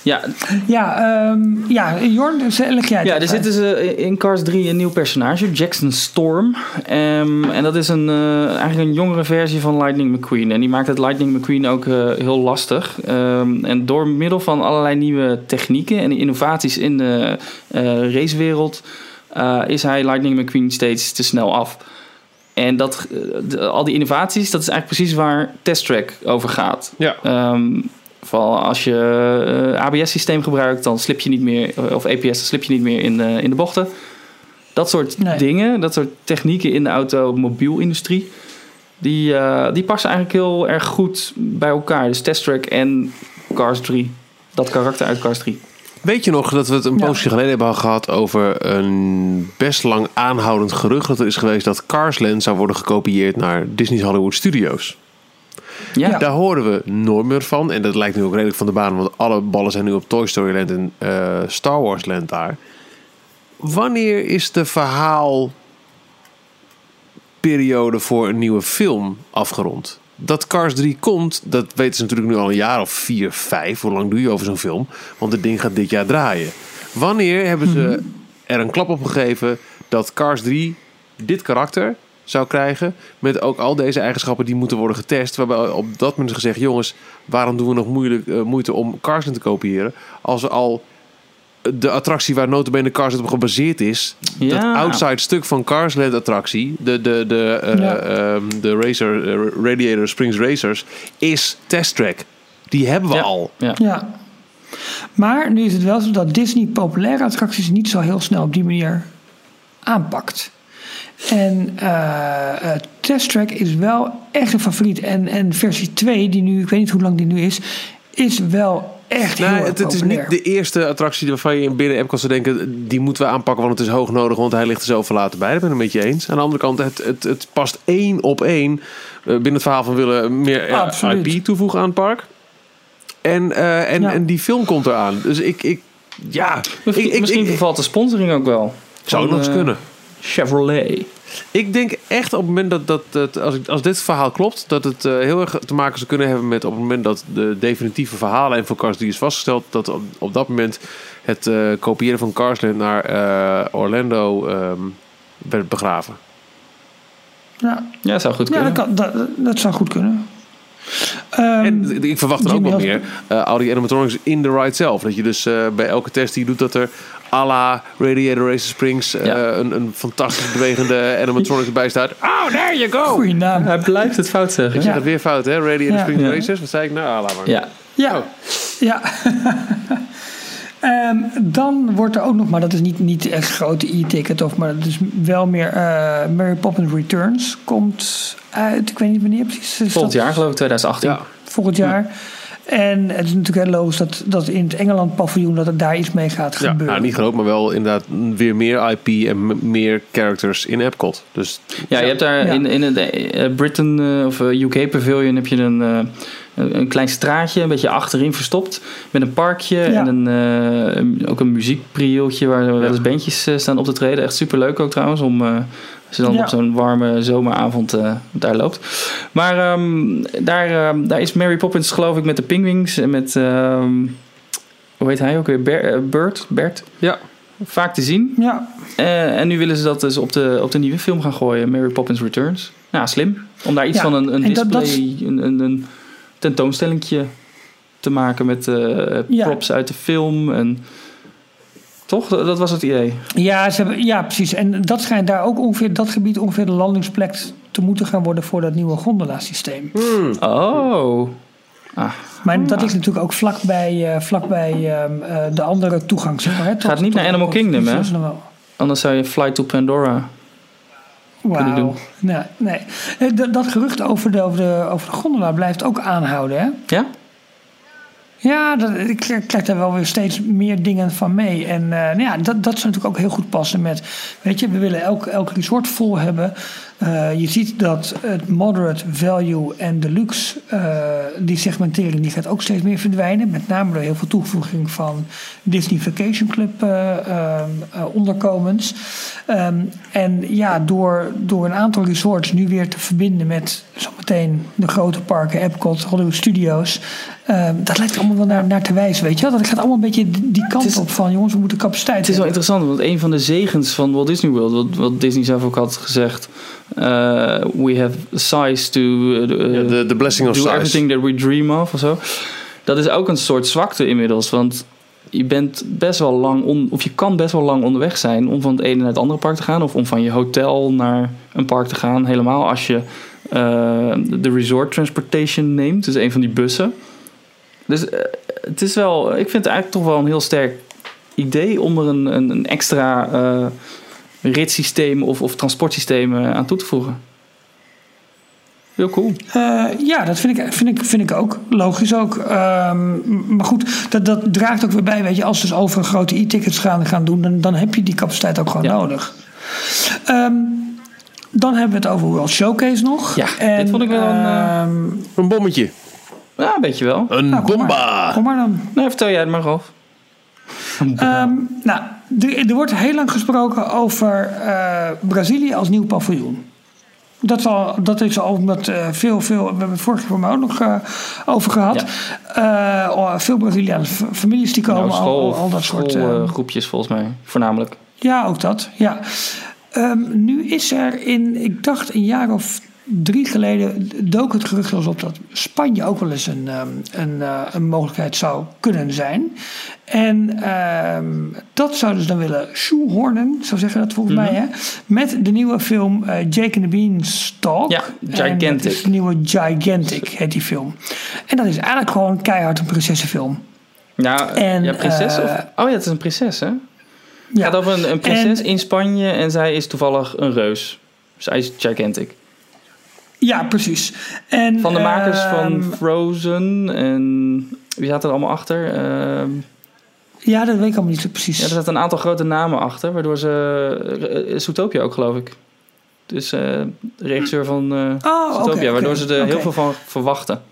S4: Ja,
S3: Ja, ehm, ja Jorn, dus, leg jij het
S4: Ja, er zit dus eh, in Cars 3 een nieuw personage, Jackson Storm. Ehm, en dat is een, eh, eigenlijk een jongere versie van Lightning McQueen. En die maakt het Lightning McQueen ook eh, heel lastig. Ehm, en door middel van allerlei nieuwe technieken en innovaties in de eh, racewereld... eh, is hij Lightning McQueen steeds te snel af. En dat, de- al die innovaties, dat is eigenlijk precies waar Test Track over gaat.
S2: Ja.
S4: Ehm, vooral als je eh, ABS-systeem gebruikt, dan slip je niet meer, of APS, dan slip je niet meer in de, in de bochten. Dat soort
S3: Nee.
S4: dingen, dat soort technieken in de automobielindustrie, die, eh, die passen eigenlijk heel erg goed bij elkaar. Dus Test Track en Cars 3, dat karakter uit Cars 3.
S2: Weet je nog dat we het een
S3: Ja.
S2: poosje geleden hebben gehad over een best lang aanhoudend gerucht dat er is geweest dat Cars Land zou worden gekopieerd naar Disney's Hollywood Studios.
S4: Ja.
S2: Daar hoorden we nooit meer van. En dat lijkt nu ook redelijk van de baan, want alle ballen zijn nu op Toy Story Land en eh, Star Wars Land daar. Wanneer is de verhaalperiode voor een nieuwe film afgerond? Dat Cars 3 komt, dat weten ze natuurlijk nu al een jaar of vier, vijf. Hoe lang doe je over zo'n film? Want het ding gaat dit jaar draaien. Wanneer hebben ze er een klap op gegeven dat Cars 3 dit karakter zou krijgen. Met ook al deze eigenschappen die moeten worden getest. Waarbij op dat moment is gezegd: jongens, waarom doen we nog moeilijk, eh, moeite om Carsland te kopiëren? Als we al de attractie waar notabene Carsland op gebaseerd is. Dat outside stuk van Carsland attractie. De, de, de, eh,
S3: Ja.
S2: ehm, de racer, eh, Radiator Springs Racers. Is Test Track. Die hebben we
S4: Ja.
S2: al.
S4: Ja.
S3: Ja. Maar nu is het wel zo dat Disney populaire attracties niet zo heel snel op die manier aanpakt. En eh eh, Test Track is wel echt een favoriet. En, en versie 2, die nu, ik weet niet hoe lang die nu is, is wel echt heel
S2: Nee,
S3: erg
S2: het, het is niet de eerste attractie waarvan je in binnen Epcot zou denken... die moeten we aanpakken, want het is hoog nodig... want hij ligt er zo verlaten bij. Dat ben ik het met je eens. Aan de andere kant, het, het, het past één op één... eh, binnen het verhaal van willen meer
S3: Absoluut.
S2: IP toevoegen aan het park. En, eh, en,
S3: Ja.
S2: en die film komt eraan. Dus ik... ik ja, ik, ik,
S4: Misschien
S2: ik,
S4: vervalt de sponsoring ook wel.
S2: zou nog eens kunnen.
S4: Chevrolet.
S2: Ik denk echt op het moment dat, dat, dat als, ik, als dit verhaal klopt, dat het eh, heel erg te maken zou kunnen hebben met op het moment dat de definitieve verhalen en voor Cars 3 is vastgesteld, dat op, op dat moment het eh, kopiëren van Carsland naar eh, Orlando ehm, werd begraven.
S3: Ja,
S4: Ja, zou goed
S3: ja
S4: kunnen.
S3: dat, kan, dat, dat zou goed kunnen. Ehm,
S2: En ik verwacht er ook wel meer eh, al die animatronics in de ride zelf. Dat je dus eh, bij elke test die je doet, dat er à la Radiator Racer Springs eh,
S4: Ja.
S2: een, een fantastisch bewegende animatronic erbij staat. Oh, there you go!
S3: goeie naam.
S4: Hij blijft het fout zeggen.
S2: Ik zeg het weer fout, hè? Radiator
S3: Ja.
S2: Springs
S4: Ja.
S2: Racers. Wat zei ik nou? Ah, maar.
S4: Ja.
S3: Ja, ja. Ehm, dan wordt er ook nog, maar dat is niet, niet echt grote e-ticket, of maar dat is wel meer eh, Mary Poppins Returns komt uit. Ik weet niet wanneer precies.
S4: Volgend jaar geloof ik, 2018.
S2: Ja.
S3: Volgend jaar. En het is natuurlijk heel logisch dat, dat in het Engeland paviljoen dat er daar iets mee gaat
S2: Ja,
S3: gebeuren.
S2: nou, niet groot, maar wel inderdaad weer meer IP en meer characters in Epcot. Dus
S4: Ja, je hebt daar
S3: Ja.
S4: in, in het eh, Britain eh, of UK Pavilion heb je een, eh, een klein straatje, een beetje achterin verstopt. Met een parkje
S3: Ja.
S4: en een, eh, ook een muziekpriooltje waar wel eens bandjes eh, staan op te treden. Echt superleuk ook trouwens, om, eh, als je dan
S3: Ja.
S4: op zo'n warme zomeravond eh, daar loopt. Maar ehm, daar, ehm, daar is Mary Poppins geloof ik met de Pingwings en met, ehm, hoe heet hij ook weer, Ber- eh, Bert, Bert,
S2: ja,
S4: vaak te zien.
S3: Ja,
S4: Eh, en nu willen ze dat dus op de, op de nieuwe film gaan gooien, Mary Poppins Returns. Ja, slim. Om daar iets
S3: Ja,
S4: van een, een
S3: dat-
S4: display, een, een, een tentoonstellingje te maken met eh,
S3: Ja.
S4: props uit de film. En, toch? Dat, was het idee.
S3: ja, ze hebben, ja, precies. En dat schijnt daar ook ongeveer, dat gebied ongeveer de landingsplek te moeten gaan worden voor dat nieuwe gondola-systeem.
S4: Oh. Ah,
S3: Maar dat is natuurlijk ook vlakbij, eh vlakbij ehm, eh, de andere toegang. Zeg maar, hè, tot-
S4: Gaat niet
S3: tot-
S4: naar Animal
S3: tot-
S4: Kingdom, hè? anders zou je Flight to Pandora. Kunnen doen.
S3: Nee, nee. Dat, dat gerucht over de, over, de, over de gondola blijft ook aanhouden, hè?
S4: Ja?
S3: Ja, dat, ik krijg daar wel weer steeds meer dingen van mee. En eh, nou ja, dat, dat zou natuurlijk ook heel goed passen met... Weet je, we willen elk, elk resort vol hebben. Eh, je ziet dat het moderate, value en deluxe... eh, die segmentering die gaat ook steeds meer verdwijnen. Met name door heel veel toevoeging van Disney Vacation Club eh, onderkomens. Ehm, en ja, door, door een aantal resorts nu weer te verbinden met zometeen de grote parken, Epcot, Hollywood Studios. ehm, dat lijkt er allemaal wel naar, naar te wijzen, weet je wel? Dat gaat allemaal een beetje die kant
S4: is-
S3: op van, jongens, we moeten capaciteit
S4: Het is wel interessant, want een van de zegens van Walt Disney World, wat, wat Disney zelf ook had gezegd, eh, we have size to
S2: Ja, de, de blessing of
S4: do
S2: size.
S4: everything that we dream of of zo. Dat is ook een soort zwakte inmiddels, want je bent best wel lang, on, of je kan best wel lang onderweg zijn om van het ene naar het andere park te gaan, of om van je hotel naar een park te gaan. Helemaal als je eh, de resort transportation neemt, dus een van die bussen. Dus eh, het is wel, ik vind het eigenlijk toch wel een heel sterk idee om er een, een, een extra eh ritssysteem of, of transportsysteem eh, aan toe te voegen. Heel cool.
S3: Eh, ja, dat vind ik, vind, ik, vind ik ook. Logisch ook. Ehm, maar goed, dat, dat draagt ook weer bij. Weet je, als ze dus over grote e-tickets gaan, gaan doen, dan, dan heb je die capaciteit ook gewoon
S4: Ja.
S3: nodig. Ehm, dan hebben we het over World Showcase nog.
S4: Ja, dit vond ik wel een, eh,
S3: ehm,
S2: Een bommetje.
S4: Ja, een beetje wel.
S2: Een
S3: nou, kom
S2: bomba.
S3: maar, kom maar dan.
S4: Nou, vertel jij het maar, Rolf.
S3: Ehm, nou, er, er wordt heel lang gesproken over eh, Brazilië als nieuw paviljoen. Dat, is al, dat is al met eh, veel, veel. We hebben het vorige keer ook nog eh, over gehad. Eh, oh, veel Braziliaanse families die komen,
S4: Nou,
S3: al,
S4: school,
S3: al, al dat soort.
S4: schoolgroepjes volgens mij, voornamelijk.
S3: ja, ook dat. Ja. Ehm, nu is er in, ik dacht een jaar of drie geleden, dook het gerucht als op dat Spanje ook wel eens een, ehm, een, eh, een mogelijkheid zou kunnen zijn. En ehm, dat zouden ze dan willen shoehornen, zo zeggen dat volgens mij, hè? met de nieuwe film eh, Jake and the Beanstalk.
S4: Ja, Gigantic.
S3: is de nieuwe Gigantic, heet die film. En dat is eigenlijk gewoon keihard een prinsessenfilm.
S4: Ja,
S3: En,
S4: ja prinses?
S3: eh,
S4: of, oh ja, het is een prinses, hè? Het
S3: Ja.
S4: gaat over een, een prinses
S3: En-
S4: in Spanje en zij is toevallig een reus. Zij is gigantic.
S3: Ja, precies. En,
S4: Van de makers
S3: ehm,
S4: van Frozen en wie zaten er allemaal achter? Ehm,
S3: Ja, dat weet ik allemaal niet zo precies.
S4: ja, er zaten een aantal grote namen achter, waardoor ze... eh, Zootopia ook, geloof ik. Dus eh, de regisseur van eh
S3: Oh,
S4: Zootopia, waardoor ze er heel veel van verwachten.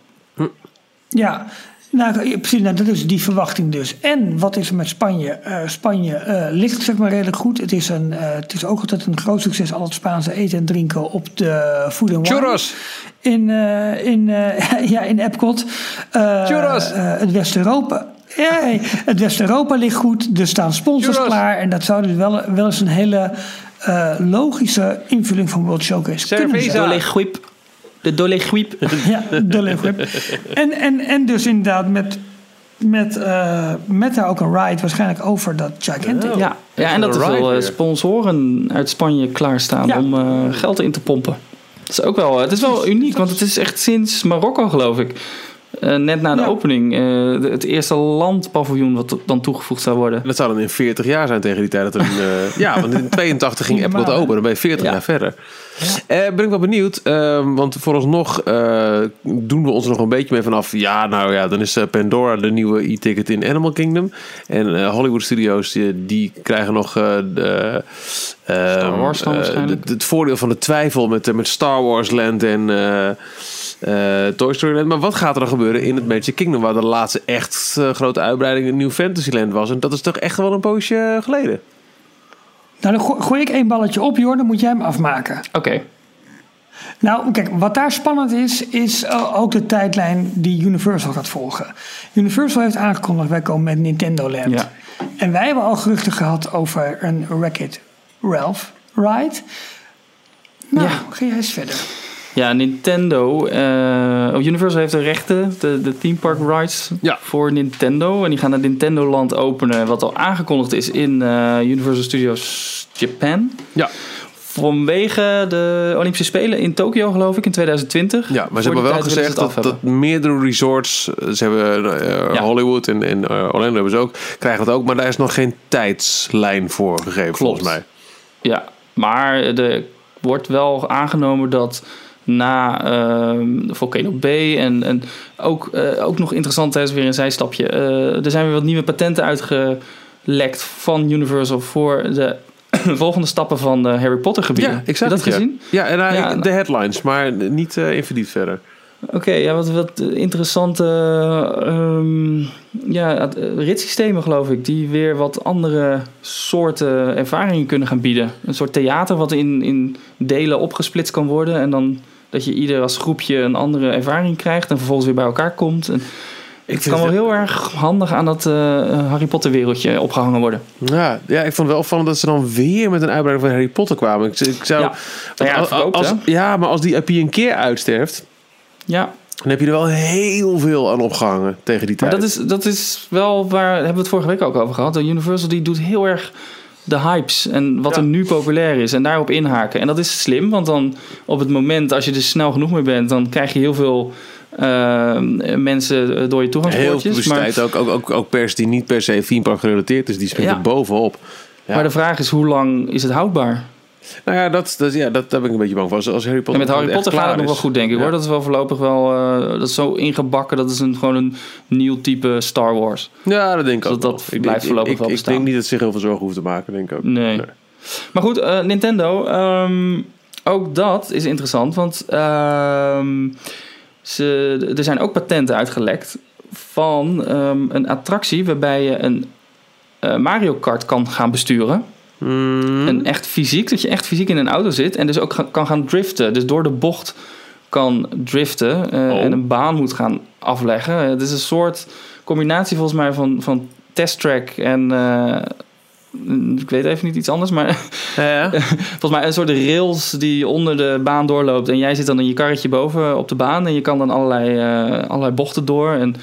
S3: Ja, nou, ja, precies. Nou, dat is die verwachting dus. En wat is er met Spanje? Eh, Spanje eh, ligt zeg maar redelijk goed. Het is, een, eh, het is ook altijd een groot succes, al het Spaanse eten en drinken op de Food and Wine.
S2: Churros.
S3: In, eh, in, eh, ja, in Epcot. Eh,
S2: Churros.
S3: het West-Europa. Ja, het West-Europa ligt goed. Er staan sponsors
S2: Churros.
S3: klaar. En dat zou dus wel, wel eens een hele eh, logische invulling van World Showcase kunnen
S2: Cerveza.
S3: zijn.
S4: Dole Guip. De Dole Guip.
S3: Ja, de Leeuwgrip. En, en, en dus inderdaad met, met, eh, met daar ook een ride waarschijnlijk over dat Gigantic.
S2: Oh.
S4: Ja, ja en dat er veel eh,
S2: weer.
S4: sponsoren uit Spanje klaarstaan
S3: Ja.
S4: om eh, geld in te pompen. Dat is ook wel, het is wel uniek, want het is echt sinds Marokko, geloof ik. Eh, net na de
S3: Ja.
S4: opening, eh, de- het eerste landpaviljoen wat dan toegevoegd zou worden.
S2: En dat zou dan in 40 jaar zijn tegen die tijd. Dat er een, eh, ja, want in 82 ging
S3: normaal,
S2: open. Dan ben je 40
S4: Ja.
S2: jaar verder. Eh, ben ik wel benieuwd. eh, want vooralsnog doen we ons er nog een beetje mee vanaf. Ja, nou ja, dan is Pandora de nieuwe e-ticket in Animal Kingdom. En Hollywood Studios, die, die krijgen nog eh, de... eh,
S4: Star Wars dan waarschijnlijk.
S2: de- het voordeel van de twijfel met, met Star Wars Land en eh, Toy Story Land. Maar wat gaat er dan gebeuren in het Magic Kingdom... waar de laatste echt eh, grote uitbreiding een nieuw Fantasyland was? En dat is toch echt wel een poosje geleden.
S3: Nou, dan go- gooi ik één balletje op, joh, dan moet jij hem afmaken.
S4: Oké,
S3: Nou, kijk, wat daar spannend is, is eh, ook de tijdlijn die Universal gaat volgen. Universal heeft aangekondigd, wij komen met Nintendo Land.
S4: Ja.
S3: En wij hebben al geruchten gehad over een Wreck-It Ralph ride. Nou,
S4: Ja.
S3: ga jij eens verder.
S4: Ja, Nintendo. eh, oh, Universal heeft de rechten, de, de theme park rides
S2: Ja.
S4: voor Nintendo. En die gaan het Nintendo Land openen, wat al aangekondigd is in eh, Universal Studios Japan.
S2: Ja.
S4: Vanwege de Olympische Spelen in Tokio, geloof ik, in 2020.
S2: Ja, maar ze hebben wel gezegd dat, dat meerdere resorts, eh, ze hebben
S4: Ja.
S2: Hollywood en, en Orlando hebben ze ook, krijgen het ook, maar daar is nog geen tijdslijn voor gegeven volgens mij.
S4: Ja, maar er wordt wel aangenomen dat na ehm, Volcano Bay en, en ook, eh, ook nog interessant, is weer een zijstapje. eh, er zijn weer wat nieuwe patenten uitgelekt van Universal voor de volgende stappen van de Harry Potter gebieden.
S2: Ja, ik zag
S4: Heb je dat gezien?
S2: Ja, en eh,
S4: Ja,
S2: ik- de headlines, maar niet in verdiept verder.
S4: Oké, ja, wat, wat interessante ehm, ja, ritssystemen geloof ik, die weer wat andere soorten ervaringen kunnen gaan bieden. Een soort theater wat in, in delen opgesplitst kan worden en dan dat je ieder als groepje een andere ervaring krijgt en vervolgens weer bij elkaar komt. En
S2: Ik
S4: het kan wel heel erg handig aan dat eh, Harry Potter wereldje opgehangen worden.
S2: Ja, ja, ik vond het wel opvallend dat ze dan weer met een uitbreiding van Harry Potter kwamen. Ik, ik zou,
S4: Ja. Nou ja, verkoopt,
S2: als, ja, maar als die IP een keer uitsterft,
S4: Ja,
S2: dan heb je er wel heel veel aan opgehangen tegen die
S4: Maar
S2: tijd.
S4: dat is, dat is wel waar, hebben we het vorige week ook over gehad. De Universal die doet heel erg de hypes en wat
S2: Ja.
S4: er nu populair is en daarop inhaken. En dat is slim, want dan op het moment als je er snel genoeg mee bent, dan krijg je heel veel eh, mensen door je
S2: Heel veel
S4: toegangspoortjes. Maar,
S2: ook, ook, ook, ook pers die niet per se theme park gerelateerd is, die springt
S4: Ja.
S2: er bovenop. Ja.
S4: maar de vraag is, hoe lang is het houdbaar?
S2: Nou ja, dat, dat, ja, dat, daar ben ik een beetje bang voor. Als, als Harry Potter
S4: En met Harry Potter gaat het nog wel goed, denk ik
S2: Ja.
S4: hoor. Dat is wel voorlopig wel eh, dat is zo ingebakken. Dat is een, gewoon een nieuw type Star Wars.
S2: Ja, dat denk ik
S4: Dus
S2: ook
S4: dat
S2: wel.
S4: dat
S2: Ik
S4: blijft
S2: denk-
S4: voorlopig
S2: ik,
S4: wel
S2: ik, ik
S4: bestaan.
S2: denk niet dat ze zich heel veel zorgen hoeven te maken, denk ik ook.
S4: Nee. Maar goed, eh, Nintendo. ehm, ook dat is interessant. Want ehm, ze, er zijn ook patenten uitgelekt van ehm, een attractie waarbij je een eh, Mario Kart kan gaan besturen.
S2: Mm,
S4: En echt fysiek, dat je echt fysiek in een auto zit en dus ook ga- kan gaan driften. Dus door de bocht kan driften eh,
S2: Oh.
S4: en een baan moet gaan afleggen. Het is een soort combinatie volgens mij van, van testtrack en... eh, ik weet even niet iets anders, maar
S2: ja, ja.
S4: volgens mij een soort rails die onder de baan doorloopt. En jij zit dan in je karretje boven op de baan en je kan dan allerlei, eh, allerlei bochten door. En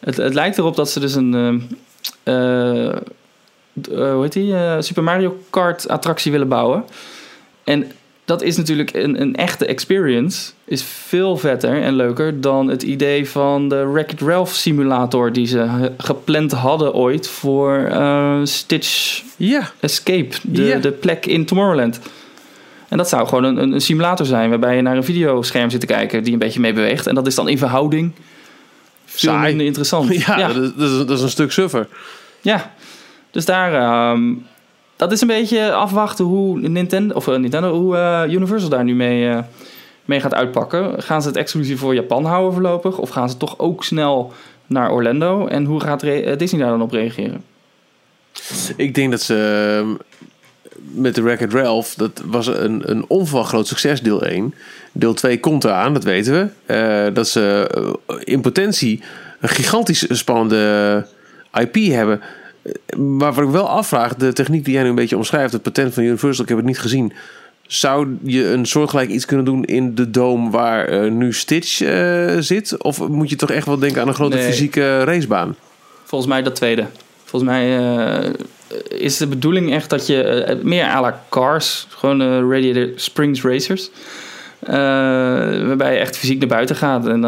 S4: het, het lijkt erop dat ze dus een, eh, hoe heet die, Eh, Super Mario Kart attractie willen bouwen. En dat is natuurlijk een, een echte experience. Is veel vetter en leuker dan het idee van de Wreck-It Ralph simulator die ze gepland hadden ooit voor eh, Stitch
S2: ja.
S4: Escape, de, de plek in Tomorrowland. En dat zou gewoon een, een, simulator zijn waarbij je naar een videoscherm zit te kijken die een beetje mee beweegt. En dat is dan in verhouding veel
S2: Saai.
S4: minder interessant.
S2: Ja,
S4: ja.
S2: Dat, is, dat is- dat is een stuk suffer.
S4: Ja, dus daar. ehm, dat is een beetje afwachten hoe Nintendo, of eh, Nintendo, hoe eh, Universal daar nu mee, eh, mee gaat uitpakken. Gaan ze het exclusief voor Japan houden voorlopig? Of gaan ze toch ook snel naar Orlando? En hoe gaat Disney daar dan op reageren?
S2: Ik denk dat ze ehm, met de Wreck-It Ralph, dat was een, een onverwacht groot succes, deel 1. Deel 2 komt eraan, dat weten we. Dat ze in potentie een gigantisch spannende IP hebben. Maar wat ik wel afvraag, de techniek die jij nu een beetje omschrijft, het patent van Universal, ik heb het niet gezien. Zou je een soortgelijk iets kunnen doen in de dome waar eh, nu Stitch eh, zit? Of moet je toch echt wel denken aan een grote
S4: Nee.
S2: fysieke racebaan?
S4: Volgens mij dat tweede. Volgens mij eh, is de bedoeling echt dat je meer à la cars, gewoon Radiator Springs Racers, waarbij je echt fysiek naar buiten gaat en,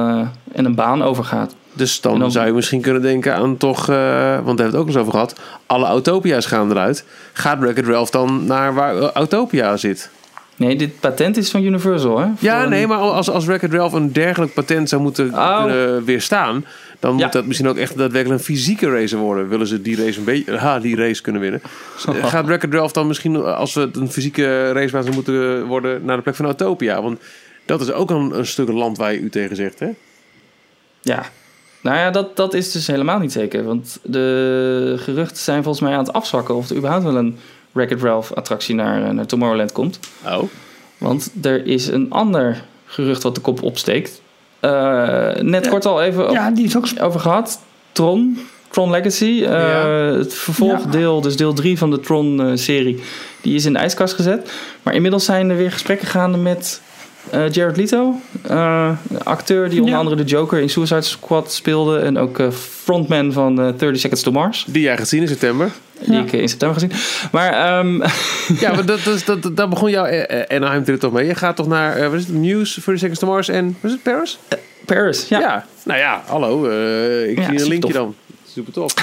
S4: en een baan overgaat.
S2: Dus dan, zou je misschien kunnen denken aan toch, eh, want daar hebben we het ook eens over gehad. Alle Autopia's gaan eruit. Gaat Wreck-It Ralph dan naar waar eh, Autopia zit?
S4: Nee, dit patent is van Universal, hè?
S2: Ja, nee, maar als, als Wreck-It Ralph een dergelijk patent zou moeten
S4: Oh.
S2: kunnen weerstaan, dan
S4: Ja.
S2: moet dat misschien ook echt daadwerkelijk een fysieke racer worden. Willen ze die race een beetje, ha, die race kunnen winnen? Eh, Gaat Wreck-It Ralph dan misschien, als we een fysieke racebaan zou moeten worden, naar de plek van Autopia? Want dat is ook een, een stuk land waar je u tegen zegt, hè?
S4: Ja. Nou ja, dat, dat is dus helemaal niet zeker. Want de geruchten zijn volgens mij aan het afzwakken of er überhaupt wel een Wreck-It Ralph attractie naar, eh, naar Tomorrowland komt.
S2: Oh.
S4: Want er is een ander gerucht wat de kop opsteekt. Eh, net
S3: Ja.
S4: kort al even
S3: Ja, die is ook
S4: over gehad. Tron, Tron Legacy.
S2: Ja.
S4: Het vervolgdeel, dus deel 3 van de Tron-serie, die is in de ijskast gezet. Maar inmiddels zijn er weer gesprekken gaande met eh, Jared Leto. eh, acteur die onder
S3: Ja.
S4: andere de Joker in Suicide Squad speelde. En ook eh, frontman van eh 30 Seconds to Mars.
S2: Die jij gaat zien in september.
S4: Die
S3: Ja.
S4: ik in september gezien. Maar ehm,
S2: Ja, maar dat, dat, dat, daar begon jouw Anaheim trip toch mee. Je gaat toch naar, eh wat is het, Muse, 30 Seconds to Mars en, wat is het, Paris?
S4: Paris, ja.
S2: Ja. Nou ja, hallo. eh, ik
S4: Ja,
S2: zie een linkje
S4: tof.
S2: dan. Super tof.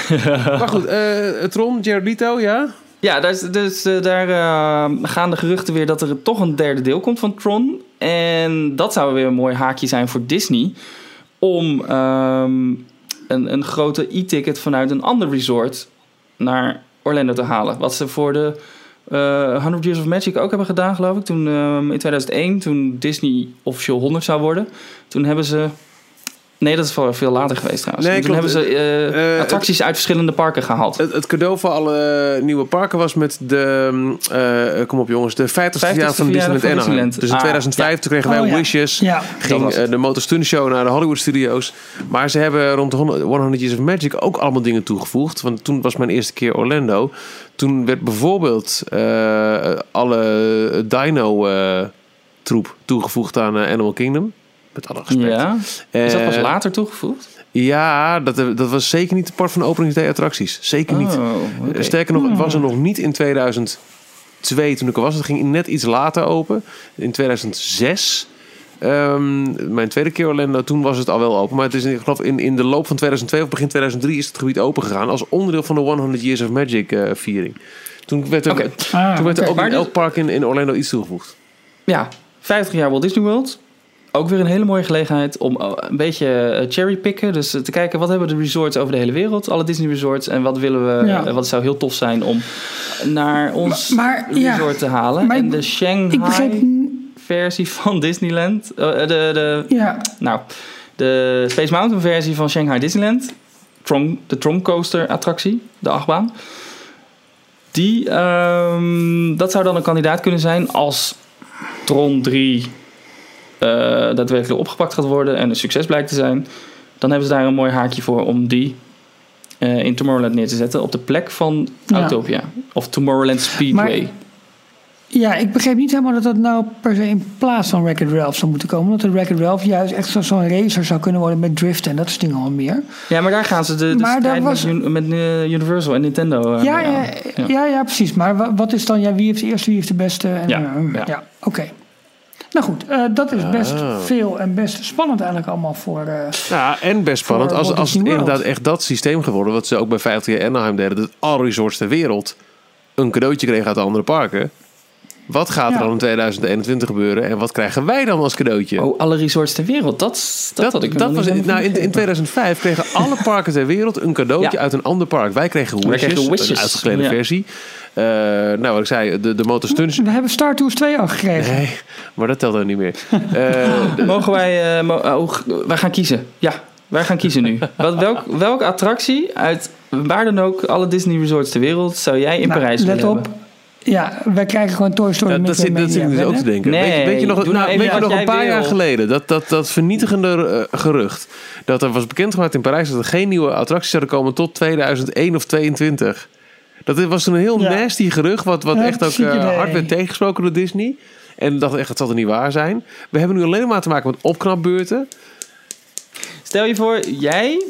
S2: maar goed, eh Tron, Jared Leto, ja?
S4: Ja, dus, eh, daar eh, gaan de geruchten weer dat er toch een derde deel komt van Tron. En dat zou weer een mooi haakje zijn voor Disney. Om ehm, een, een grote e-ticket vanuit een ander resort naar Orlando te halen. Wat ze voor de eh 100 Years of Magic ook hebben gedaan, geloof ik. Toen, ehm, in 2001, toen Disney officieel 100 zou worden. Toen hebben ze... Nee, dat is veel later geweest trouwens.
S2: Nee,
S4: toen
S2: klopt.
S4: hebben ze eh,
S2: Eh,
S4: attracties uit verschillende parken gehaald.
S2: Het, het cadeau voor alle nieuwe parken was met de, eh, kom op jongens, de 50ste verjaardag van Disneyland Anaheim. Dus in
S4: Ah,
S2: 2005 toen kregen wij
S3: Oh, ja.
S2: Wishes.
S3: Ja.
S2: Ging de Motor Studio Show naar de Hollywood Studios. Maar ze hebben rond de 100 100 Years of Magic ook allemaal dingen toegevoegd. Want toen was mijn eerste keer Orlando. Toen werd bijvoorbeeld alle Dino-troep toegevoegd aan Animal Kingdom. Met alle respect.
S4: Ja. Is dat pas
S2: Eh,
S4: later toegevoegd?
S2: Ja, dat, dat was zeker niet de part van de openingsday attracties. Zeker niet.
S4: Oh, oké.
S2: Sterker nog, het was er nog niet in 2002 toen ik er was. Het ging net iets later open. In 2006, ehm, mijn tweede keer Orlando, toen was het al wel open. Maar het is, ik geloof in, in de loop van 2002 of begin 2003 is het gebied open gegaan. Als onderdeel van de 100 Years of Magic eh, viering. Toen werd er.
S3: Ah,
S2: toen werd er
S3: oké.
S2: ook in elk park in, in Orlando iets toegevoegd.
S4: Ja, 50 jaar Walt Disney World. Ook weer een hele mooie gelegenheid om eh, een beetje eh, cherrypicken. Dus eh, te kijken wat hebben de resorts over de hele wereld, alle Disney resorts. En wat willen we,
S3: Ja.
S4: wat zou heel tof zijn om naar ons
S3: Maar- maar, ja.
S4: resort te halen.
S3: Maar
S4: en de Shanghai
S3: Ik begreep...
S4: versie van Disneyland. de, de,
S3: Ja,
S4: nou, de Space Mountain versie van Shanghai Disneyland. Tron, de Tron Coaster attractie, de achtbaan. Die, ehm, dat zou dan een kandidaat kunnen zijn als Tron 3 eh, daadwerkelijk opgepakt gaat worden en een succes blijkt te zijn. Dan hebben ze daar een mooi haakje voor om die eh, in Tomorrowland neer te zetten op de plek van
S3: Ja.
S4: Autopia. Of Tomorrowland Speedway.
S3: Maar- ja, ik begreep niet helemaal dat dat nou per se in plaats van Wreck-It Ralph zou moeten komen. Dat de Wreck-It Ralph juist echt zo- zo'n racer zou kunnen worden met driften en dat soort dingen al meer.
S4: Ja, maar daar gaan ze de, de
S3: Maar daar
S4: strijd
S3: was-
S4: met, met eh, Universal en Nintendo eh,
S3: Ja, ja, ja. ja, precies. Maar wa- wat is dan, ja, wie heeft de eerste, wie heeft de beste? En,
S4: Ja,
S3: eh,
S4: ja.
S3: ja. oké. Nou goed, eh, dat is best
S2: Ah.
S3: veel en best spannend eigenlijk allemaal voor... eh,
S2: Ja, en best spannend als, als het inderdaad echt dat systeem geworden, wat ze ook bij 50 jaar Anaheim deden, dat alle resorts ter wereld een cadeautje kregen uit de andere parken. Wat gaat er
S3: Ja.
S2: dan in 2021 gebeuren en wat krijgen wij dan als cadeautje?
S4: Oh, alle resorts ter wereld. Dat, dat,
S2: dat,
S4: had ik
S2: dat was, nou, in, in
S4: begrepen.
S2: 2005 kregen alle parken ter wereld een cadeautje
S4: Ja.
S2: uit een ander park. Wij kregen
S4: Wij
S2: Wishes,
S4: kregen Wishes,
S2: een uitgeklede
S4: ja.
S2: versie. Eh, nou, wat ik zei, de, de Motor Stunts.
S3: we hebben Star Tours 2 al gekregen.
S2: Nee, maar dat telt ook niet meer. Eh,
S4: Mogen wij... eh, mo- oh, wij gaan kiezen. Ja, wij gaan kiezen nu. Wat, welk, welke attractie uit waar dan ook alle Disney resorts ter wereld zou jij in
S3: Nou,
S4: Parijs
S3: let
S4: willen
S3: op. Ja, wij krijgen gewoon Toy Story
S2: Ja, dat zit, dat zit ik dus ook te denken.
S4: Nee,
S2: weet, je, weet je nog,
S4: nou
S2: nou, weet je nog een paar
S4: wil.
S2: jaar geleden, dat, dat, dat vernietigende eh, gerucht, dat er was bekendgemaakt in Parijs dat er geen nieuwe attracties zouden komen tot 2001 of 22. Dat was toen een heel
S3: Ja.
S2: nasty gerucht, wat, wat echt ook eh, hard werd tegengesproken door Disney. En dacht echt, het zal er niet waar zijn. We hebben nu alleen maar te maken met opknapbeurten.
S4: Stel je voor, jij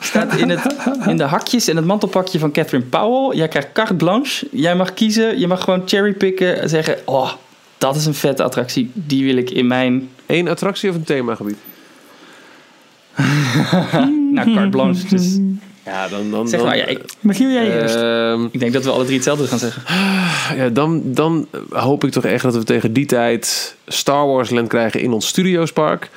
S4: staat in, het, in de hakjes en het mantelpakje van Catherine Powell. Jij krijgt carte blanche. Jij mag kiezen. Je mag gewoon cherrypicken en zeggen... Oh, dat is een vette attractie. Die wil ik in mijn...
S2: Eén attractie of een themagebied?
S4: Nou, carte blanche. Dus
S2: Ja, dan... dan,
S4: zeg
S2: dan
S4: maar, ja, ik,
S3: Michiel, jij eerst.
S2: ehm,
S4: ik denk dat we alle drie hetzelfde gaan zeggen.
S2: Ja, dan, dan hoop ik toch echt dat we tegen die tijd Star Wars Land krijgen in ons Studiospark.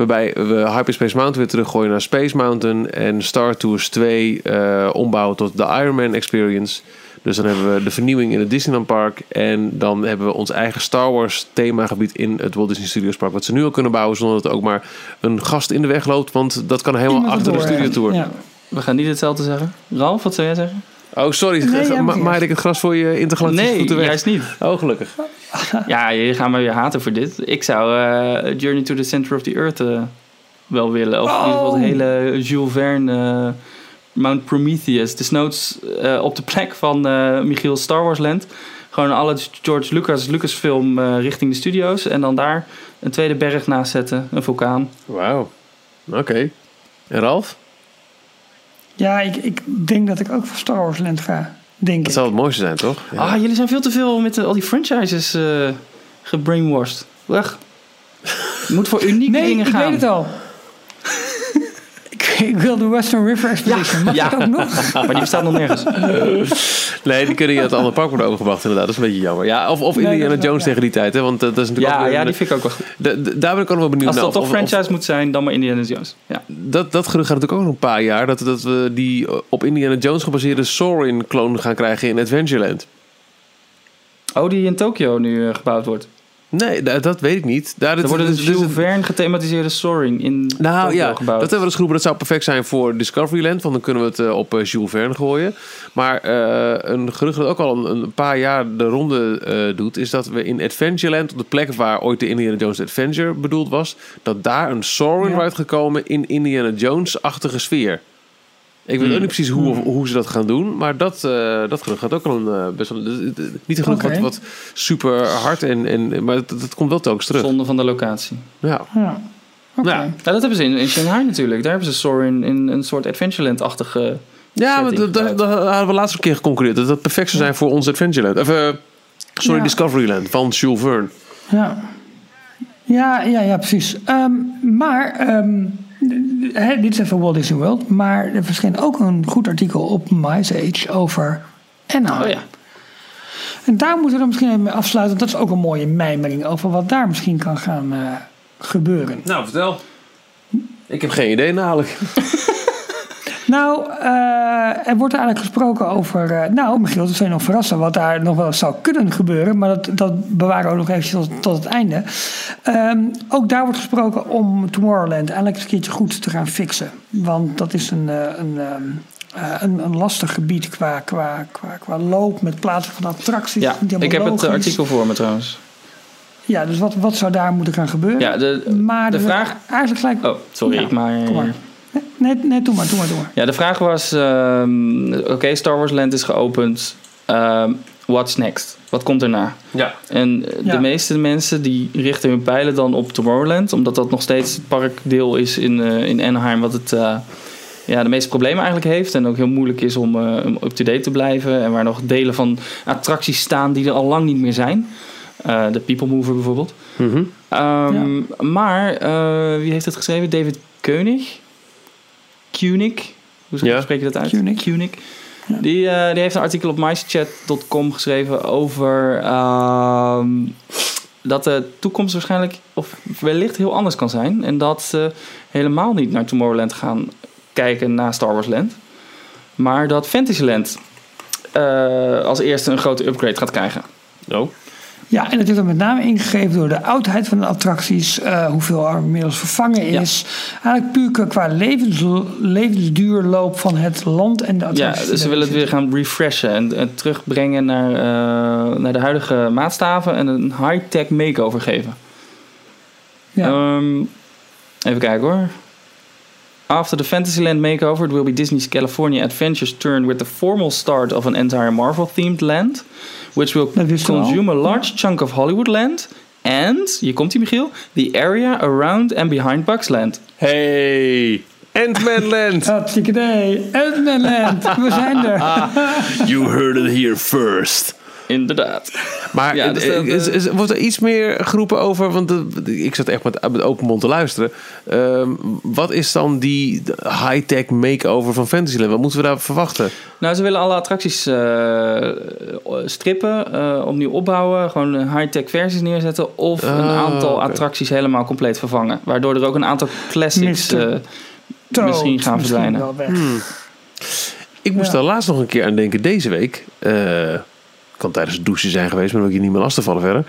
S2: Waarbij we Hyperspace Mountain weer teruggooien naar Space Mountain. En Star Tours 2 eh, ombouwen tot de Iron Man Experience. Dus dan hebben we de vernieuwing in het Disneyland Park. En dan hebben we ons eigen Star Wars themagebied in het Walt Disney Studios Park. Wat ze nu al kunnen bouwen zonder dat er ook maar een gast in de weg loopt. Want dat kan helemaal
S3: Iemand
S2: achter de Studio Tour.
S3: Ja.
S4: We gaan niet hetzelfde zeggen. Ralf, wat zou jij zeggen?
S2: Oh, sorry.
S3: Nee,
S2: Ma- Maaide ik het gras voor je intergalactische
S4: Nee,
S2: voeten weg?
S4: juist niet.
S2: Oh, gelukkig.
S4: Ja, je gaat me weer haten voor dit. Ik zou eh, Journey to the Center of the Earth eh, wel willen. Of in ieder geval de
S3: Oh.
S4: hele Jules Verne eh, Mount Prometheus. Desnoods eh op de plek van eh Michiel Star Wars Land. Gewoon alle George Lucas Lucasfilm eh richting de studio's. En dan daar een tweede berg naast zetten. Een vulkaan.
S2: Wauw. Oké. En Ralf?
S3: Ja, ik, ik denk dat ik ook voor Star Wars Land ga. Denk
S2: Dat
S3: ik.
S2: zou het mooiste zijn, toch? Ja.
S4: Ah, jullie zijn veel te veel met eh, al die franchises eh gebrainwashed. Weg. Je moet voor unieke
S3: Nee,
S4: dingen
S3: ik
S4: gaan.
S3: weet het al. Ik, ik wil de Western River Expedition. Mag
S4: ja.
S3: dat ook nog?
S4: Maar die bestaat nog nergens.
S2: Nee, die kunnen je het andere park worden overgebracht, inderdaad. Dat is een beetje jammer. Ja, of of
S3: Nee,
S2: Indiana
S3: wel-
S2: Jones
S3: ja.
S2: tegen die tijd, hè? Want eh, dat is natuurlijk ook
S4: Ja,
S2: weer
S4: ja, die vind ik ook wel goed.
S2: Da- da- daar ben ik ook nog wel benieuwd
S4: Als
S2: naar.
S4: dat toch
S2: Of- of-
S4: franchise moet zijn, dan maar Indiana Jones. Ja.
S2: dat, dat gerucht gaat natuurlijk ook nog een paar jaar. Dat, dat we die op Indiana Jones gebaseerde Soarin-kloon gaan krijgen in Adventureland.
S4: Oh, die in Tokio nu eh, gebouwd wordt.
S2: Nee, da- dat weet ik niet. Daar
S4: Er
S2: dit-
S4: wordt een
S2: dit- dit-
S4: Jules Verne gethematiseerde Soaring in
S2: Nou ja, dat
S4: gebouwd.
S2: hebben we dus geroepen. Dat zou perfect zijn voor Discoveryland. Want dan kunnen we het eh, op eh, Jules Verne gooien. Maar eh, een gerucht dat ook al een, een paar jaar de ronde eh, doet... is dat we in Adventureland, op de plek waar ooit de Indiana Jones Adventure bedoeld was... dat daar een Soarin
S3: Ja.
S2: uit gekomen in Indiana Jones-achtige sfeer. Ik weet
S4: Hmm.
S2: ook niet precies hoe, hoe ze dat gaan doen. Maar dat, eh, dat gaat ook al een... eh, best wel, niet een wat, wat super hard en... en maar dat, dat komt wel telkens terug.
S4: Zonde van de locatie.
S2: Ja.
S3: Ja. Oké.
S2: Ja.
S4: Ja, dat hebben ze in, in Shanghai natuurlijk. Daar hebben ze Soaring in een soort Adventureland-achtige...
S2: Ja, maar dat, dat, hadden we laatst een keer geconcurreerd. Dat dat perfect zou zijn voor ons Adventureland. Of, eh, sorry,
S3: Ja.
S2: Discoveryland van Jules Verne.
S3: Ja. Ja, ja, ja, precies. Ehm, maar, ehm, hè, dit is even Walt Disney World. Maar er verscheen ook een goed artikel op MySage over Anaheim.
S4: Oh ja.
S3: En daar moeten we dan misschien even mee afsluiten. Dat is ook een mooie mijmering over wat daar misschien kan gaan eh, gebeuren.
S2: Nou, vertel. Ik heb geen idee namelijk.
S3: Nou, eh, er wordt eigenlijk gesproken over. eh, nou, Michiel, dat je nog verrassen wat daar nog wel zou kunnen gebeuren. Maar dat, dat bewaren we ook nog eventjes tot, tot het einde. Ehm, ook daar wordt gesproken om Tomorrowland eigenlijk eens een keertje goed te gaan fixen. Want dat is een, eh, een, ehm, eh, een, een lastig gebied qua, qua, qua, qua loop met plaatsen van attracties.
S4: Ja, ik heb het artikel voor me trouwens.
S3: Ja, dus wat, wat zou daar moeten gaan gebeuren?
S4: Ja, de,
S3: maar
S4: de vraag...
S3: Eigenlijk gelijk.
S4: Oh, sorry, ik maar...
S3: Kom maar. Nee, nee, doe maar, doe maar, doe maar.
S4: Ja, de vraag was: ehm, oké, Star Wars Land is geopend. Ehm, what's next? Wat komt erna?
S2: Ja.
S4: En
S3: Ja.
S4: de meeste mensen die richten hun pijlen dan op Tomorrowland, omdat dat nog steeds het parkdeel is in, eh, in Anaheim, wat het eh, ja, de meeste problemen eigenlijk heeft. En ook heel moeilijk is om eh, om up-to-date te blijven. En waar nog delen van attracties staan die er al lang niet meer zijn. Eh, de People Mover bijvoorbeeld.
S2: Mhm.
S4: Ehm, Maar eh, wie heeft het geschreven? David Koenig? Koenig? Hoe
S2: Ja.
S4: spreek je dat uit?
S3: Koenig.
S4: Koenig. Die, eh, die heeft een artikel op mychat.com geschreven over ehm, dat de toekomst waarschijnlijk of wellicht heel anders kan zijn. En dat ze helemaal niet naar Tomorrowland gaan kijken na Star Wars Land. Maar dat Fantasyland eh, als eerste een grote upgrade gaat krijgen.
S2: Oh.
S3: Ja, en het is dan met name ingegeven door de oudheid van de attracties, eh, hoeveel er inmiddels vervangen is. Eigenlijk puur qua levens, levensduurloop van het land en de
S4: Ja,
S3: attracties.
S4: dus ze willen het weer gaan refreshen en, en terugbrengen naar, eh, naar de huidige maatstaven en een high-tech makeover geven.
S3: Ja.
S4: Ehm, even kijken hoor. After the Fantasyland makeover, it will be Disney's California Adventures turn with the formal start of an entire Marvel-themed land, which will consume a large chunk of Hollywood land and, hier komt hij Michiel, the area around and behind Bugsland.
S2: Hey, Ant-Man Land.
S3: Hartstikke idee. Ant-Man-land, we zijn er.
S2: You heard it here first.
S4: Inderdaad.
S2: Maar
S4: Ja,
S2: eh,
S4: dus dat,
S2: is, is- wordt er iets meer geroepen over? Want de- ik zat echt met, met open mond te luisteren. Ehm, wat is dan die high-tech makeover van Fantasyland? Wat moeten we daar verwachten?
S4: Nou, ze willen alle attracties eh, strippen, eh, opnieuw opbouwen, gewoon een high-tech versies neerzetten of een
S2: Ah,
S4: aantal attracties helemaal compleet vervangen. Waardoor er ook een aantal classics eh, misschien gaan verdwijnen.
S3: wel weg.
S2: Ik moest
S3: Ja.
S2: er laatst nog een keer aan denken deze week. Eh kan tijdens het douchen zijn geweest, maar ik je niet meer lastig vallen verder.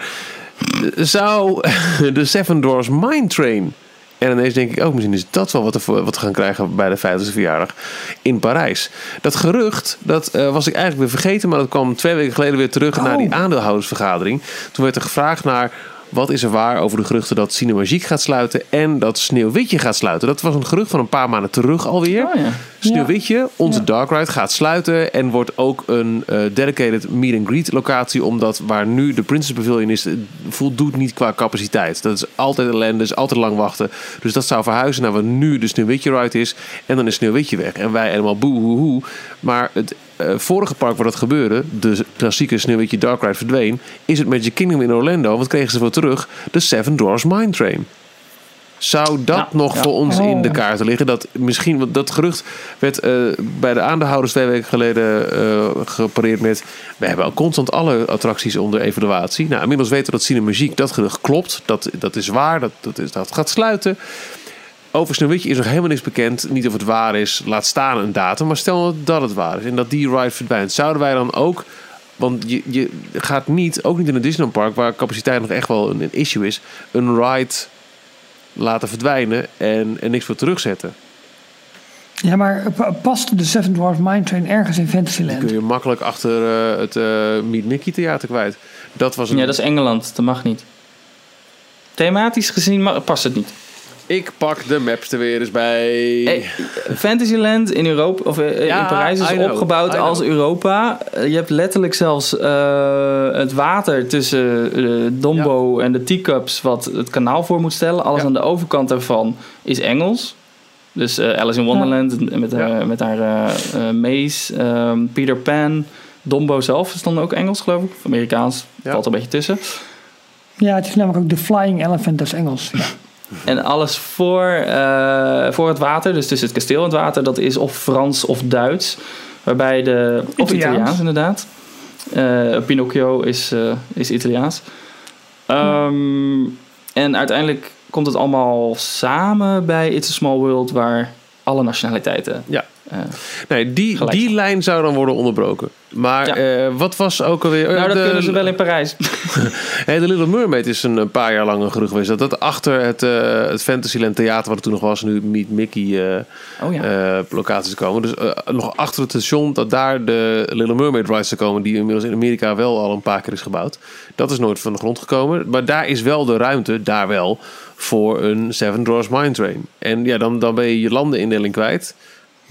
S2: Zou de Seven Doors Mine Train. En ineens denk ik ook, misschien is dat wel wat, er wat we gaan krijgen bij de 50ste verjaardag in Parijs. Dat gerucht, dat eh, was ik eigenlijk weer vergeten, maar dat kwam twee weken geleden weer terug
S3: Oh.
S2: naar die aandeelhoudersvergadering. Toen werd er gevraagd naar wat is er waar over de geruchten dat Cinemagique gaat sluiten en dat Sneeuwwitje gaat sluiten. Dat was een gerucht van een paar maanden terug alweer.
S4: Oh ja.
S2: Sneeuwwitje, onze
S3: Ja.
S2: Dark Ride, gaat sluiten en wordt ook een eh, dedicated meet and greet locatie, omdat waar nu de Princess Pavilion is, eh, voldoet niet qua capaciteit. Dat is altijd ellende, is altijd lang wachten. Dus dat zou verhuizen naar waar nu de Sneeuwwitje Ride is en dan is Sneeuwwitje weg. En wij helemaal boehoehoe. Maar het vorige park waar dat gebeurde, de klassieke Sneeuwwitje Dark Ride verdween, is het Magic Kingdom in Orlando. Wat kregen ze voor terug? De Seven Doors Mine Train. Zou dat
S4: Ja,
S2: nog
S4: ja.
S2: voor ons in de
S3: Oh.
S2: kaarten liggen? Dat misschien, want dat gerucht werd eh, bij de aandeelhouders twee weken geleden eh, gepareerd met. We hebben al constant alle attracties onder evaluatie. Nou, inmiddels weten we dat Cinemagique dat gerucht klopt. Dat, dat is waar, dat, dat, is, dat gaat sluiten. Over Sneeuwwitje is nog helemaal niks bekend. Niet of het waar is, laat staan een datum. Maar stel dat het waar is en dat die ride verdwijnt. Zouden wij dan ook... Want je, je gaat niet, ook niet in een Disneyland park... waar capaciteit nog echt wel een, een issue is... een ride laten verdwijnen en, en niks voor terugzetten.
S3: Ja, maar pa- past de Seven Dwarfs Mine Train ergens in
S2: Die kun
S3: Fantasyland?
S2: je makkelijk achter eh, het eh Meet Mickey theater kwijt. Dat was een...
S4: Ja, dat is Engeland. Dat mag niet. Thematisch gezien past het niet.
S2: Ik pak de maps er weer eens bij.
S4: Hey, Fantasyland in Europa of eh,
S2: Ja,
S4: in Parijs is
S2: know,
S4: opgebouwd als. Europa. Eh, je hebt letterlijk zelfs eh, het water tussen eh, Dombo en de teacups wat het kanaal voor moet stellen. Alles
S2: Ja.
S4: aan de overkant daarvan is Engels. Dus eh, Alice in Wonderland met haar,
S2: Ja.
S4: met haar Maze, ehm, Peter Pan, Dombo zelf is dan ook Engels geloof ik. Of Amerikaans,
S2: Ja.
S4: valt er een beetje tussen.
S3: Ja, het is namelijk ook de Flying Elephant, dat is Engels.
S4: En alles voor, eh, voor het water, dus tussen het kasteel en het water, dat is of Frans of Duits. Waarbij de. Of
S3: Italiaans.
S4: Italiaans, inderdaad. Eh, Pinocchio is, eh, is Italiaans. Ehm, en uiteindelijk komt het allemaal samen bij It's a Small World, waar alle nationaliteiten.
S2: Ja. Nee, die,
S4: Gelijk.
S2: die lijn zou dan worden onderbroken. Maar
S4: Ja.
S2: eh, wat was ook alweer... eh,
S4: nou, dat
S2: de,
S4: kunnen ze wel in Parijs.
S2: Hey, de Little Mermaid is een, een paar jaar lang een gerucht geweest. Dat dat achter het, eh het Fantasyland Theater, wat er toen nog was, nu Meet Mickey
S4: Oh ja.
S2: locaties komen. Dus nog achter het station, dat daar de Little Mermaid rides te komen, die inmiddels in Amerika wel al een paar keer is gebouwd. Dat is nooit van de grond gekomen. Maar daar is wel de ruimte, daar wel, voor een Seven Dwarfs Mine Train. En ja, dan, dan ben je je landenindeling kwijt.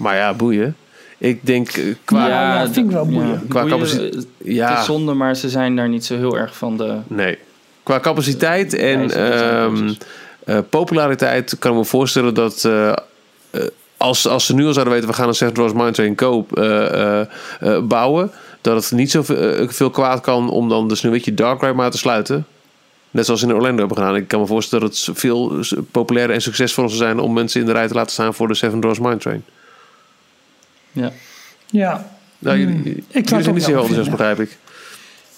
S2: Maar ja, boeien. Ik denk eh, qua...
S3: Ja, dat vind ik wel boeiend.
S2: Qua
S4: boeien,
S2: capaciteit-
S4: Het
S2: Ja,
S4: is zonde, maar ze zijn daar niet zo heel erg van de...
S2: nee. Qua capaciteit en ehm, eh, populariteit kan ik me voorstellen dat... eh, eh, als, als ze nu al zouden weten, we gaan een Seven Dwarfs Mine Train koop eh, eh, eh, bouwen... dat het niet zoveel eh, veel kwaad kan om dan de Sneeuwwitje Dark Ride maar te sluiten... Net zoals ze in Orlando hebben gedaan. Ik kan me voorstellen dat het veel populairder en succesvoller zou zijn om mensen in de rij te laten staan voor de Seven Dwarfs Mine Train.
S4: Ja.
S3: Ja.
S2: Nou,
S3: Hmm.
S2: jullie,
S3: Ik
S2: jullie zijn niet zo enthousiast, begrijp ik.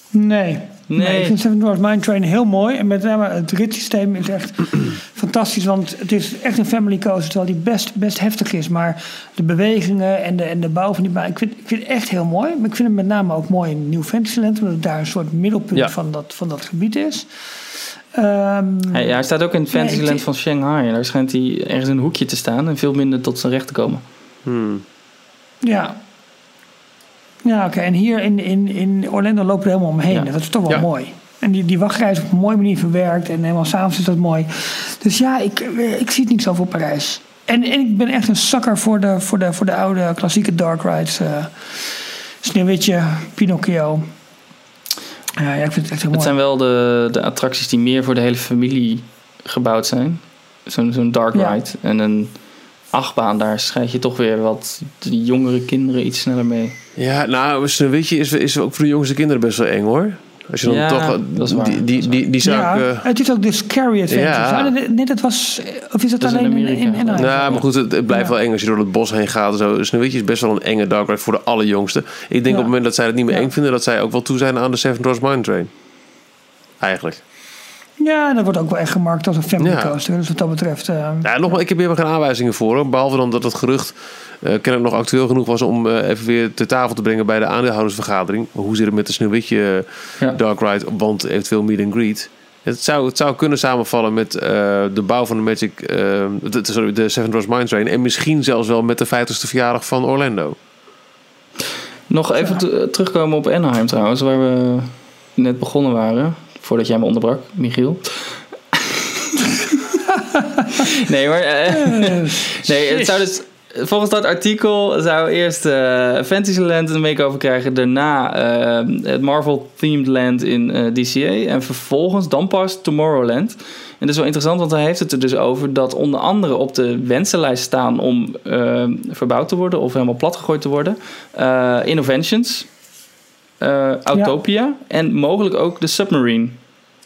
S3: Nee. nee.
S4: Nee.
S3: ik vind Seven Dwarfs Mine Train heel mooi. En met name het ritssysteem is echt fantastisch. Want het is echt een family coaster. Terwijl die best, best heftig is. Maar de bewegingen en de, en de bouw van die baan... Ik vind, ik vind het echt heel mooi. Maar ik vind het met name ook mooi in New Fantasyland. Omdat het daar een soort middelpunt
S2: Ja.
S3: van, dat, van dat gebied is. Ehm,
S4: Hij, hij staat ook in het Fantasyland van Shanghai. En daar schijnt hij ergens in een hoekje te staan en veel minder tot zijn recht te komen.
S2: Hmm.
S3: Ja. Ja, oké. En hier in, in, in Orlando lopen we helemaal omheen.
S4: Ja.
S3: Dat is toch wel
S2: Ja.
S3: mooi. En die, die wachtrij is op een mooie manier verwerkt. En helemaal s'avonds is dat mooi. Dus ja, ik, eh, ik zie het niet zo voor Parijs. En, en ik ben echt een zakker voor de, voor de, voor de oude klassieke dark rides. eh Sneeuwwitje, Pinocchio. Ja, ja, ik vind het echt heel
S4: Het
S3: mooi.
S4: zijn wel de, de attracties die meer voor de hele familie gebouwd zijn. Zo'n zo'n dark
S3: Ja.
S4: ride. En een achtbaan, daar schrijf je toch weer wat de jongere kinderen iets sneller mee.
S2: Ja, nou, Sneeuwwitje is, is ook voor de jongste kinderen best wel eng hoor. Als je dan
S4: Ja,
S2: toch... eh,
S4: dat is waar,
S2: Die, die, die, die zou
S3: ja,
S2: ik... eh,
S3: het is ook de Scary Adventures.
S2: Ja.
S3: Nee, dat was... Of is dat,
S4: Dat is in
S3: alleen in,
S4: Amerika.
S3: in
S2: nou, maar goed, het, het blijft
S3: Ja.
S2: wel eng als je door het bos heen gaat. en Zo. Sneeuwwitje is best wel een enge dark ride voor de allerjongste. Ik denk
S3: Ja.
S2: op het moment dat zij het niet meer
S3: Ja.
S2: eng vinden... dat zij ook wel toe zijn aan de Seven Dwarfs Mine Train. Eigenlijk.
S3: Ja, en dat wordt ook wel echt gemarkt als een family
S2: Ja.
S3: coaster. Dus wat dat betreft... eh,
S2: Ja, nogmaals, ik heb hier geen aanwijzingen voor. hoor. Behalve dan dat het gerucht eh kennelijk nog actueel genoeg was... om eh, even weer ter tafel te brengen bij de aandeelhoudersvergadering. Hoe zit het met de Sneeuwwitje
S4: Ja.
S2: Dark Ride, want eventueel meet and greet. Het zou, het zou kunnen samenvallen met eh, de bouw van de Magic, de, sorry, de Seven Dwarfs Mine Train. En misschien zelfs wel met de 50ste verjaardag van Orlando.
S4: Nog even te- terugkomen op Anaheim trouwens, waar we net begonnen waren. Voordat jij me onderbrak, Michiel. nee, maar... eh, nee, het zou dus... Volgens dat artikel zou eerst eh Fantasyland een make-over krijgen. Daarna eh, het Marvel-themed land in eh, DCA. En vervolgens dan pas Tomorrowland. En dat is wel interessant, want hij heeft het er dus over... dat onder andere op de wensenlijst staan om verbouwd te worden... of helemaal platgegooid te worden. Innovations, eh Autopia en mogelijk ook de Submarine.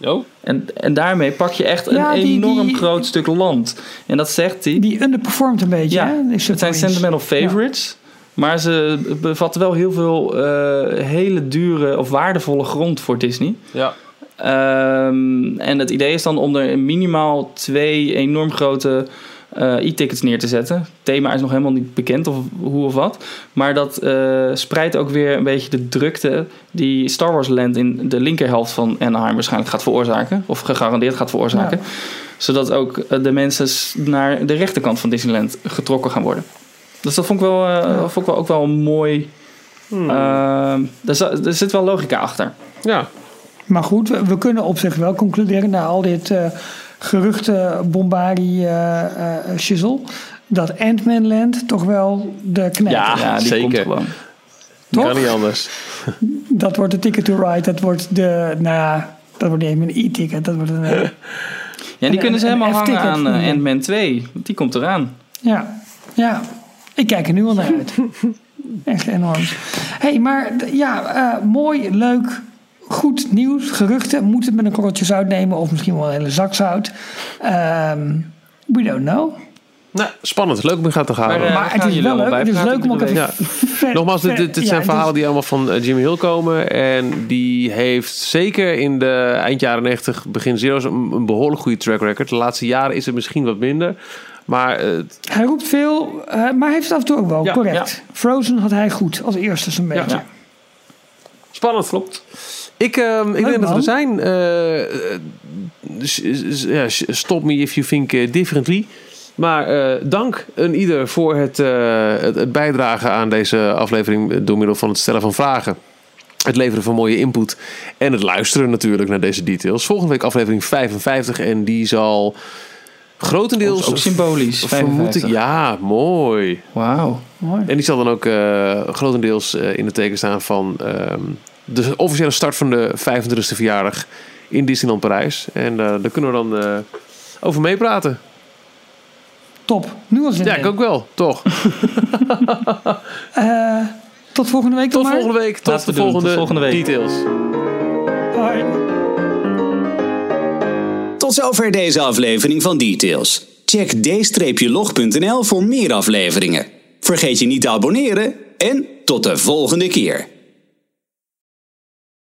S2: Oh?
S4: En, en daarmee pak je echt een
S3: Ja, die-
S4: enorm
S3: die-
S4: groot stuk land. En dat zegt hij.
S3: die underperformt een beetje.
S4: Ja,
S3: hè,
S4: Het zijn sentimental favorites. Maar ze bevatten wel heel veel eh, hele dure of waardevolle grond voor Disney.
S2: Ja.
S4: Ehm, en het idee is dan om er minimaal twee enorm grote e-tickets neer te zetten. Het thema is nog helemaal niet bekend of hoe of wat. Maar dat eh, spreidt ook weer een beetje de drukte die Star Wars Land in de linkerhelft van Anaheim waarschijnlijk gaat veroorzaken. Of gegarandeerd gaat veroorzaken. Zodat ook eh, de mensen naar de rechterkant van Disneyland getrokken gaan worden. Dus dat vond ik wel, eh, vond ik wel ook wel een mooi. Ehm, er, er zit wel logica achter.
S2: Ja.
S3: Maar goed, we, we kunnen op zich wel concluderen na al dit eh geruchten, bombardie, eh eh, shizzle, dat Ant-Man Land toch wel de knijp
S2: Ja.
S3: is.
S4: Ja, die
S2: zeker.
S4: komt gewoon.
S3: Toch?
S2: Kan niet anders.
S3: Dat wordt de ticket to ride, dat wordt de, nou ja, dat wordt niet meer een e-ticket, dat wordt een, eh,
S4: Ja, die
S3: En-
S4: kunnen ze helemaal
S3: en
S4: hangen aan eh, Ant-Man 2. Want die komt eraan.
S3: ja, ja, ik kijk er nu al naar uit. Echt enorm. hey, maar ja, eh, mooi, leuk, goed nieuws, geruchten. Moet het met een korreltje zout nemen of misschien wel een hele zak zout? Ehm, we don't know.
S2: Nou, spannend. Leuk om in gaten te gaan.
S4: Maar, eh,
S3: Maar het is wel leuk. Het is leuk om ook
S4: iedere
S3: even... ver-
S2: Nogmaals, dit,
S3: ver-
S2: dit, dit
S3: ja,
S2: zijn verhalen die allemaal van eh, Jimmy Hill komen. En die heeft zeker in de eind jaren 90, begin zero's een, een behoorlijk goede track record. De laatste jaren is het misschien wat minder. Maar eh,
S3: Hij roept veel, maar hij heeft het af en toe ook wel.
S2: Ja,
S3: correct. Frozen had hij goed als eerste zo'n beetje.
S2: Ja. spannend. Klopt. Ik, ehm, ik denk dat we er zijn. Eh, eh, stop me if you think eh, differently. Maar eh, dank een ieder voor het, eh, het, het bijdragen aan deze aflevering door middel van het stellen van vragen. Het leveren van mooie input. En het luisteren natuurlijk naar deze details. Volgende week aflevering 55. En die zal grotendeels.
S4: Ook symbolisch.
S2: Vermoed ik.
S4: 55.
S2: Ja, mooi.
S4: Wauw.
S3: Mooi.
S2: En die zal dan ook eh, grotendeels eh, in het teken staan van ehm, de officiële start van de 25e verjaardag in Disneyland Parijs. En eh, daar kunnen we dan eh, over meepraten.
S3: Top. Nu al zin
S2: Ja, ik ook wel, toch?
S3: Eh, tot volgende week dan
S2: Tot
S3: maar.
S2: volgende week. Tot de
S4: doen. Tot
S2: volgende,
S4: volgende week.
S2: details.
S1: Tot zover deze aflevering van Details. Check d-log.nl voor meer afleveringen. Vergeet je niet te abonneren en tot de volgende keer.